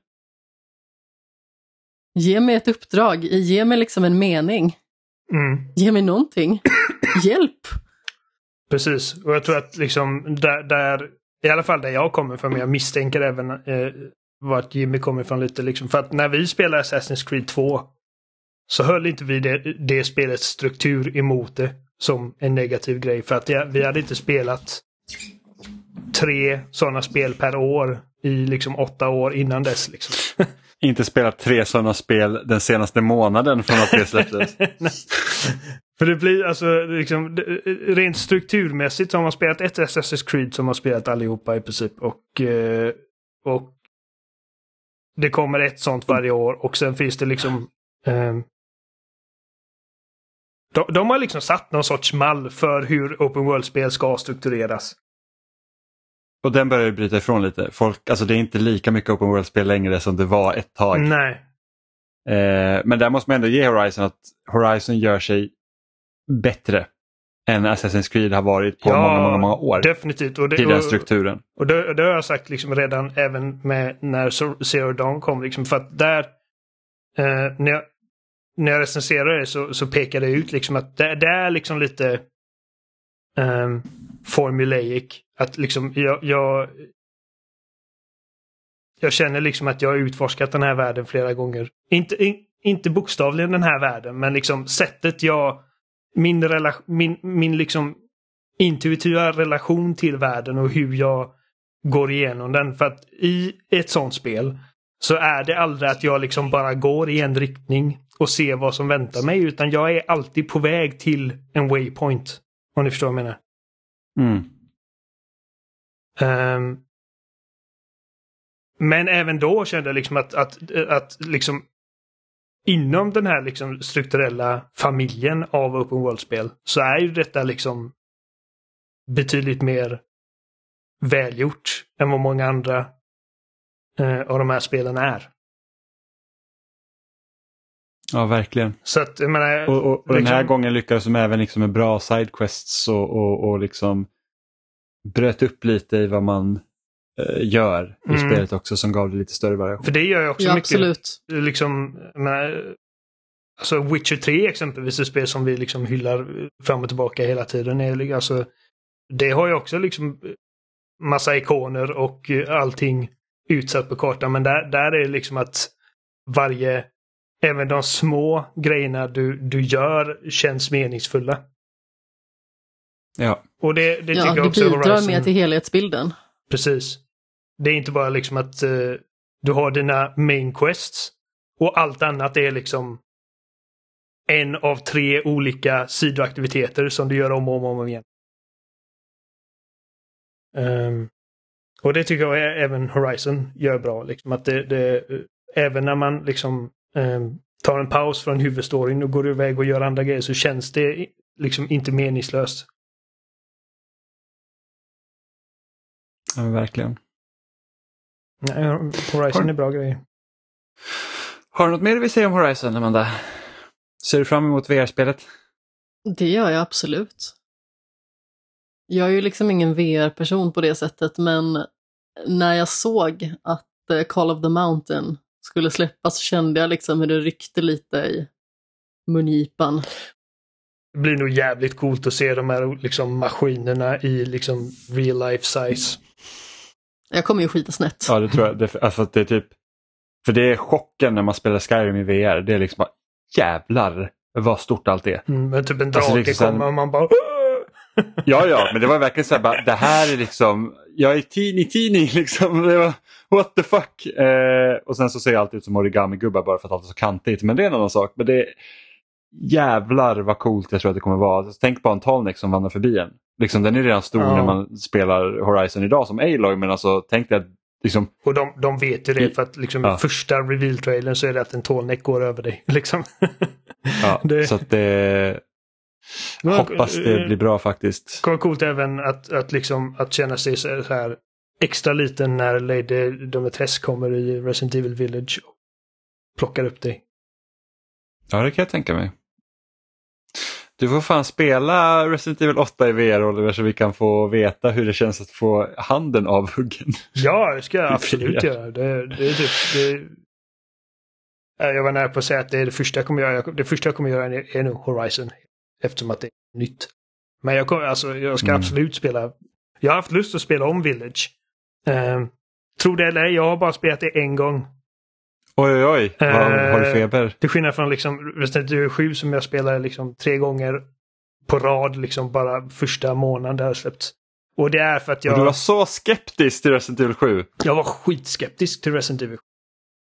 Ge mig ett uppdrag, ge mig liksom en mening, Mm, ge mig någonting. (coughs) Hjälp! precis. Och jag tror att liksom där, där, i alla fall där jag kommer ifrån, men jag misstänker även eh, vart Jimmy kommer ifrån lite liksom. För att när vi spelade Assassin's Creed 2 så höll inte vi det, det spelets struktur emot det som en negativ grej. För att jag, vi hade inte spelat tre sådana spel per år i liksom åtta år innan dess. Liksom. (laughs) Inte spelat tre sådana spel den senaste månaden från att det släpptes. (laughs) För det blir alltså liksom rent strukturmässigt så har man spelat ett Assassin's Creed som har spelat allihopa i princip. Och, eh, och det kommer ett sånt varje år och sen finns det liksom ehm, de, de har liksom satt någon sorts mall för hur Open World-spel ska struktureras. Och den börjar ju bryta ifrån lite. Folk, alltså det är inte lika mycket open world-spel längre som det var ett tag. Nej. Eh, men där måste man ändå ge Horizon att Horizon gör sig bättre än Assassin's Creed har varit på Ja, många, många, många år. Definitivt. Och det, I den strukturen. Och det, det har jag sagt liksom redan även med när Zero Dawn kom. Liksom, för att där, eh, när, jag, när jag recenserar det så, så pekar det ut liksom att det, det är liksom lite um, formulaic. Att liksom jag, jag, jag känner liksom att jag har utforskat den här världen flera gånger. Inte, in, inte bokstavligen den här världen, men liksom sättet jag... Min, rela- min, min liksom intuitiva relation till världen och hur jag går igenom den. För att i ett sånt spel så är det aldrig att jag liksom bara går i en riktning och ser vad som väntar mig. Utan jag är alltid på väg till en waypoint. Om ni förstår vad jag menar. Mm. Ehm, men även då kände jag liksom att, att, att liksom inom den här liksom strukturella familjen av open world-spel så är ju detta liksom betydligt mer välgjort än vad många andra eh, av de här spelen är. Ja, verkligen. Så att, menar, Och, och, och den här liksom- gången lyckades de även liksom med bra sidequests och, och, och liksom bröt upp lite i vad man eh, gör i Mm. spelet också som gav det lite större variation. För det gör ju också Ja, mycket. absolut. liksom, menar, alltså Witcher 3 exempelvis, ett spel som vi liksom hyllar fram och tillbaka hela tiden. Är, alltså, det har ju också liksom massa ikoner och allting utsatt på kartan. Men där, där är det liksom att varje, även de små grejerna du, du gör känns meningsfulla. Ja. Och det, det tycker Ja, jag det också bidrar Horizon... mer till helhetsbilden. Precis. Det är inte bara liksom att eh, du har dina main quests och allt annat är liksom en av tre olika sidoaktiviteter som du gör om och om, och om igen. Ehm, Och det tycker jag även Horizon gör bra. Liksom, att det, det, eh, även när man liksom eh, tar en paus från huvudstoryn och går iväg och gör andra grejer så känns det liksom inte meningslöst. Ja, men verkligen. Nej, Horizon Har- är bra grejer. Har du något mer du vill säga om Horizon, Amanda? Ser du fram emot VR-spelet? Det gör jag absolut. Jag är ju liksom ingen VR-person på det sättet, men när jag såg att eh, Call of the Mountain skulle släppas så kände jag liksom hur det ryckte lite i mungipan. Det blir nog jävligt coolt att se de här liksom, maskinerna i liksom real life size. Jag kommer ju skita snett. Ja, det tror jag. Det, alltså, det är typ, för det är chocken när man spelar Skyrim i VR. Det är liksom bara jävlar vad stort allt är. Mm, men typ en Alltså, drake är liksom kommer och man bara Ja, ja, men det var verkligen så här, bara, det här är liksom, jag är teeny teeny liksom. Det var, what the fuck. Eh, och sen så ser allt ut som origami-gubbar bara för att allt är så kantigt. Men det är en annan sak. Men det är, jävlar vad coolt jag tror att det kommer vara. Alltså, tänk bara en Tallneck som vandrar förbi en. Liksom, den är redan stor Ja. när man spelar Horizon idag som Aloy. Men alltså tänk dig att liksom, Och de, de vet ju det för att liksom Ja. i första reveal-trailern så är det att en tallneck går över dig. (laughs) Liksom. ja, (laughs) Det- så att det, hoppas det eh, blir bra faktiskt. Coolt även att, att, liksom, att känna sig så här extra liten när Lady Dimitrescu kommer i Resident Evil Village och plockar upp dig. Ja, det kan jag tänka mig. Du får fan spela Resident Evil 8 i VR Oliver så vi kan få veta hur det känns att få handen avhuggen. Ja, det ska jag Det (laughs) absolut göra. Det, det typ, det, Ja, jag var nära på att säga att det är det första jag kommer göra. Det första jag kommer göra är, är nog Horizon. Eftersom att det är nytt. Men jag, kommer, alltså, jag ska Mm. absolut spela. Jag har haft lust att spela om Village. Uh, tror det eller ej, jag har bara spelat det en gång. Oj, oj, oj. Eh, Har du feber? Till skillnad från liksom Resident Evil 7 som jag spelade liksom tre gånger på rad liksom bara första månaden det har släppts. Och det är för att Och Du jag, var så skeptisk till Resident Evil 7. jag var skitskeptisk till Resident Evil.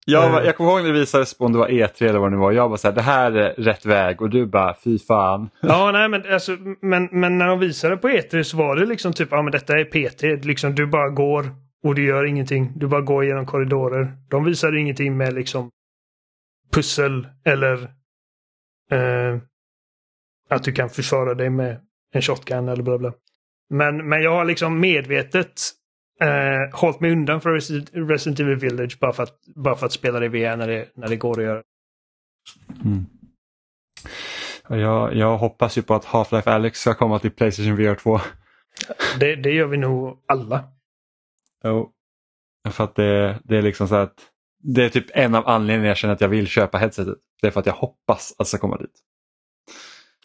Jag, var, Eh. jag kommer ihåg när det visades på om det var E3 eller vad det nu var. Jag var så här, det här är rätt väg och du bara, fy fan. (laughs) Ja, nej men alltså, men, men när de visade på E3 så var det liksom typ, ja men detta är PT, liksom du bara går och du gör ingenting. Du bara går genom korridorer. De visade ingenting med liksom pussel eller eh, att du kan försvara dig med en shotgun eller bla bla. Men, men jag har liksom medvetet eh, hållit mig undan från Resident, Evil Village bara för att, bara för att spela det i VR när det, när det går att göra. Och Jag, jag hoppas ju på att Half-Life Alyx ska komma till Playstation VR 2. Det, det gör vi nog alla. Jo. För att det, det är liksom så att det är typ en av anledningarna jag känner att jag vill köpa headsetet. Det är för att jag hoppas att ska komma dit.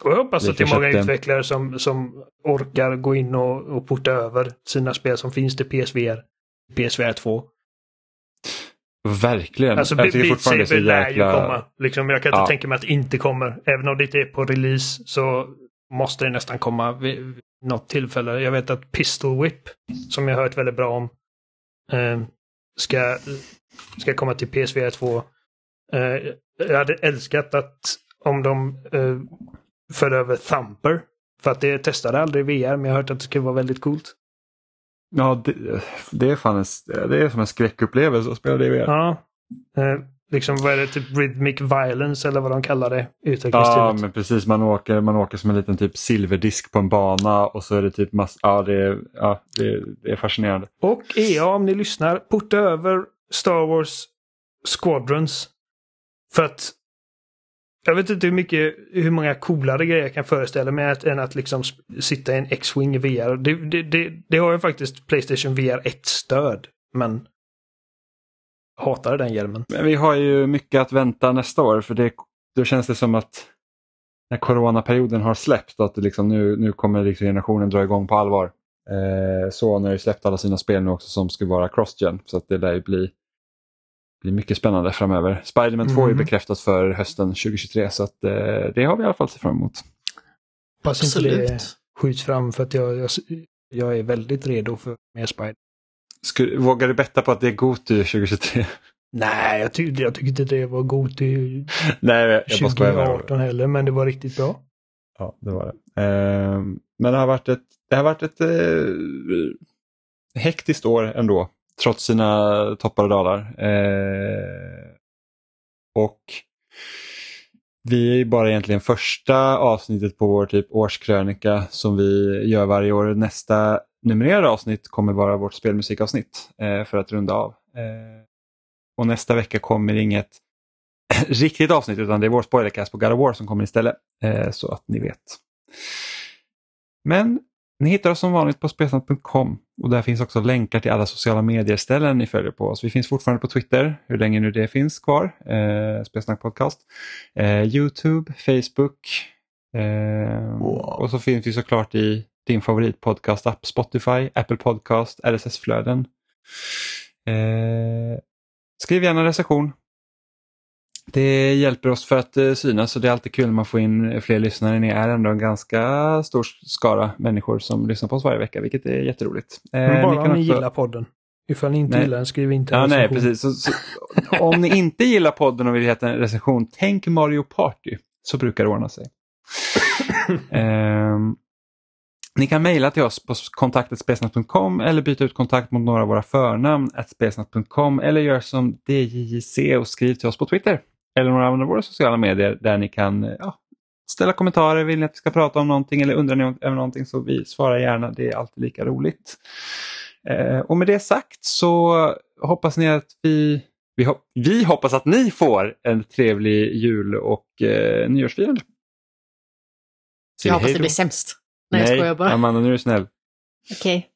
Och jag hoppas Vi att det är många köpa en- utvecklare som, som orkar gå in och, och porta över sina spel som finns till PSVR. PSVR 2. Verkligen. Alltså jag tycker Beat Saber lär ju jäkla... komma. Liksom, jag kan inte Ja. tänka mig att det inte kommer. Även om det inte är på release så måste det nästan komma vid, något tillfälle. Jag vet att Pistol Whip, som jag har hört väldigt bra om, eh, ska, ska komma till PSVR 2. Eh, jag hade älskat att om de eh, för över Thumper. För att det testade aldrig VR, men jag har hört att det skulle vara väldigt coolt. Ja, det, det, är fan en, det är som en skräckupplevelse att spela det i VR. Ja. Liksom vad är det, typ Rhythmic Violence eller vad de kallar det, Ja, men precis. Man åker, man åker som en liten typ silverdisk på en bana och så är det typ mass, ja, det, är- ja, det, det är fascinerande. Och EA, om ni lyssnar, porta över Star Wars Squadrons. För att jag vet inte hur mycket, hur många coolare grejer jag kan föreställa mig att, än att liksom sitta i en X-Wing VR. Det, det, det, det har ju faktiskt Playstation VR 1-stöd, men hatar den hjälmen. Men vi har ju mycket att vänta nästa år för det, då känns det som att när coronaperioden har släppt att det liksom nu, nu kommer liksom generationen dra igång på allvar. Eh, Sony har ju släppt alla sina spel nu också som ska vara cross-gen så att det lär ju bli, bli mycket spännande framöver. Spiderman 2 är ju Mhm. bekräftat för hösten 2023 så att eh, det har vi i alla fall sett fram emot. Hoppas inte det Absolut. skjuts fram för att jag, jag, jag är väldigt redo för mer Spider. Skulle, vågar du betta på att det är Gotu 2023? Nej, jag, ty jag tycker inte det var (laughs) dig. 2018 heller, men det var riktigt bra. Ja, det var det. Ehm, men det har varit ett, det har varit ett eh, hektiskt år ändå, trots sina toppar och dalar. Eh, och vi är bara egentligen första avsnittet på vår typ årskrönika som vi gör varje år. Nästa numrerade avsnitt kommer vara vårt spelmusikavsnitt eh, för att runda av. Eh, och nästa vecka kommer inget (clears throat) riktigt avsnitt utan det är vår spoilercast på God of War som kommer istället. Eh, så att ni vet. Men ni hittar oss som vanligt på spelsnack.com och där finns också länkar till alla sociala medier-ställen ni följer på oss. Vi finns fortfarande på Twitter, hur länge nu det finns kvar, eh, Spelsnack Podcast. Eh, Youtube, Facebook eh, Wow. och så finns vi såklart i din favoritpodcast-app Spotify, Apple Podcast, RSS-flöden. Eh, skriv gärna en recension. Det hjälper oss för att eh, synas och det är alltid kul när man får in fler lyssnare. Ni är ändå en ganska stor skara människor som lyssnar på oss varje vecka, vilket är jätteroligt. Eh, Men bara ni om ni också- gillar podden. Ifall ni inte Nej. gillar den, skriv inte en Ja, nej, recension. precis. Så, så, om ni inte gillar podden och vill heta en recension, tänk Mario Party. Så brukar det ordna sig. (laughs) Ehm, ni kan mejla till oss på kontaktetspelsnack.com eller byta ut kontakt mot några av våra förnamn spelsnack.com eller gör som DJJC och skriv till oss på Twitter eller några av våra sociala medier där ni kan ja, ställa kommentarer, vill ni att vi ska prata om någonting eller undrar ni över någonting så vi svarar gärna, det är alltid lika roligt. Eh, och med det sagt så hoppas ni att vi, vi, hop- vi hoppas att ni får en trevlig jul och eh, nyårsfirande. Jag hoppas det blir sämst. Nej, jag skojar bara. Amanda nu är du snäll. Okej.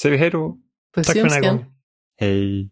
Säger vi hej då? Puss Tack för den här gången. Hej.